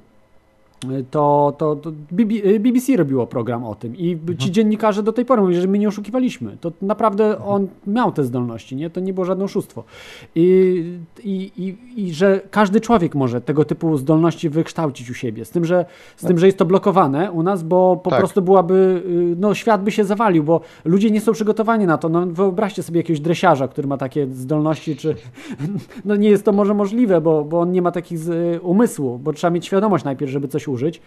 to, to, to BB, BBC robiło program o tym i ci dziennikarze do tej pory mówią, że my nie oszukiwaliśmy. To naprawdę on miał te zdolności, nie? To nie było żadne oszustwo. I, i, i, i że każdy człowiek może tego typu zdolności wykształcić u siebie. Z tym, że, z tym, że jest to blokowane u nas, bo po Tak. prostu byłaby, y, no świat by się zawalił, bo ludzie nie są przygotowani na to. No wyobraźcie sobie jakiegoś dresiarza, który ma takie zdolności, czy no nie jest to może możliwe, bo, bo on nie ma takich z, y, umysłu, bo trzeba mieć świadomość najpierw, żeby coś użyć.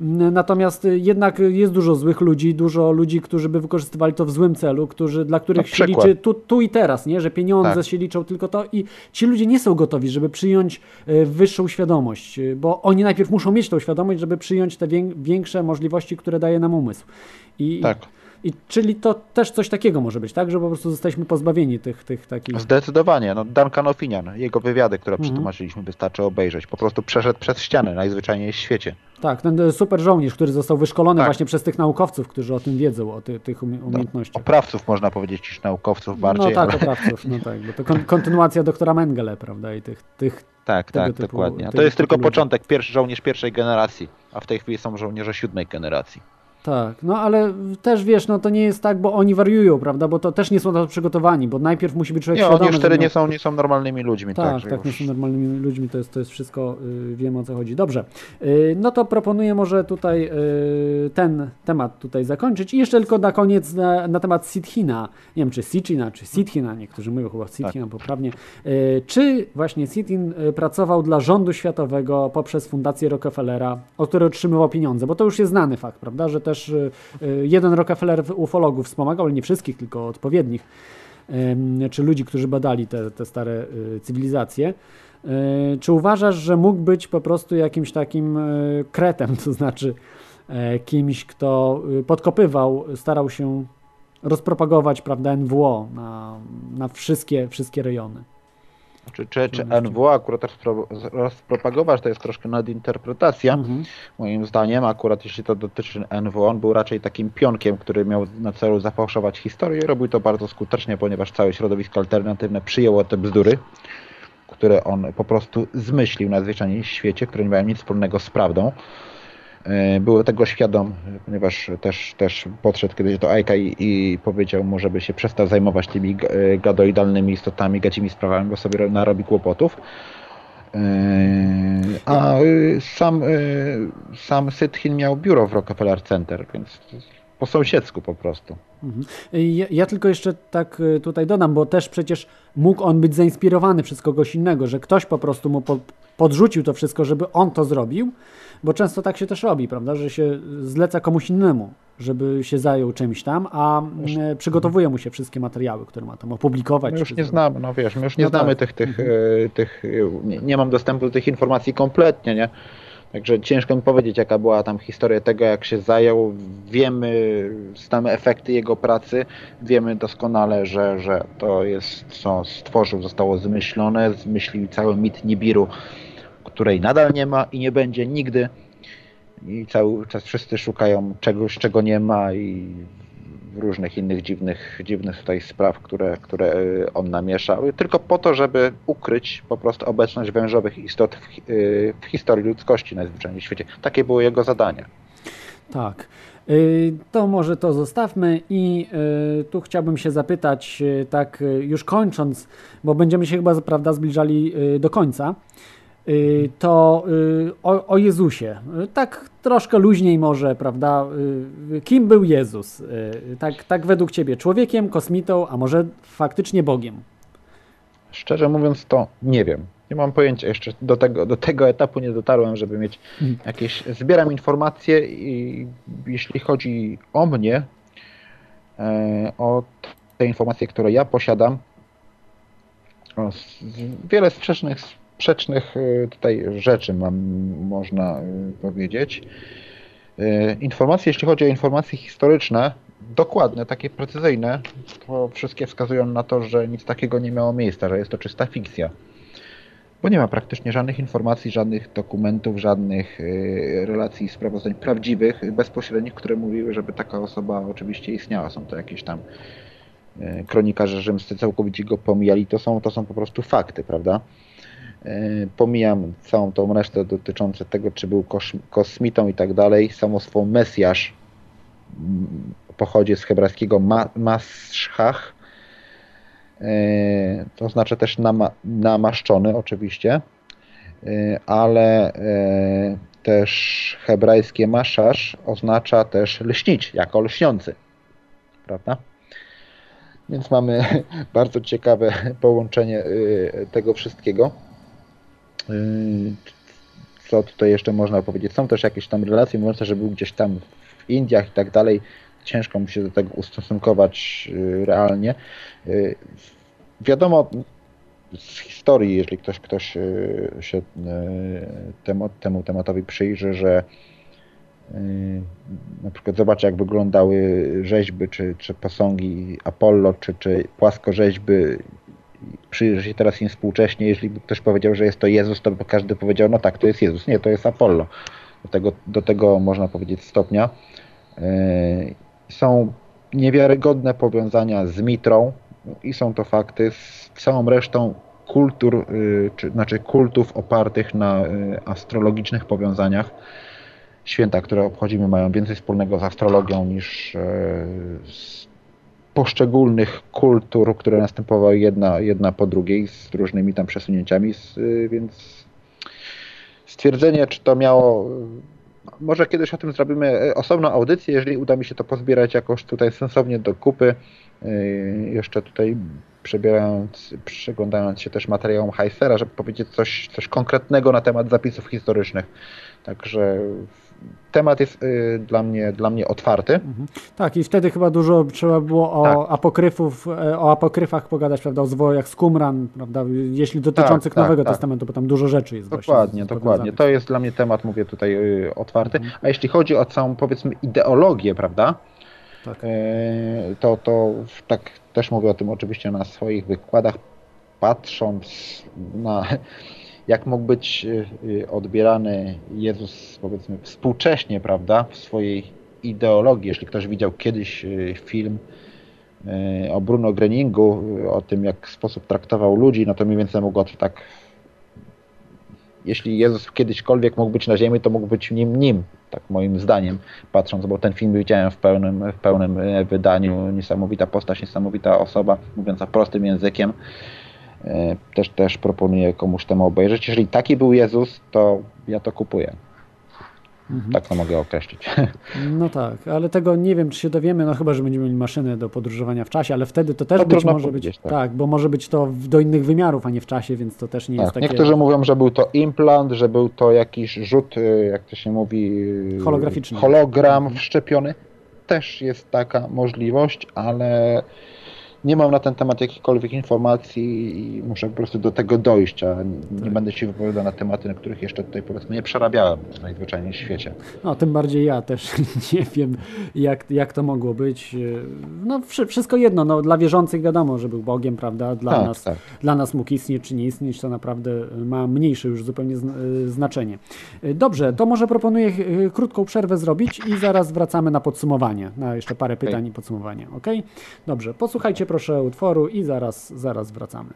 N- Natomiast y, jednak jest dużo złych ludzi, dużo ludzi, którzy by wykorzystywali to w złym celu, którzy, dla których się liczy tu, tu i teraz, nie? że pieniądze Tak. się liczą tylko to i ci ludzie nie są gotowi, żeby przyjąć y, wyższą świadomość, y, bo oni najpierw muszą mieć tą świadomość, żeby przyjąć te wię- większe możliwości, które daje nam umysł. I, Tak. I, czyli to też coś takiego może być, tak? Że po prostu zostaliśmy pozbawieni tych, tych takich... Zdecydowanie. No Duncan Ofinian, jego wywiady, które Mhm. przetłumaczyliśmy, wystarczy obejrzeć. Po prostu przeszedł przez ścianę najzwyczajniej w świecie. Tak, ten e, super żołnierz, który został wyszkolony Tak. właśnie przez tych naukowców, którzy o tym wiedzą, o ty, tych umie- umiejętnościach. Oprawców można powiedzieć niż naukowców bardziej. no tak, ale... oprawców, no tak, bo to kon- kontynuacja doktora Mengele, prawda, i tych, tych Tak, tak, typu- dokładnie. To jest tylko ludzi. początek, pierwszy żołnierz pierwszej generacji, a w tej chwili są żołnierze siódmej generacji. Tak, no ale też wiesz, no to nie jest tak, bo oni wariują, prawda, bo to też nie są na to przygotowani, bo najpierw musi być człowiek Nie, świadomy, oni już wtedy miał- nie są, nie są normalnymi ludźmi. Tak, także tak, nie są normalnymi ludźmi, to jest, to jest wszystko, y, wiemy o co chodzi. Dobrze, y, no to proponuję może tutaj y, ten temat tutaj zakończyć. I jeszcze tylko na koniec na, na temat Sithina, nie wiem czy Sitchina, czy Sithina, niektórzy mówią chyba Sithina poprawnie, y, czy właśnie Sithin y, pracował dla rządu światowego poprzez Fundację Rockefellera, od której otrzymywał pieniądze, bo to już jest znany fakt, prawda, że też y, y, jeden Rockefeller ufologów wspomagał, ale nie wszystkich, tylko odpowiednich czy ludzi, którzy badali te, te stare y, cywilizacje. Czy uważasz, że mógł być po prostu jakimś takim kretem, to znaczy e, kimś, kto podkopywał, starał się rozpropagować prawda, NWO na, na wszystkie, wszystkie rejony? Czy, czy, czy NWO akurat rozpro, rozpropagować to jest troszkę nadinterpretacja. Mhm. Moim zdaniem, akurat jeśli to dotyczy NWO, on był raczej takim pionkiem, który miał na celu zafałszować historię i robił to bardzo skutecznie, ponieważ całe środowisko alternatywne przyjęło te bzdury, które on po prostu zmyślił na zwyczajnie w świecie, które nie mają nic wspólnego z prawdą. E, Był tego świadom, ponieważ też, też podszedł kiedyś do Aika i, i powiedział mu, żeby się przestał zajmować tymi e, gadoidalnymi istotami, gadzimi sprawami, bo sobie ro- narobi kłopotów. E, A y, sam, y, sam Sytchin miał biuro w Rockefeller Center, więc po sąsiedzku po prostu. Mhm. Ja, ja tylko jeszcze tak y, tutaj dodam, bo też przecież mógł on być zainspirowany przez kogoś innego, że ktoś po prostu mu po, podrzucił to wszystko, żeby on to zrobił, bo często tak się też robi, prawda, że się zleca komuś innemu, żeby się zajął czymś tam, a mm, przygotowuje mu się wszystkie materiały, które ma tam opublikować. My już nie znamy, no wiesz, my już nie No znamy tak. tych, tych, e, tych e, nie, nie mam dostępu do tych informacji kompletnie, nie? Także ciężko mi powiedzieć, jaka była tam historia tego, jak się zajął. Wiemy, znamy efekty jego pracy, wiemy doskonale, że, że to jest, co stworzył, zostało zmyślone, zmyślił cały mit Nibiru, której nadal nie ma i nie będzie nigdy. I cały czas wszyscy szukają czegoś, czego nie ma i różnych innych dziwnych, dziwnych tutaj spraw, które, które y, on namieszał, tylko po to, żeby ukryć po prostu obecność wężowych istot w, y, w historii ludzkości najzwyczajniej w świecie. Takie było jego zadanie. Tak. Y, To może to zostawmy i tu chciałbym się zapytać, tak już kończąc, bo będziemy się chyba prawda zbliżali do końca, to y, o, o Jezusie. Y, Tak troszkę luźniej może, prawda? Y, Kim był Jezus? Y, Tak, tak według Ciebie, człowiekiem, kosmitą, a może faktycznie Bogiem? Szczerze mówiąc, to nie wiem. Nie mam pojęcia, jeszcze do tego, do tego etapu nie dotarłem, żeby mieć jakieś. Zbieram informacje i jeśli chodzi o mnie, e, o te informacje, które ja posiadam, o, wiele sprzecznych, sprzecznych e, tutaj rzeczy mam, można e, powiedzieć. E, Informacje, jeśli chodzi o informacje historyczne, dokładne, takie precyzyjne, to wszystkie wskazują na to, że nic takiego nie miało miejsca, że jest to czysta fikcja. Bo nie ma praktycznie żadnych informacji, żadnych dokumentów, żadnych y, relacji i sprawozdań prawdziwych, bezpośrednich, które mówiły, żeby taka osoba oczywiście istniała. Są to jakieś tam y, kronikarze rzymscy całkowicie go pomijali. To są, to są po prostu fakty, prawda? Y, pomijam całą tą resztę dotyczącą tego, czy był kosmitą i tak dalej, samo słowo Mesjasz mm, pochodzi z hebrajskiego ma- maschach, y, to oznacza też nama- namaszczony oczywiście, y, ale też hebrajskie maszasz oznacza też lśnić, jako lśniący, prawda? Więc mamy bardzo ciekawe połączenie y, tego wszystkiego. Y, Co tutaj jeszcze można powiedzieć? Są też jakieś tam relacje mówiące, że był gdzieś tam w Indiach i tak dalej. Ciężko mi się do tego ustosunkować y, realnie. Y, Wiadomo z historii, jeżeli ktoś, ktoś się temu, temu tematowi przyjrzy, że na przykład zobaczy jak wyglądały rzeźby, czy, czy posągi Apollo, czy, czy płaskorzeźby przyjrzy się teraz im współcześnie, jeżeli by ktoś powiedział, że jest to Jezus, to by każdy powiedział, no tak, to jest Jezus. Nie, to jest Apollo. Do tego, do tego można powiedzieć stopnia. Yy, Są niewiarygodne powiązania z Mitrą i są to fakty z całą resztą kultur, yy, czy, znaczy kultów opartych na yy, astrologicznych powiązaniach. Święta, które obchodzimy, mają więcej wspólnego z astrologią niż z poszczególnych kultur, które następowały jedna, jedna po drugiej z różnymi tam przesunięciami, yy, więc stwierdzenie, czy to miało. Może kiedyś o tym zrobimy e, osobną audycję, jeżeli uda mi się to pozbierać jakoś tutaj sensownie do kupy. Yy, Jeszcze tutaj przebierając, przyglądając się też materiałom Heisera, żeby powiedzieć coś, coś konkretnego na temat zapisów historycznych. Także temat jest yy, dla mnie, dla mnie otwarty. Tak, i wtedy chyba dużo trzeba było o Tak. apokryfów, e, o apokryfach pogadać, prawda, o zwojach z Qumran, prawda, jeśli dotyczących tak, Nowego tak. Testamentu, bo tam dużo rzeczy jest Dokładnie, dokładnie. To jest dla mnie temat, mówię tutaj, y, otwarty. A jeśli chodzi o całą, powiedzmy, ideologię, prawda? Tak. E, To, to tak też mówię o tym oczywiście na swoich wykładach, patrząc na jak mógł być y, y, odbierany Jezus, powiedzmy, współcześnie, prawda, w swojej ideologii. Jeśli ktoś widział kiedyś y, film o Bruno Greningu, o tym, jak sposób traktował ludzi, no to mniej więcej mógł tak jeśli Jezus kiedyśkolwiek mógł być na ziemi, to mógł być nim nim, tak moim zdaniem, patrząc, bo ten film widziałem w pełnym, w pełnym e, wydaniu, niesamowita postać, niesamowita osoba, mówiąca prostym językiem. E, Też, też proponuję komuś temu obejrzeć. Jeżeli taki był Jezus, to ja to kupuję. Mhm. Tak to mogę określić. No tak, ale tego nie wiem, czy się dowiemy, no chyba, że będziemy mieli maszyny do podróżowania w czasie, ale wtedy to też To być trudno może być, tak. tak. bo może być to do innych wymiarów, a nie w czasie, więc to też nie jest Tak, takie... niektórzy mówią, że był to implant, że był to jakiś rzut, y, jak to się mówi, y, Holograficzny. hologram wszczepiony. Też jest taka możliwość, ale nie mam na ten temat jakichkolwiek informacji i muszę po prostu do tego dojść, a nie Tak. będę się wypowiadał na tematy, na których jeszcze tutaj powiedzmy nie przerabiałem najzwyczajniej w świecie. No, tym bardziej ja też nie wiem, jak, jak to mogło być. No, wszy- wszystko jedno, no, dla wierzących wiadomo, że był Bogiem, prawda? Dla, Tak, nas, tak. dla nas mógł istnieć czy nie istnieć, to naprawdę ma mniejsze już zupełnie y, znaczenie. Dobrze, to może proponuję y, krótką przerwę zrobić i zaraz wracamy na podsumowanie, na jeszcze parę pytań i podsumowanie, ok? Dobrze, posłuchajcie proszę utworu i zaraz, zaraz wracamy.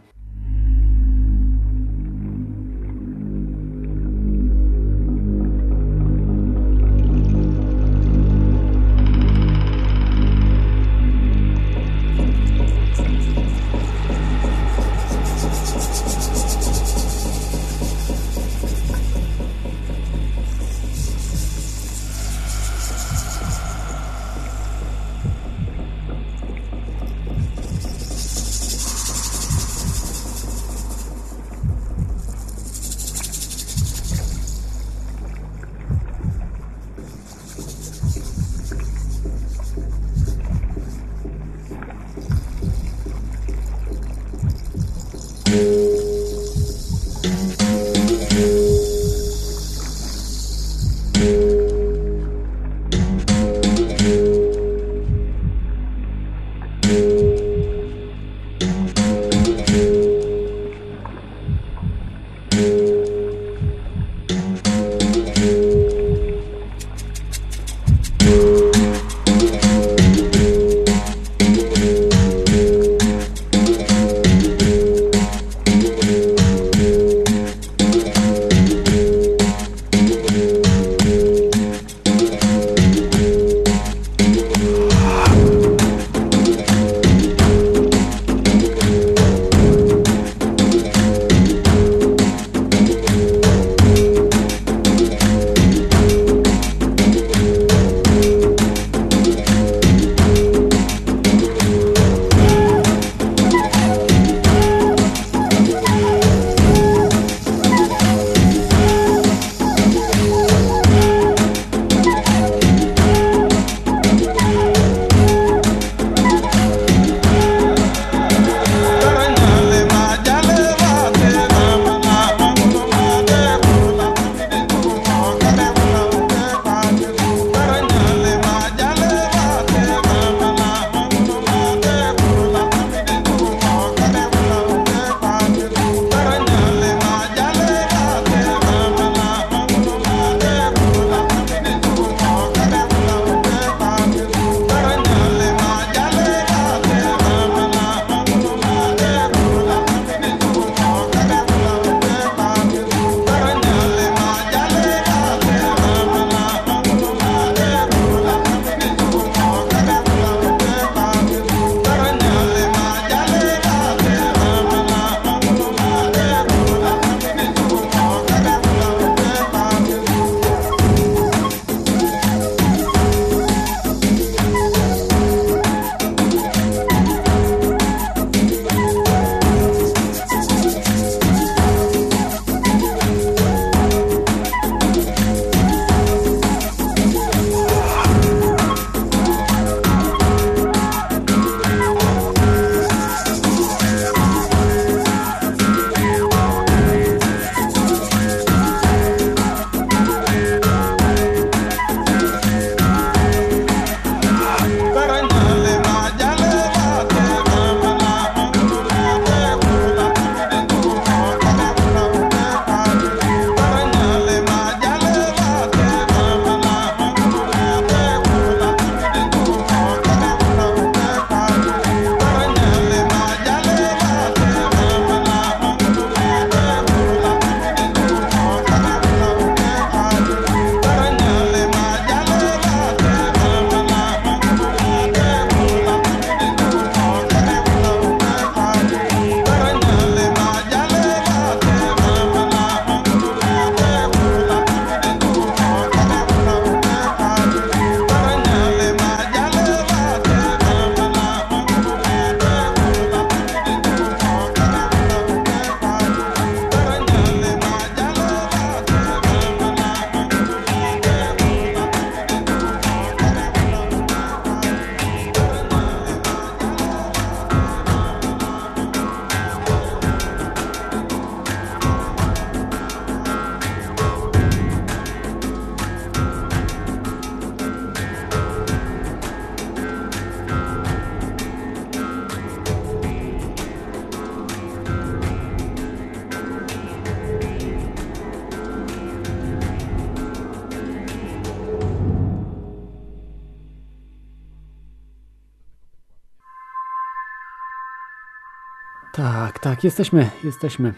Tak, jesteśmy, jesteśmy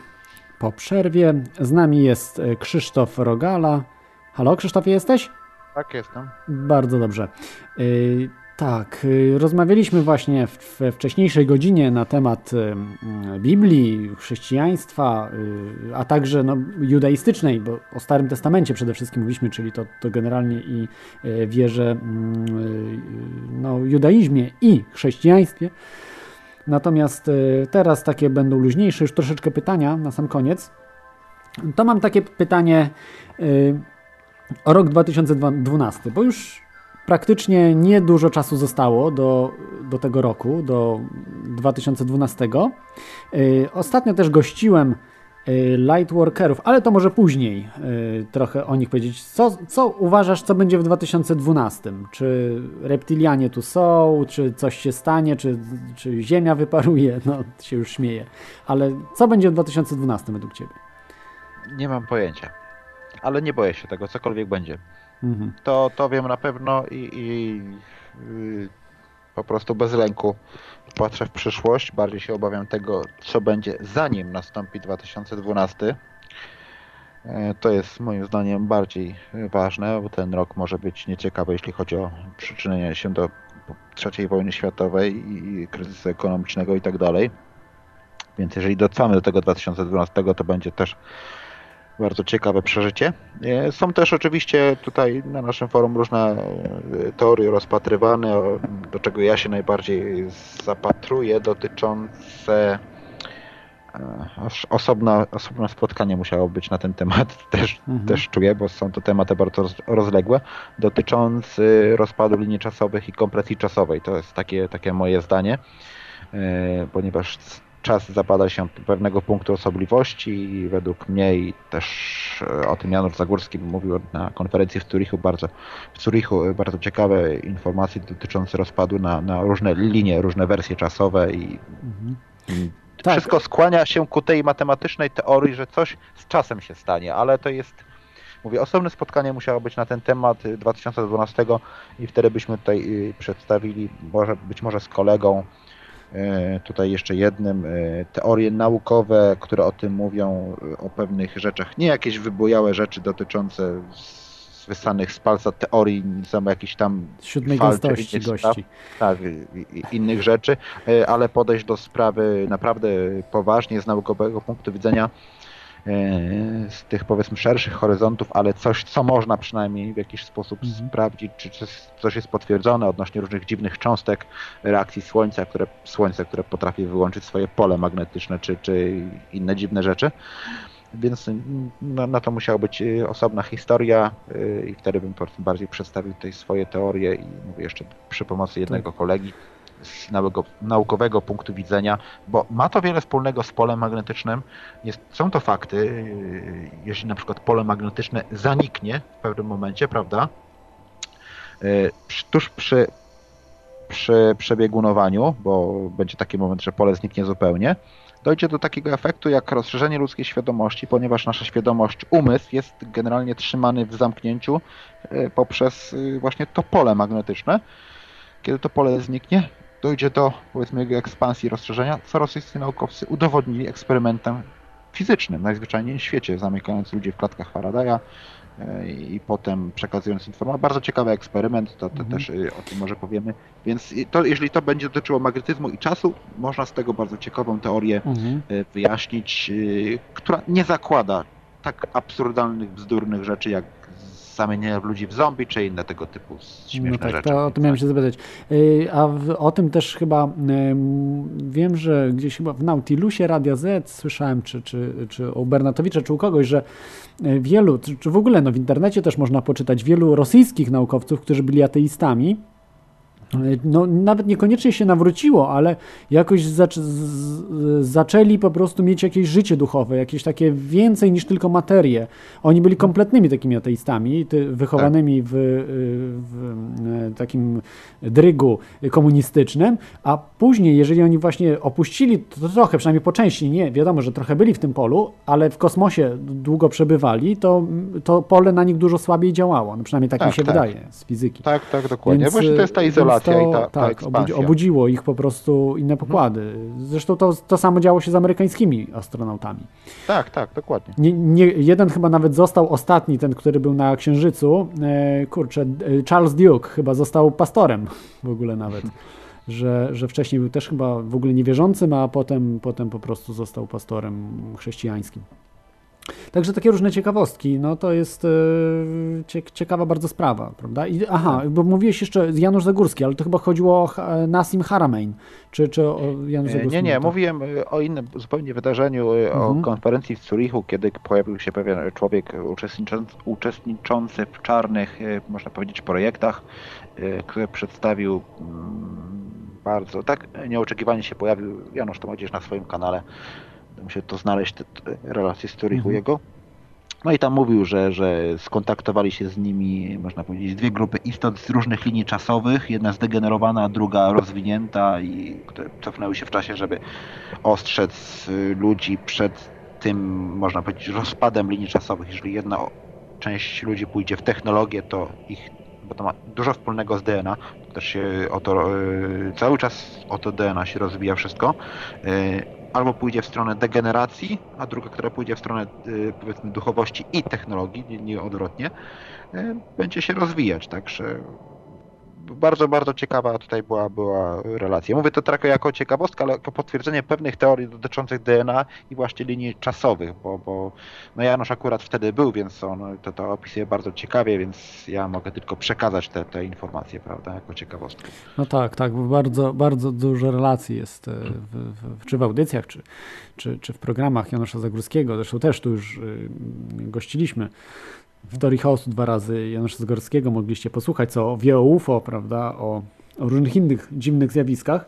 po przerwie. Z nami jest e, Krzysztof Rogala. Halo, Krzysztofie, jesteś? Tak, jestem. Bardzo dobrze. Yy, tak, yy, rozmawialiśmy właśnie w, we wcześniejszej godzinie na temat yy, Biblii, chrześcijaństwa, a także no, judaistycznej, bo o Starym Testamencie przede wszystkim mówiliśmy, czyli to, to generalnie i wierze no, judaizmie i chrześcijaństwie. Natomiast yy, teraz takie będą luźniejsze już troszeczkę pytania na sam koniec. To mam takie pytanie yy, o rok 2012, bo już praktycznie niedużo czasu zostało do, do tego roku, do 2012. Yy, Ostatnio też gościłem Lightworkerów, ale to może później yy, trochę o nich powiedzieć. Co, co uważasz, co będzie w 2012? Czy reptilianie tu są, czy coś się stanie, czy, czy Ziemia wyparuje? No, się już śmieje. Ale co będzie w 2012 według Ciebie? Nie mam pojęcia. Ale nie boję się tego, cokolwiek będzie. Mhm. To, to wiem na pewno i, i y, po prostu bez lęku patrzę w przyszłość. Bardziej się obawiam tego, co będzie zanim nastąpi 2012. E, To jest moim zdaniem bardziej ważne, bo ten rok może być nieciekawy, jeśli chodzi o przyczynienie się do III wojny światowej i kryzysu ekonomicznego i tak dalej. Więc jeżeli dotrwamy do tego 2012, to będzie też bardzo ciekawe przeżycie. E, Są też oczywiście tutaj na naszym forum różne e, teorie rozpatrywane, do czego ja się najbardziej zapatruję, dotyczące e, osobna, osobne spotkanie musiało być na ten temat, też, Mhm. też czuję, bo są to tematy bardzo roz- rozległe, dotyczący rozpadu linii czasowych i kompresji czasowej. To jest takie, takie moje zdanie, ponieważ czas zapada się pewnego punktu osobliwości i według mnie i też e, o tym Janusz Zagórski mówił na konferencji w Zurichu bardzo, w Zurichu e, bardzo ciekawe informacje dotyczące rozpadu na, na różne linie, różne wersje czasowe i Mhm. i Tak. wszystko skłania się ku tej matematycznej teorii, że coś z czasem się stanie, ale to jest, mówię, osobne spotkanie musiało być na ten temat y, 2012 i wtedy byśmy tutaj y, przedstawili, może, być może z kolegą, tutaj jeszcze jednym, y, teorie naukowe, które o tym mówią, y, o pewnych rzeczach, nie jakieś wybujałe rzeczy dotyczące wysanych z palca teorii, są jakieś tam Siódmej fal innych spraw gości. tak, i innych rzeczy, e, ale podejść do sprawy naprawdę poważnie z naukowego punktu widzenia, e, z tych powiedzmy szerszych horyzontów, ale coś, co można przynajmniej w jakiś sposób Mhm. sprawdzić, czy coś, coś jest potwierdzone odnośnie różnych dziwnych cząstek reakcji Słońca, które, Słońce, które potrafi wyłączyć swoje pole magnetyczne, czy, czy inne dziwne rzeczy. Więc na, to musiała być y, osobna historia y, i wtedy bym bardziej przedstawił tutaj swoje teorie i mówię jeszcze przy pomocy jednego kolegi z nauko, naukowego punktu widzenia, bo ma to wiele wspólnego z polem magnetycznym. Jest, są to fakty, y, jeśli na przykład pole magnetyczne zaniknie w pewnym momencie, prawda? Y, Tuż przy, przy przebiegunowaniu, bo będzie taki moment, że pole zniknie zupełnie, dojdzie do takiego efektu jak rozszerzenie ludzkiej świadomości, ponieważ nasza świadomość, umysł jest generalnie trzymany w zamknięciu e, poprzez właśnie to pole magnetyczne. Kiedy to pole zniknie, dojdzie do powiedzmy jego ekspansji, rozszerzenia, co rosyjscy naukowcy udowodnili eksperymentem fizycznym, najzwyczajniej w świecie, zamykając ludzi w klatkach Faradaya e, i potem przekazując informacje. Bardzo ciekawy eksperyment, to, to Mhm. też y, o tym może powiemy. Więc i to, jeżeli to będzie dotyczyło magnetyzmu i czasu, można z tego bardzo ciekawą teorię Mhm. y, wyjaśnić, która nie zakłada tak absurdalnych, bzdurnych rzeczy jak zamienienie ludzi w zombie, czy inne tego typu śmieszne No tak, rzeczy. to o tym miałem się zapytać. Yy, A w, o tym też chyba wiem, że gdzieś chyba w Nautilusie Radia Z słyszałem, czy, czy, czy u Bernatowicza, czy u kogoś, że y, wielu, czy, w ogóle no, w internecie też można poczytać wielu rosyjskich naukowców, którzy byli ateistami, y, no, nawet niekoniecznie się nawróciło, ale jakoś zac- zaczęli po prostu mieć jakieś życie duchowe, jakieś takie więcej niż tylko materię. Oni byli kompletnymi takimi ateistami, wychowanymi w, w takim drygu komunistycznym, a później, jeżeli oni właśnie opuścili, to trochę, przynajmniej po części, nie, wiadomo, że trochę byli w tym polu, ale w kosmosie długo przebywali, to, to pole na nich dużo słabiej działało. No przynajmniej tak, mi Tak, się tak. wydaje z fizyki. Tak, tak, dokładnie. Więc, Właśnie to jest ta izolacja. To ta, ta tak, ekspansja. obudziło ich po prostu inne pokłady. Zresztą to, to samo działo się z amerykańskimi astronautami. Tak, tak, dokładnie. Nie, nie, jeden chyba nawet został ostatni, ten, który był na Księżycu. E, kurczę, e, Charles Duke chyba został pastorem w ogóle nawet. Że, że wcześniej był też chyba w ogóle niewierzącym, a potem, potem po prostu został pastorem chrześcijańskim. Także takie różne ciekawostki, no to jest e, cie, ciekawa bardzo sprawa, prawda? I, aha, bo mówiłeś jeszcze Janusz Zagórski, ale to chyba chodziło o Ha- Nasim Haramein, czy, czy o Janusz E, Zagórski? Nie, nie, to- mówiłem e, o innym zupełnie wydarzeniu, e, o Mhm. konferencji w Zurichu, kiedy pojawił się pewien człowiek uczestniczący, uczestniczący w czarnych, e, można powiedzieć, projektach, e, który przedstawił mm, bardzo, tak nieoczekiwanie się pojawił, Janusz to gdzieś na swoim kanale, muszę to znaleźć, te, te relacje z Zurichu Mhm. jego. No i tam mówił, że, że skontaktowali się z nimi, można powiedzieć, dwie grupy istot z różnych linii czasowych, jedna zdegenerowana, druga rozwinięta i które cofnęły się w czasie, żeby ostrzec y, ludzi przed tym, można powiedzieć, rozpadem linii czasowych. Jeżeli jedna część ludzi pójdzie w technologię, to ich, bo to ma dużo wspólnego z DNA, to też się o to, y, cały czas o to DNA się rozwija wszystko, y, albo pójdzie w stronę degeneracji, a druga, która pójdzie w stronę y, powiedzmy duchowości i technologii, nie, nie odwrotnie, y, będzie się rozwijać, także bardzo, bardzo ciekawa tutaj była, była relacja. Mówię to trochę jako ciekawostka, ale jako potwierdzenie pewnych teorii dotyczących DNA i właśnie linii czasowych, bo, bo no Janusz akurat wtedy był, więc on to, to opisuje bardzo ciekawie, więc ja mogę tylko przekazać te, te informacje, prawda, jako ciekawostkę. No tak, tak, bardzo, bardzo dużo relacji jest e, w, w, czy w audycjach, czy, czy, czy w programach Janusza Zagórskiego. Zresztą też tu już y, gościliśmy w Tori House dwa razy Janusza Zagórskiego. Mogliście posłuchać, co wie o UFO, prawda, o, o różnych innych dziwnych zjawiskach.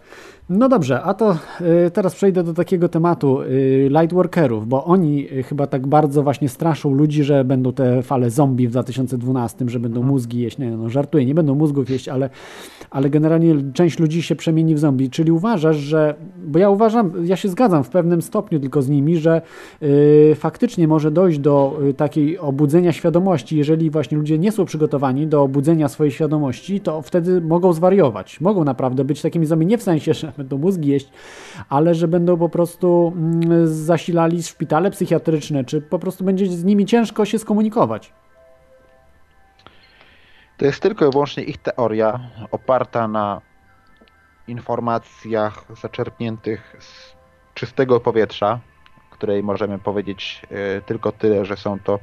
No dobrze, a to y, teraz przejdę do takiego tematu y, lightworkerów, bo oni y, chyba tak bardzo właśnie straszą ludzi, że będą te fale zombie w 2012, że będą mózgi jeść. Nie, no żartuję, nie będą mózgów jeść, ale, ale generalnie część ludzi się przemieni w zombie. Czyli uważasz, że, bo ja uważam, ja się zgadzam w pewnym stopniu tylko z nimi, że y, faktycznie może dojść do takiej obudzenia świadomości, jeżeli właśnie ludzie nie są przygotowani do obudzenia swojej świadomości, to wtedy mogą zwariować. Mogą naprawdę być takimi zombie, nie w sensie, że będą mózgi jeść, ale że będą po prostu mm, zasilali szpitale psychiatryczne, czy po prostu będzie z nimi ciężko się skomunikować. To jest tylko i wyłącznie ich teoria, oparta na informacjach zaczerpniętych z czystego powietrza, której możemy powiedzieć e, tylko tyle, że są to,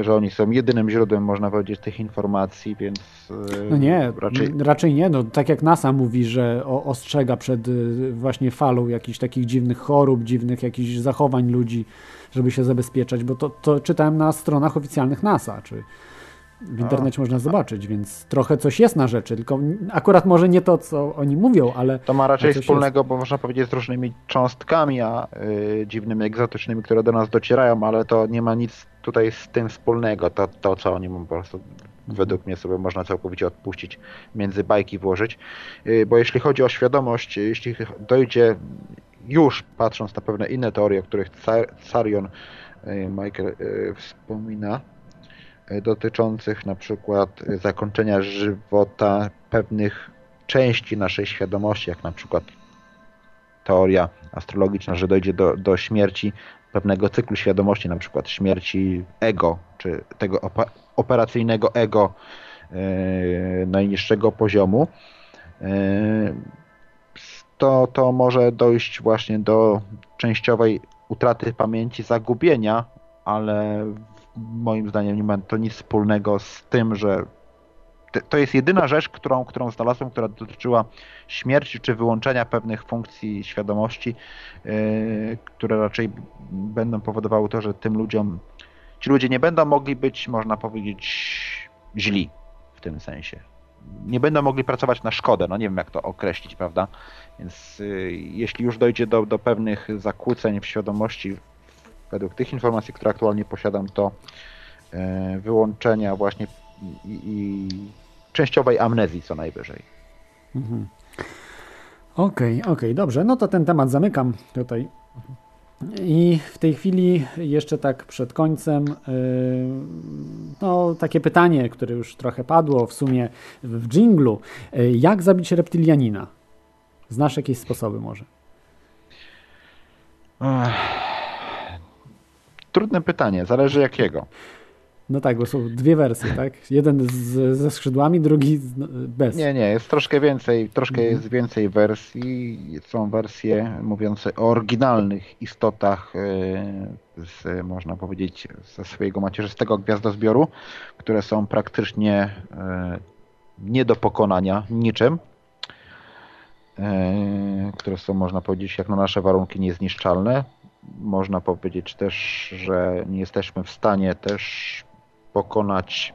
że oni są jedynym źródłem, można powiedzieć, tych informacji, więc e, No nie, raczej raczej nie. No, tak jak NASA mówi, że ostrzega przed y, właśnie falą jakichś takich dziwnych chorób, dziwnych jakichś zachowań ludzi, żeby się zabezpieczać, bo to, to czytałem na stronach oficjalnych NASA, czy w internecie można zobaczyć, więc trochę coś jest na rzeczy, tylko akurat może nie to, co oni mówią, ale To ma raczej wspólnego, bo można powiedzieć, z różnymi cząstkami, a y, dziwnymi, egzotycznymi, które do nas docierają, ale to nie ma nic tutaj z tym wspólnego. To, to co oni mu po prostu według mnie sobie można całkowicie odpuścić, między bajki włożyć. Y, bo jeśli chodzi o świadomość, jeśli dojdzie już, patrząc na pewne inne teorie, o których Carion y, Michael wspomina, dotyczących na przykład y, zakończenia żywota pewnych części naszej świadomości, jak na przykład teoria astrologiczna, że dojdzie do, do śmierci pewnego cyklu świadomości, na przykład śmierci ego, czy tego operacyjnego ego yy, najniższego poziomu, yy, to, to może dojść właśnie do częściowej utraty pamięci, zagubienia, ale moim zdaniem nie ma to nic wspólnego z tym, że to- jest jedyna rzecz, którą, którą znalazłem, która dotyczyła śmierci czy wyłączenia pewnych funkcji świadomości, yy, które raczej będą powodowały to, że tym ludziom, ci ludzie nie będą mogli być, można powiedzieć, źli w tym sensie. Nie będą mogli pracować na szkodę, no nie wiem jak to określić, prawda? Więc yy, jeśli już dojdzie do, do pewnych zakłóceń w świadomości, według tych informacji, które aktualnie posiadam, to yy, wyłączenia właśnie i, i częściowej amnezji co najwyżej. Mhm. Okej, okej, dobrze. No to ten temat zamykam tutaj. I w tej chwili, jeszcze tak przed końcem, yy, no takie pytanie, które już trochę padło w sumie w dżinglu. Yy, Jak zabić reptylianina? Znasz jakieś sposoby może? Ech. Trudne pytanie, zależy jakiego. No tak, bo są dwie wersje, tak? Jeden z, ze skrzydłami, drugi z, no, bez. Nie, nie, jest troszkę więcej, troszkę jest więcej wersji. Są wersje mówiące o oryginalnych istotach, e, z, można powiedzieć, ze swojego macierzystego gwiazdozbioru, które są praktycznie e, nie do pokonania niczym. e, Które są, można powiedzieć, jak na nasze warunki niezniszczalne. Można powiedzieć też, że nie jesteśmy w stanie też pokonać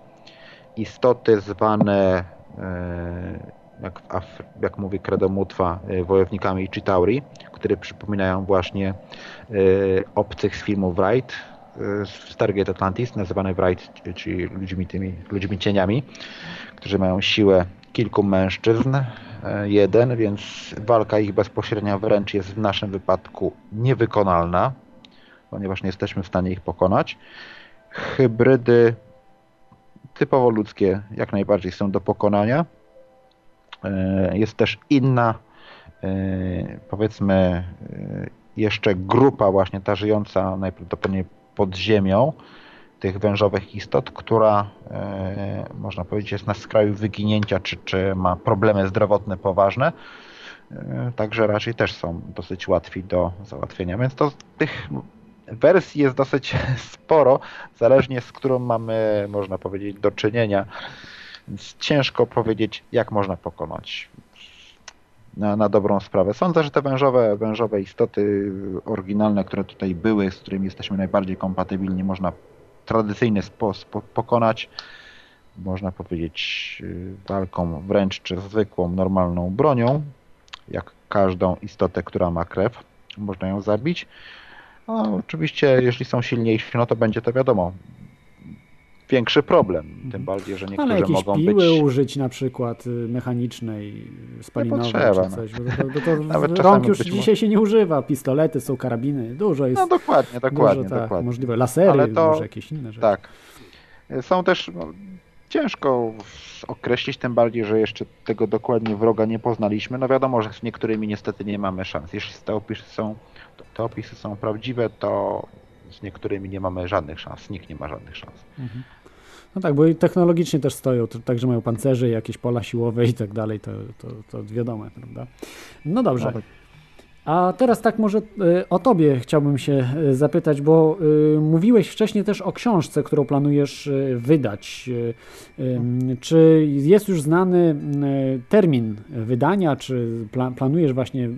istoty zwane, e, jak, w Af- jak mówi Kredomutwa, e, wojownikami Chitauri, które przypominają właśnie e, obcych z filmu Wright, z Stargate Atlantis, nazywane Wright, czyli ludźmi tymi, ludźmi cieniami, którzy mają siłę kilku mężczyzn, jeden, więc walka ich bezpośrednia wręcz jest w naszym wypadku niewykonalna, ponieważ nie jesteśmy w stanie ich pokonać. Hybrydy typowo ludzkie jak najbardziej są do pokonania. E, Jest też inna, e, powiedzmy, e, jeszcze grupa właśnie ta żyjąca najprawdopodobniej pod ziemią tych wężowych istot, która e, można powiedzieć jest na skraju wyginięcia, czy, czy ma problemy zdrowotne poważne. E, Także raczej też są dosyć łatwi do załatwienia. Więc to tych wersji jest dosyć sporo, zależnie z którą mamy, można powiedzieć, do czynienia. Więc ciężko powiedzieć, jak można pokonać na, na dobrą sprawę. Sądzę, że te wężowe, wężowe istoty oryginalne, które tutaj były, z którymi jesteśmy najbardziej kompatybilni, można tradycyjny sposób pokonać. Można powiedzieć y, walką wręcz czy zwykłą, normalną bronią, jak każdą istotę, która ma krew. Można ją zabić. A oczywiście, jeśli są silniejsi, no to będzie to wiadomo większy problem. Tym bardziej, że niektórzy Ale jakieś mogą piły być. użyć na przykład y, mechanicznej, spalinowej czy no. coś. Bo to, bo to Nawet rąk już dzisiaj się nie używa. Pistolety są, karabiny, dużo jest. No dokładnie, dokładnie, dużo, tak, dokładnie. możliwe. Lasery, Ale to- może jakieś inne rzeczy. Tak. Są też no, ciężko określić, tym bardziej, że jeszcze tego dokładnie wroga nie poznaliśmy. No wiadomo, że z niektórymi niestety nie mamy szans. Jeśli te opisy są, te opisy są prawdziwe, to z niektórymi nie mamy żadnych szans. Nikt nie ma żadnych szans. Mhm. No tak, bo i technologicznie też stoją, to, także mają pancerze, jakieś pola siłowe i tak dalej, to, to, to wiadome, prawda? No dobrze. A teraz tak może y, o tobie chciałbym się y, zapytać, bo y, mówiłeś wcześniej też o książce, którą planujesz wydać. Czy jest już znany termin wydania, czy pla, planujesz właśnie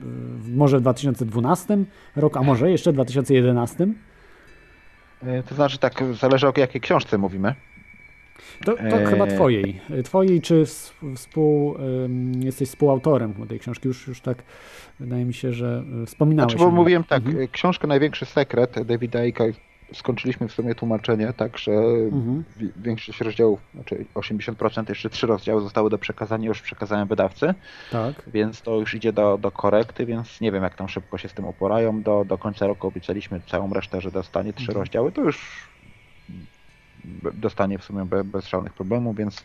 może w 2012 roku, a może jeszcze w 2011? E, To znaczy tak, zależy o jakiej książce mówimy. To, to Eee. chyba twojej. Twojej, czy współ, jesteś współautorem tej książki? Już, już tak wydaje mi się, że y, wspominałeś. Znaczy, bo mówiłem tak, Mhm. książkę Największy Sekret Davida Icka skończyliśmy w sumie tłumaczenie, także Mhm. wi- większość rozdziałów, znaczy 80%, jeszcze trzy rozdziały zostały do przekazania, już przekazałem wydawcy, Tak. więc to już idzie do, do korekty, więc nie wiem jak tam szybko się z tym uporają. Do, do końca roku obiecaliśmy całą resztę, że dostanie trzy Mhm. rozdziały, to już dostanie w sumie be, bez żadnych problemów, więc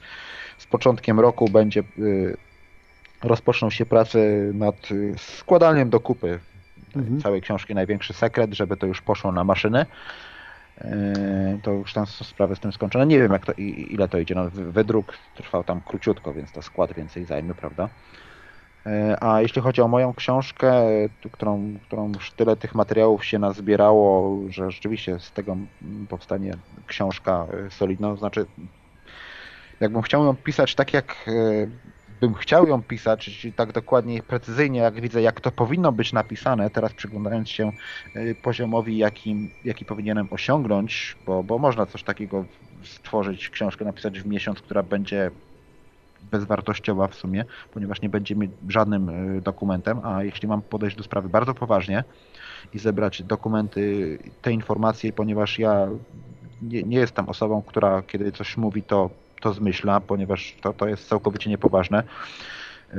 z początkiem roku będzie y, rozpoczną się prace nad y, składaniem do kupy Mhm. całej książki Największy Sekret, żeby to już poszło na maszyny. Yy, To już tam sprawy z tym skończone. Nie wiem, jak to, ile to idzie. No, wy- wydruk trwał tam króciutko, więc to skład więcej zajmie, prawda? Yy, A jeśli chodzi o moją książkę, tu- którą, którą już tyle tych materiałów się nazbierało, że rzeczywiście z tego powstanie książka yy, solidna, to znaczy jakbym chciał ją pisać tak, jak bym chciał ją pisać, czyli tak dokładnie i precyzyjnie, jak widzę, jak to powinno być napisane, teraz przyglądając się poziomowi, jaki, jaki powinienem osiągnąć, bo, bo można coś takiego stworzyć, książkę napisać w miesiąc, która będzie bezwartościowa w sumie, ponieważ nie będzie mi żadnym y, dokumentem, a jeśli mam podejść do sprawy bardzo poważnie i zebrać dokumenty, te informacje, ponieważ ja nie, nie jestem osobą, która kiedy coś mówi, to, to zmyśla, ponieważ to, to jest całkowicie niepoważne.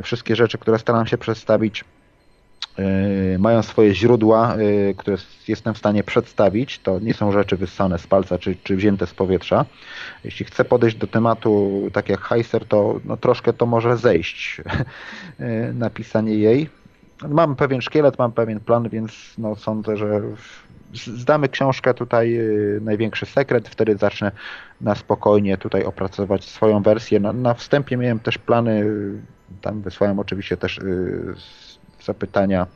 Wszystkie rzeczy, które staram się przedstawić, mają swoje źródła, y, które jestem w stanie przedstawić. To nie są rzeczy wyssane z palca czy, czy wzięte z powietrza. Jeśli chcę podejść do tematu tak jak Heiser, to no, troszkę to może zejść y, napisanie jej. Mam pewien szkielet, mam pewien plan, więc no, sądzę, że zdamy książkę tutaj Największy Sekret, wtedy zacznę na spokojnie tutaj opracować swoją wersję. Na, na wstępie miałem też plany, tam wysłałem oczywiście też zapytania,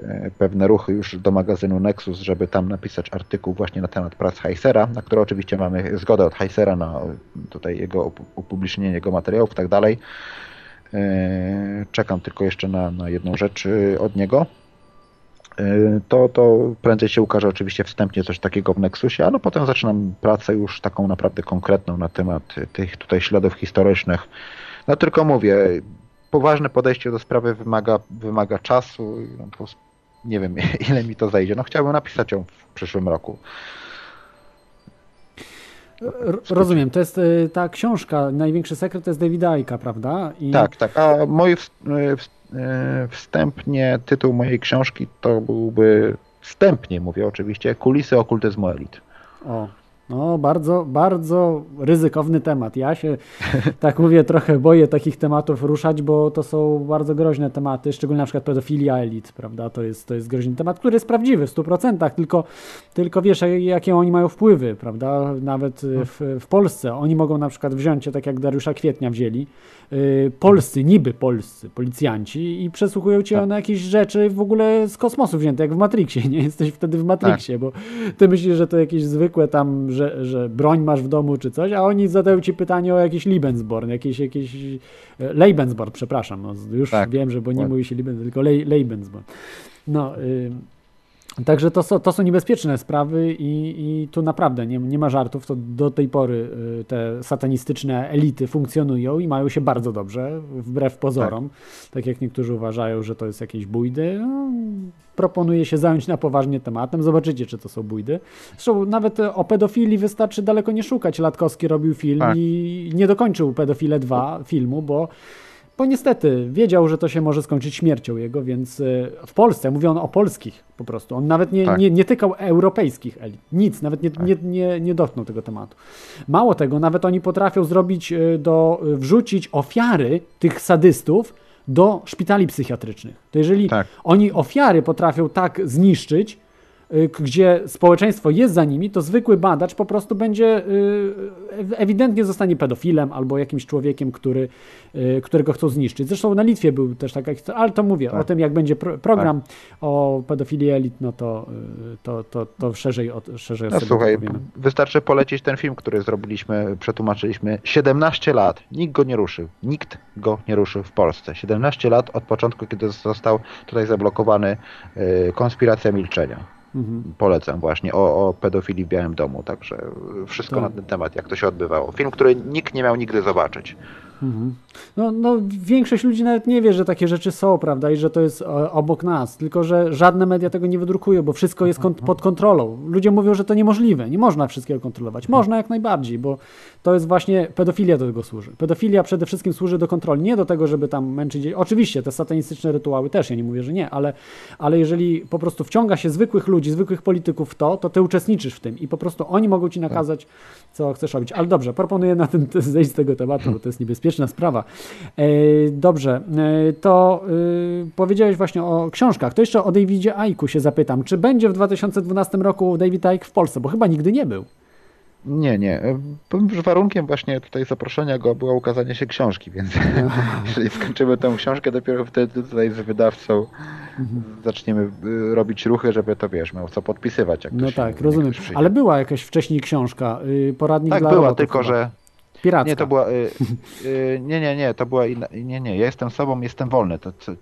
e, pewne ruchy już do magazynu Nexus, żeby tam napisać artykuł właśnie na temat prac Heisera, na które oczywiście mamy zgodę od Heisera na tutaj jego upublicznienie jego materiałów i tak dalej. E, czekam tylko jeszcze na, na jedną rzecz e, od niego. To, to prędzej się ukaże oczywiście wstępnie coś takiego w Nexusie, a no potem zaczynam pracę już taką naprawdę konkretną na temat tych tutaj śladów historycznych. No tylko mówię, poważne podejście do sprawy wymaga, wymaga czasu. No, nie wiem, ile mi to zajdzie. No chciałbym napisać ją w przyszłym roku. Rozumiem, to jest y, ta książka, Największy sekret to jest Davida Icka, prawda? I... Tak, tak. A mój y, y, wstępnie tytuł mojej książki to byłby, wstępnie mówię oczywiście, Kulisy okultyzmu elit. O, no, bardzo, bardzo ryzykowny temat. Ja się, tak mówię, trochę boję takich tematów ruszać, bo to są bardzo groźne tematy, szczególnie na przykład pedofilia elit, prawda? To jest, to jest groźny temat, który jest prawdziwy w 100%, tylko, tylko wiesz, jakie oni mają wpływy, prawda? Nawet w, w Polsce oni mogą na przykład wziąć, tak jak Dariusza Kwietnia wzięli, Y, polscy, niby polscy policjanci i przesłuchują cię tak. na jakieś rzeczy w ogóle z kosmosu wzięte, jak w Matrixie, nie? Jesteś wtedy w Matrixie, tak. bo ty myślisz, że to jakieś zwykłe tam, że, że broń masz w domu czy coś, a oni zadają ci pytanie o jakiś Lebensborn, jakieś, jakieś e, Lebensborn, przepraszam, no, już tak. wiem, że bo nie mówi się Lebensborn, tylko Le Lebensborn. No, y Także to są, to są niebezpieczne sprawy i, i tu naprawdę nie, nie ma żartów. To do tej pory y, te satanistyczne elity funkcjonują i mają się bardzo dobrze, wbrew pozorom. Tak, tak jak niektórzy uważają, że to jest jakieś bójdy. No, proponuję się zająć na poważnie tematem. Zobaczycie, czy to są bójdy. Zresztą nawet o pedofilii wystarczy daleko nie szukać. Latkowski robił film tak. i nie dokończył Pedofile 2 filmu, bo niestety wiedział, że to się może skończyć śmiercią jego, więc e, w Polsce, mówiono o polskich po prostu, on nawet nie, tak. nie, nie tykał europejskich elit, nic, nawet nie, tak. nie, nie, nie dotknął tego tematu. Mało tego, nawet oni potrafią zrobić, e, do, wrzucić ofiary tych sadystów do szpitali psychiatrycznych. To jeżeli tak. oni ofiary potrafią tak zniszczyć, Y, gdzie społeczeństwo jest za nimi, to zwykły badacz po prostu będzie y, ewidentnie zostanie pedofilem albo jakimś człowiekiem, który, y, którego chcą zniszczyć. Zresztą na Litwie był też taka historia, ale to mówię tak. o tym, jak będzie pro, program tak. o pedofilii elit, no to, to, to, to szerzej, o, szerzej no, słuchaj, wystarczy polecić ten film, który zrobiliśmy, przetłumaczyliśmy. 17 lat, nikt go nie ruszył. Nikt go nie ruszył w Polsce. 17 lat od początku, kiedy został tutaj zablokowany konspiracja milczenia. Mhm. Polecam właśnie o, o pedofilii w Białym Domu, także wszystko tak. na ten temat, jak to się odbywało. Film, który nikt nie miał nigdy zobaczyć. Mhm. No, no, większość ludzi nawet nie wie, że takie rzeczy są, prawda, i że to jest e, obok nas, tylko że żadne media tego nie wydrukują, bo wszystko jest kon pod kontrolą. Ludzie mówią, że to niemożliwe, nie można wszystkiego kontrolować. Można jak najbardziej, bo to jest właśnie pedofilia do tego służy. Pedofilia przede wszystkim służy do kontroli, nie do tego, żeby tam męczyć. Oczywiście te satanistyczne rytuały też, ja nie mówię, że nie, ale, ale jeżeli po prostu wciąga się zwykłych ludzi, zwykłych polityków w to, to ty uczestniczysz w tym i po prostu oni mogą ci nakazać, co chcesz robić. Ale dobrze, proponuję na tym zejść z tego tematu, bo to jest niebezpieczna sprawa. E, dobrze, e, to e, powiedziałeś właśnie o książkach. To jeszcze o Davidzie Aiku się zapytam. Czy będzie w 2012 roku David Icke w Polsce? Bo chyba nigdy nie był. Nie, nie. Warunkiem właśnie tutaj zaproszenia go było ukazanie się książki, więc jeżeli skończymy tę książkę, dopiero wtedy tutaj z wydawcą mhm. zaczniemy robić ruchy, żeby to wiesz, miał co podpisywać. Jak no tak, rozumiem. Ale była jakaś wcześniej książka, y, poradnik tak, dla była, tylko że Piracka. Nie, to była. Y, y, nie, nie, nie, to była inna. Nie, nie, ja jestem sobą, jestem wolny. To, to,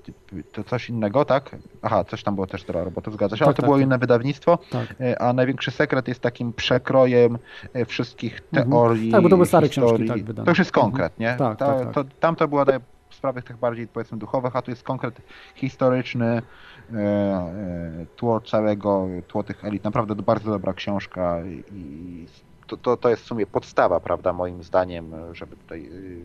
to coś innego, tak? Aha, coś tam było też dla roboty, zgadza się, tak, ale to tak, było tak. inne wydawnictwo. Tak. Y, a największy sekret jest takim przekrojem y, wszystkich mhm. teorii. Tak, bo to były stare historii. książki, tak, wydane. To już jest konkret, mhm. nie? Tak, to, tak, tak. To, tam to było w sprawach tych bardziej powiedzmy duchowych, a tu jest konkret historyczny. Tło całego, tło tych elit. Naprawdę bardzo dobra książka i to, to, to jest w sumie podstawa, prawda, moim zdaniem, żeby tutaj y,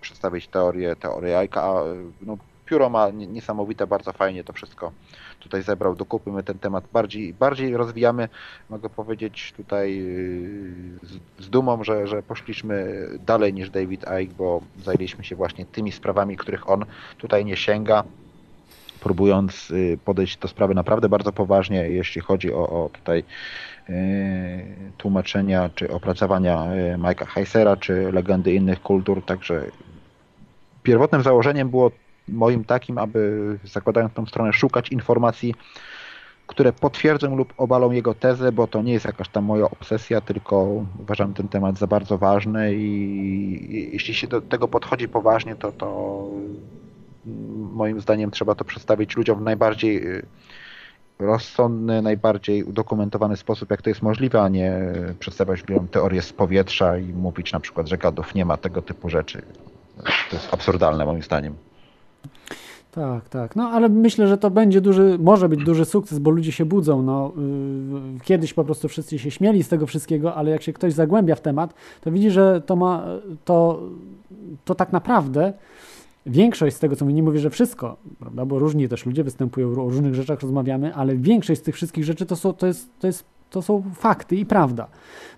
przedstawić teorię, teorię Jajka, a no, pióro ma nie- niesamowite, bardzo fajnie to wszystko tutaj zebrał do kupy. My ten temat bardziej, bardziej rozwijamy, mogę powiedzieć tutaj yy, z, z dumą, że, że poszliśmy dalej niż David Icke, bo zajęliśmy się właśnie tymi sprawami, których on tutaj nie sięga próbując y, podejść do sprawy naprawdę bardzo poważnie, jeśli chodzi o, o tutaj y, tłumaczenia czy opracowania y, Mike'a Heisera, czy legendy innych kultur, także pierwotnym założeniem było moim takim, aby zakładając tą stronę szukać informacji, które potwierdzą lub obalą jego tezę, bo to nie jest jakaś tam moja obsesja, tylko uważam ten temat za bardzo ważny i jeśli się do tego podchodzi poważnie, to, to moim zdaniem trzeba to przedstawić ludziom najbardziej y, rozsądny, najbardziej udokumentowany sposób, jak to jest możliwe, a nie przedstawiać ludziom teorię z powietrza i mówić na przykład, że gadów nie ma, tego typu rzeczy. To jest absurdalne moim zdaniem. Tak, tak. No ale myślę, że to będzie duży, może być duży sukces, bo ludzie się budzą. No, yy, kiedyś po prostu wszyscy się śmieli z tego wszystkiego, ale jak się ktoś zagłębia w temat, to widzi, że to ma, to, to tak naprawdę większość z tego, co my nie mówię, że wszystko, prawda, bo różni też ludzie występują, o różnych rzeczach rozmawiamy, ale większość z tych wszystkich rzeczy to są, to jest, to jest to są fakty i prawda.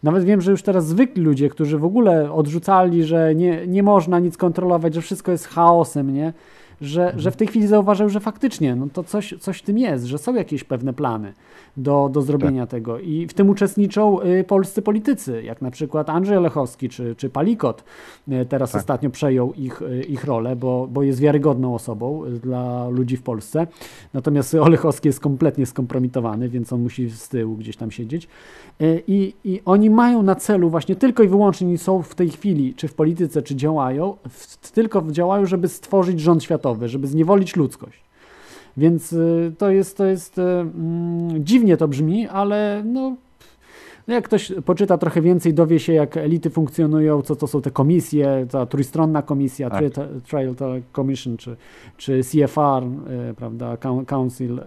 Nawet wiem, że już teraz zwykli ludzie, którzy w ogóle odrzucali, że nie, nie można nic kontrolować, że wszystko jest chaosem, nie? Że, że w tej chwili zauważył, że faktycznie no to coś, coś w tym jest, że są jakieś pewne plany do, do zrobienia tego. I w tym uczestniczą y, polscy politycy, jak na przykład Andrzej Lechowski czy, czy Palikot. Y, teraz Tak. ostatnio przejął ich, y, ich rolę, bo, bo jest wiarygodną osobą dla ludzi w Polsce. Natomiast Olechowski jest kompletnie skompromitowany, więc on musi z tyłu gdzieś tam siedzieć. I, I oni mają na celu właśnie tylko i wyłącznie są w tej chwili, czy w polityce, czy działają, w, tylko działają, żeby stworzyć rząd światowy, żeby zniewolić ludzkość. Więc y, to jest, to jest, y, mm, dziwnie to brzmi, ale no, no jak ktoś poczyta trochę więcej, dowie się jak elity funkcjonują, co to są te komisje, ta trójstronna komisja, Tak. Tri- Trial Commission, czy, czy CFR, y, prawda, Coun- Council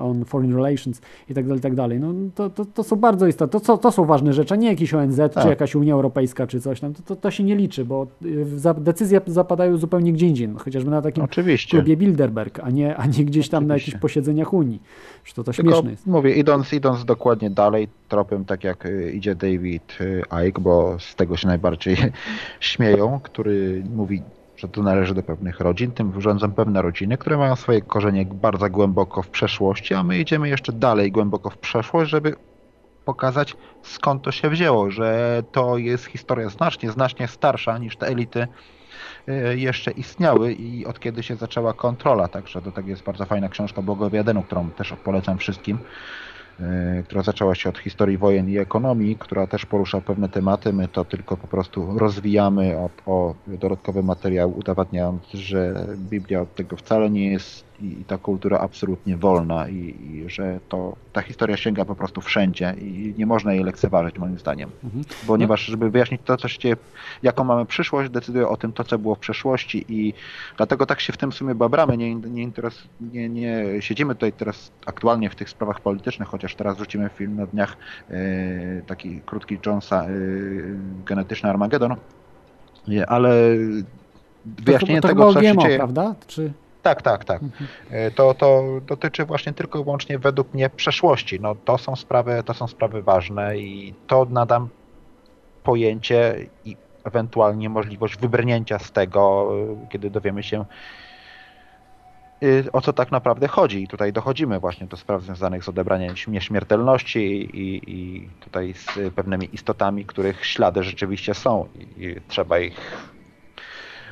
on Foreign Relations i tak dalej, i tak dalej. No, to, to, to są bardzo istotne, to, to są ważne rzeczy, a nie jakiś ONZ, czy Tak. jakaś Unia Europejska, czy coś tam, to, to, to się nie liczy, bo y, za- decyzje zapadają zupełnie gdzie indziej, no, chociażby na takim Oczywiście. klubie Bilderberg, a nie, a nie gdzieś tam na Oczywiście. jakichś posiedzeniach Unii. Że to, to Tylko śmieszne jest. mówię, idąc, idąc dokładnie dalej tropem, tak jak y, idzie David y, Icke, bo z tego się najbardziej śmieją, który mówi, że to należy do pewnych rodzin, tym rządzą pewne rodziny, które mają swoje korzenie bardzo głęboko w przeszłości, a my idziemy jeszcze dalej głęboko w przeszłość, żeby pokazać skąd to się wzięło, że to jest historia znacznie, znacznie starsza niż te elity y, jeszcze istniały i od kiedy się zaczęła kontrola. Także do tego jest bardzo fajna książka Bogowie Adenu, którą też polecam wszystkim, która zaczęła się od historii wojen i ekonomii, która też porusza pewne tematy. My to tylko po prostu rozwijamy o, o dodatkowy materiał, udowadniając, że Biblia od tego wcale nie jest i, i ta kultura absolutnie wolna i, i że to ta historia sięga po prostu wszędzie i nie można jej lekceważyć moim zdaniem. Mhm. Ponieważ, żeby wyjaśnić to, co się jaką mamy przyszłość, decyduje o tym to, co było w przeszłości i dlatego tak się w tym sumie babramy. Nie, nie, interes, nie, nie siedzimy tutaj teraz aktualnie w tych sprawach politycznych, chociaż teraz wrzucimy film na dniach e, taki krótki Jonesa, e, genetyczny Armagedon, Nie, ale wyjaśnienie to, to tego, chyba co się dzieje... prawda? Czy... Tak, tak, tak. E, To, to dotyczy właśnie tylko i wyłącznie według mnie przeszłości. No, to, są sprawy, to są sprawy ważne i to nadam pojęcie i ewentualnie możliwość wybrnięcia z tego, e, kiedy dowiemy się e, o co tak naprawdę chodzi. I tutaj dochodzimy właśnie do spraw związanych z odebraniem nieśmiertelności i, i tutaj z pewnymi istotami, których ślady rzeczywiście są i, i trzeba ich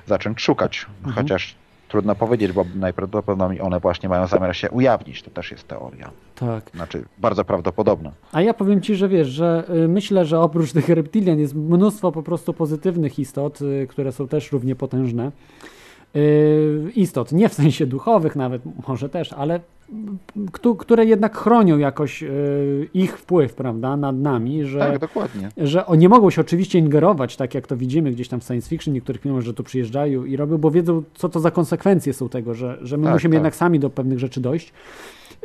zacząć szukać. Chociaż trudno powiedzieć, bo najprawdopodobniej one właśnie mają zamiar się ujawnić. To też jest teoria. Tak. Znaczy bardzo prawdopodobna. A ja powiem Ci, że wiesz, że y, myślę, że oprócz tych reptilian jest mnóstwo po prostu pozytywnych istot, y, które są też równie potężne. Y, Istot, nie w sensie duchowych nawet, może też, ale któ- które jednak chronią jakoś y, ich wpływ, prawda, nad nami, że, Tak, dokładnie. że oni nie mogą się oczywiście ingerować, tak jak to widzimy gdzieś tam w science fiction, niektórych filmach, że tu przyjeżdżają i robią, bo wiedzą, co to za konsekwencje są tego, że, że my Tak, musimy tak. jednak sami do pewnych rzeczy dojść.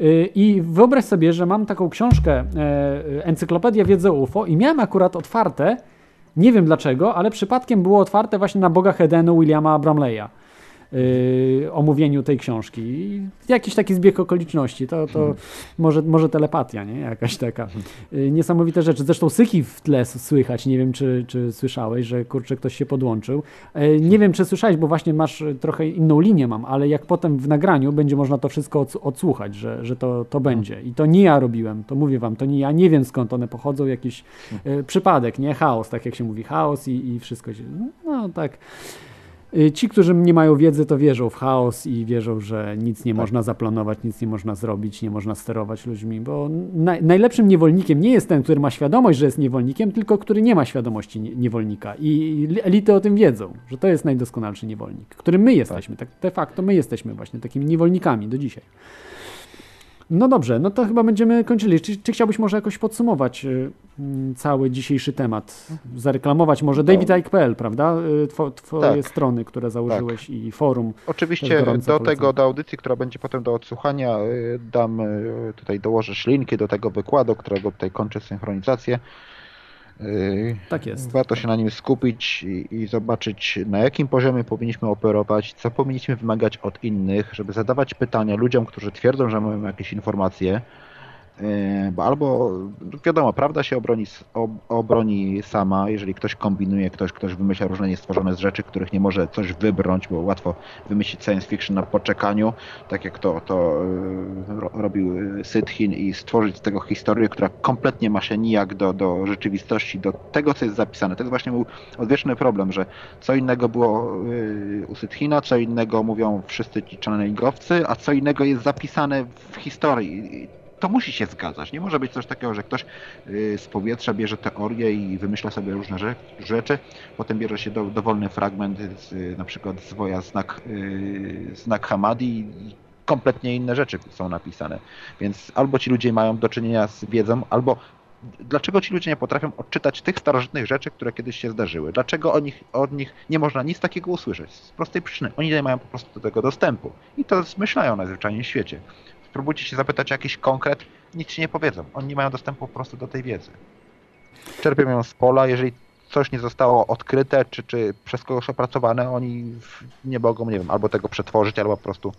Y, I wyobraź sobie, że mam taką książkę, e, Encyklopedia Wiedzy UFO i miałem akurat otwarte, nie wiem dlaczego, ale przypadkiem było otwarte właśnie na Bogach Edenu Williama Bramleya. Y, omówieniu tej książki. I jakiś taki zbieg okoliczności, to, to może, może telepatia, nie? Jakaś taka. Y, Niesamowite rzeczy. Zresztą syki w tle słychać, nie wiem czy, czy słyszałeś, że kurczę ktoś się podłączył. E, Nie wiem czy słyszałeś, bo właśnie masz e, trochę inną linię mam, ale jak potem w nagraniu będzie można to wszystko ods- odsłuchać, że, że to, to będzie. I to nie ja robiłem, to mówię wam, to nie ja, nie wiem skąd one pochodzą, jakiś e, przypadek, nie? Chaos, tak jak się mówi, chaos i, i wszystko się, no tak. Y, Ci, którzy nie mają wiedzy, to wierzą w chaos i wierzą, że nic nie można zaplanować, nic nie można zrobić, nie można sterować ludźmi, bo naj, najlepszym niewolnikiem nie jest ten, który ma świadomość, że jest niewolnikiem, tylko który nie ma świadomości nie, niewolnika. I elity o tym wiedzą, że to jest najdoskonalszy niewolnik, którym my jesteśmy. Tak de facto my jesteśmy właśnie takimi niewolnikami do dzisiaj. No dobrze, no to chyba będziemy kończyli. Czy, czy chciałbyś może jakoś podsumować y, mm, cały dzisiejszy temat? Zareklamować może davidike.pl, prawda? Y, Two, twoje Tak. strony, które założyłeś i forum. Oczywiście do polecam. tego, do audycji, która będzie potem do odsłuchania, y, dam tutaj, dołożysz linki do tego wykładu, którego tutaj kończę synchronizację. Y, Tak jest. Warto się na nim skupić i, i zobaczyć, na jakim poziomie powinniśmy operować, co powinniśmy wymagać od innych, żeby zadawać pytania ludziom, którzy twierdzą, że mają jakieś informacje. Y, Bo albo, wiadomo, prawda się obroni, ob- obroni sama, jeżeli ktoś kombinuje, ktoś, ktoś wymyśla różne niestworzone z rzeczy, których nie może coś wybrnąć, bo łatwo wymyślić science fiction na poczekaniu, tak jak to, to y, ro, robił y, Sytchin i stworzyć z tego historię, która kompletnie ma się nijak do, do rzeczywistości, do tego, co jest zapisane. To jest właśnie był odwieczny problem, że co innego było u Sytchina, co innego mówią wszyscy ci channelingowcy, a co innego jest zapisane w historii. To musi się zgadzać. Nie może być coś takiego, że ktoś y, z powietrza bierze teorię i wymyśla sobie różne rze- rzeczy, potem bierze się do, dowolny fragment, z, na przykład z woja znak, y, znak Hamadi i kompletnie inne rzeczy są napisane. Więc albo ci ludzie mają do czynienia z wiedzą, albo dlaczego ci ludzie nie potrafią odczytać tych starożytnych rzeczy, które kiedyś się zdarzyły? Dlaczego o nich, od nich nie można nic takiego usłyszeć? Z prostej przyczyny. Oni nie mają po prostu do tego dostępu. I to zmyślają najzwyczajniej w świecie. Spróbujcie się zapytać o jakiś konkret, nic ci nie powiedzą. Oni nie mają dostępu po prostu do tej wiedzy. Czerpią ją z pola, jeżeli coś nie zostało odkryte, czy, czy przez kogoś opracowane, oni nie mogą, nie wiem, albo tego przetworzyć, albo po prostu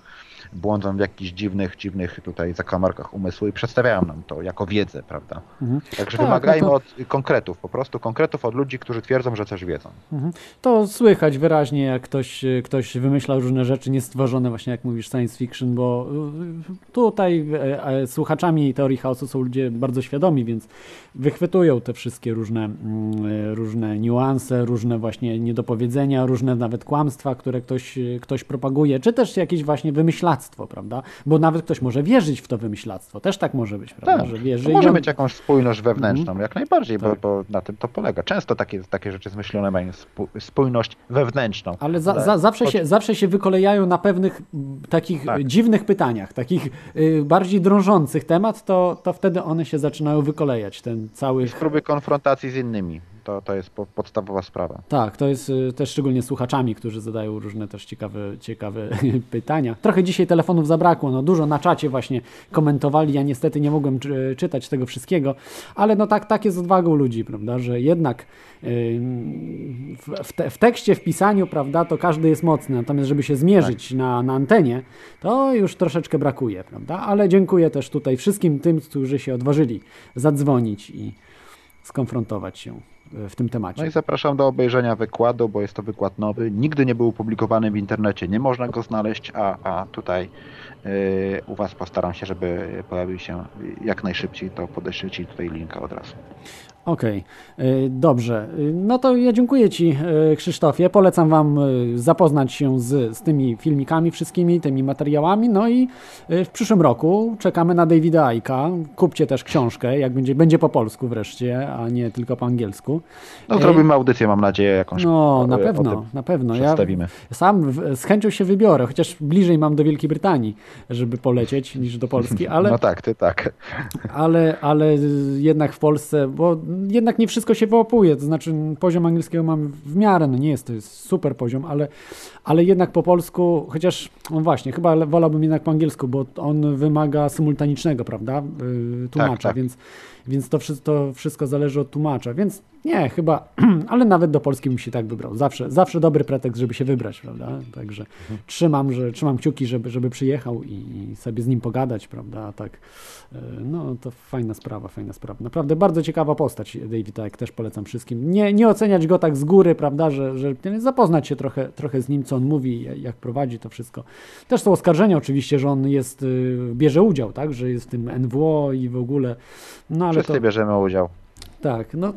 błądzą w jakichś dziwnych, dziwnych tutaj zakamarkach umysłu i przedstawiają nam to jako wiedzę, prawda? Mhm. Także Tak, wymagajmy no to- od konkretów, po prostu konkretów od ludzi, którzy twierdzą, że coś wiedzą. Mhm. To słychać wyraźnie, jak ktoś, ktoś wymyślał różne rzeczy niestworzone, właśnie jak mówisz, science fiction, bo y, tutaj e, e, słuchaczami teorii chaosu są ludzie bardzo świadomi, więc wychwytują te wszystkie różne, mm, e, różne niuanse, różne właśnie niedopowiedzenia, różne nawet kłamstwa, które ktoś, ktoś propaguje, czy też jakieś właśnie wymyślactwo, prawda? Bo nawet ktoś może wierzyć w to wymyślactwo, też tak może być, prawda? Tak, Że wierzy może on- mieć jakąś spójność wewnętrzną, Mhm. jak najbardziej, Tak. bo, bo na tym to polega. Często takie, takie rzeczy zmyślone mają spó- spójność wewnętrzną. Ale za, za, zawsze, się, zawsze się wykolejają na pewnych takich Tak. dziwnych pytaniach, takich y, bardziej drążących temat, to, to wtedy one się zaczynają wykolejać. Ten cały. Próby konfrontacji z innymi, to, to jest po, podstawowa sprawa. Tak, to jest y, też szczególnie słuchaczami, którzy zadają różne też ciekawe, ciekawe pytania. Trochę dzisiaj telefonów zabrakło, no dużo na czacie właśnie komentowali, ja niestety nie mogłem czy, czytać tego wszystkiego, ale no tak, tak jest odwagą ludzi, prawda, że jednak y, w, te, w tekście, w pisaniu, prawda, to każdy jest mocny, natomiast żeby się zmierzyć na, na antenie, to już troszeczkę brakuje, prawda, ale dziękuję też tutaj wszystkim tym, którzy się odważyli zadzwonić i skonfrontować się w tym temacie. No i zapraszam do obejrzenia wykładu, bo jest to wykład nowy. Nigdy nie był opublikowany w internecie, nie można go znaleźć, a, a tutaj yy, u Was postaram się, żeby pojawił się jak najszybciej, to podeślę Ci tutaj linka od razu. Okej, y, dobrze. Y, No to ja dziękuję Ci, y, Krzysztofie. Polecam Wam y, zapoznać się z, z tymi filmikami wszystkimi, tymi materiałami. No i w przyszłym roku czekamy na Davida Aika. Kupcie też książkę, jak będzie, będzie po polsku wreszcie, a nie tylko po angielsku. No zrobimy audycję, mam nadzieję, jakąś. No, na e, o pewno, na pewno. Ja Przedstawimy. sam z chęcią się wybiorę, chociaż bliżej mam do Wielkiej Brytanii, żeby polecieć niż do Polski, ale... No tak, ty tak. ale, ale jednak w Polsce, bo jednak nie wszystko się wyłapuje, to znaczy poziom angielskiego mam w miarę, no nie jest to jest super poziom, ale, ale jednak po polsku, chociaż no właśnie, chyba wolałbym jednak po angielsku, bo on wymaga symultanicznego, prawda, yy, tłumacza, tak. Więc, więc to, wszystko, to wszystko zależy od tłumacza, więc Nie, chyba, ale nawet do Polski bym się tak wybrał. Zawsze, zawsze dobry pretekst, żeby się wybrać, prawda? Także trzymam, że, trzymam kciuki, żeby, żeby przyjechał i, i sobie z nim pogadać, prawda? A tak, e, no to fajna sprawa, fajna sprawa. Naprawdę bardzo ciekawa postać Davida, jak też polecam wszystkim. Nie, nie oceniać go tak z góry, prawda, że, że zapoznać się trochę, trochę z nim, co on mówi, jak prowadzi to wszystko. Też są oskarżenia oczywiście, że on jest, y, bierze udział, tak, że jest w tym NWO i w ogóle, no ale Wszyscy to... bierzemy udział. Tak, no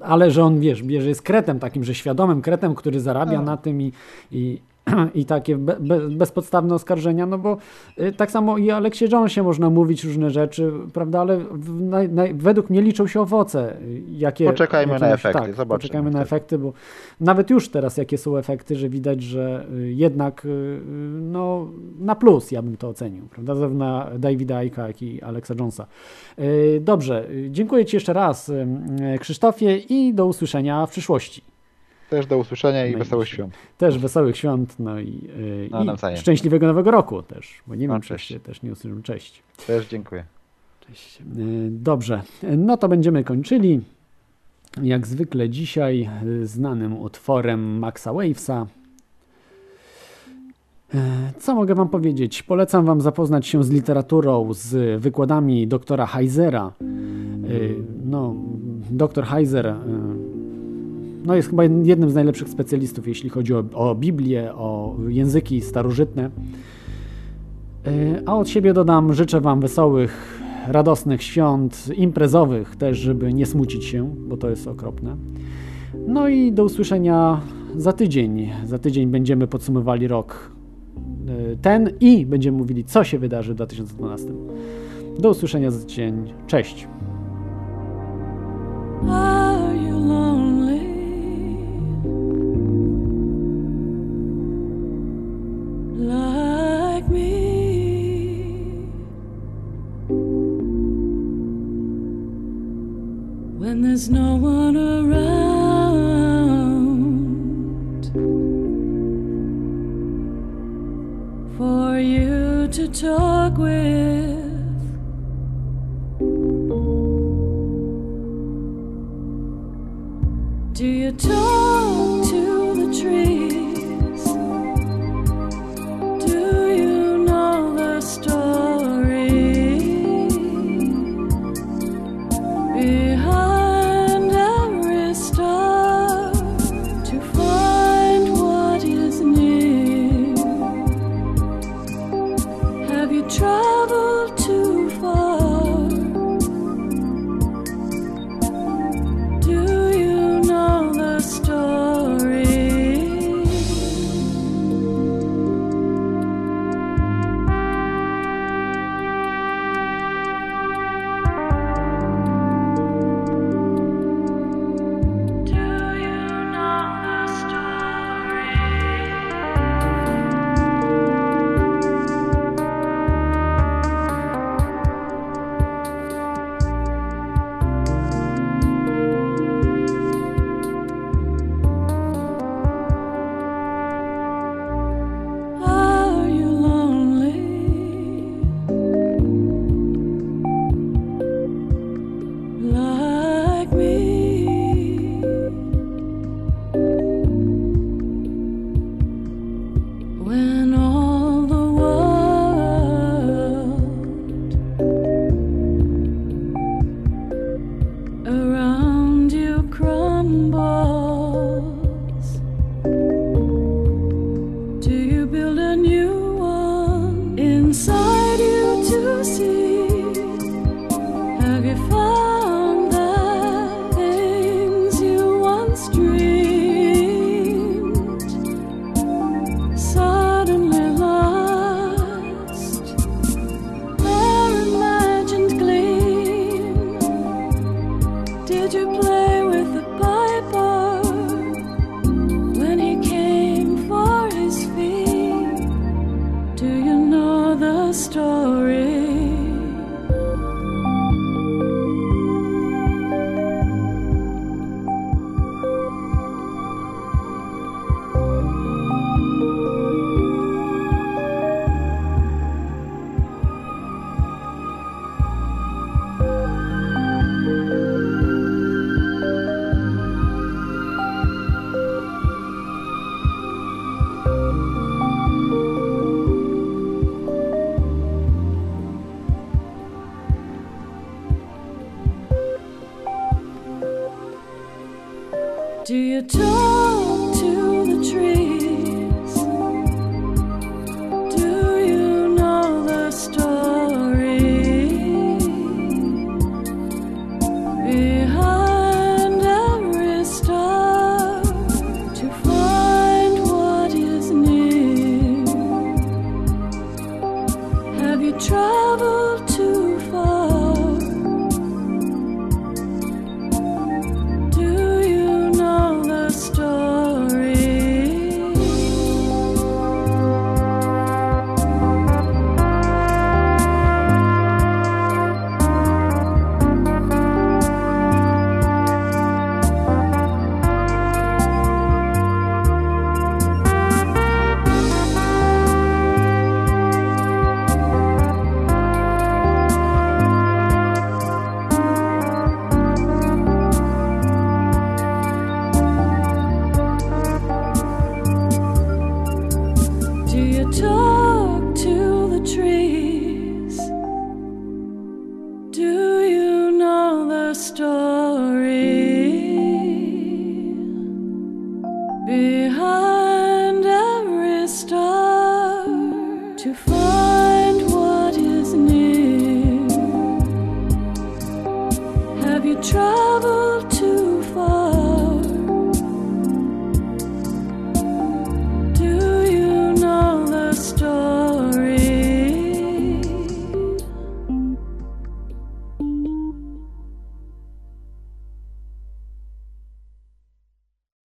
ale że on, wiesz, bierze jest kretem takim, że świadomym kretem, który zarabia No. na tym i, i, i takie be, be, bezpodstawne oskarżenia, no bo y, tak samo i Aleksie Jonesie można mówić różne rzeczy, prawda, ale w, naj, naj, według mnie liczą się owoce. y, Jakie, Poczekajmy jakie na efekty, tak, zobaczymy Poczekajmy na wtedy. efekty, bo nawet już teraz jakie są efekty, że widać, że y, jednak y, y, no, na plus ja bym to ocenił, prawda, zarówno na Davida Aika, jak i Alexa Jonesa. Y, Dobrze, dziękuję Ci jeszcze raz Krzysztofie i do usłyszenia w przyszłości. Też do usłyszenia i No i wesołych się- świąt. Też wesołych świąt, no i, No, i szczęśliwego nowego roku też, bo nie No, wiem, czy cześć. się też nie usłyszę. Cześć. Też dziękuję. Cześć. Y, Dobrze, no to będziemy kończyli. Jak zwykle dzisiaj y, znanym utworem Maxa Wavesa. Co mogę Wam powiedzieć? Polecam Wam zapoznać się z literaturą, z wykładami doktora Heisera. No, doktor Heiser no jest chyba jednym z najlepszych specjalistów, jeśli chodzi o, o Biblię, o języki starożytne. Y, A od siebie dodam, życzę Wam wesołych, radosnych świąt, imprezowych też, żeby nie smucić się, bo to jest okropne. No i do usłyszenia za tydzień. Za tydzień będziemy podsumowali rok y, ten i będziemy mówili, co się wydarzy w 2012. Do usłyszenia za tydzień. Cześć. There's no one around for you to talk with. Do you talk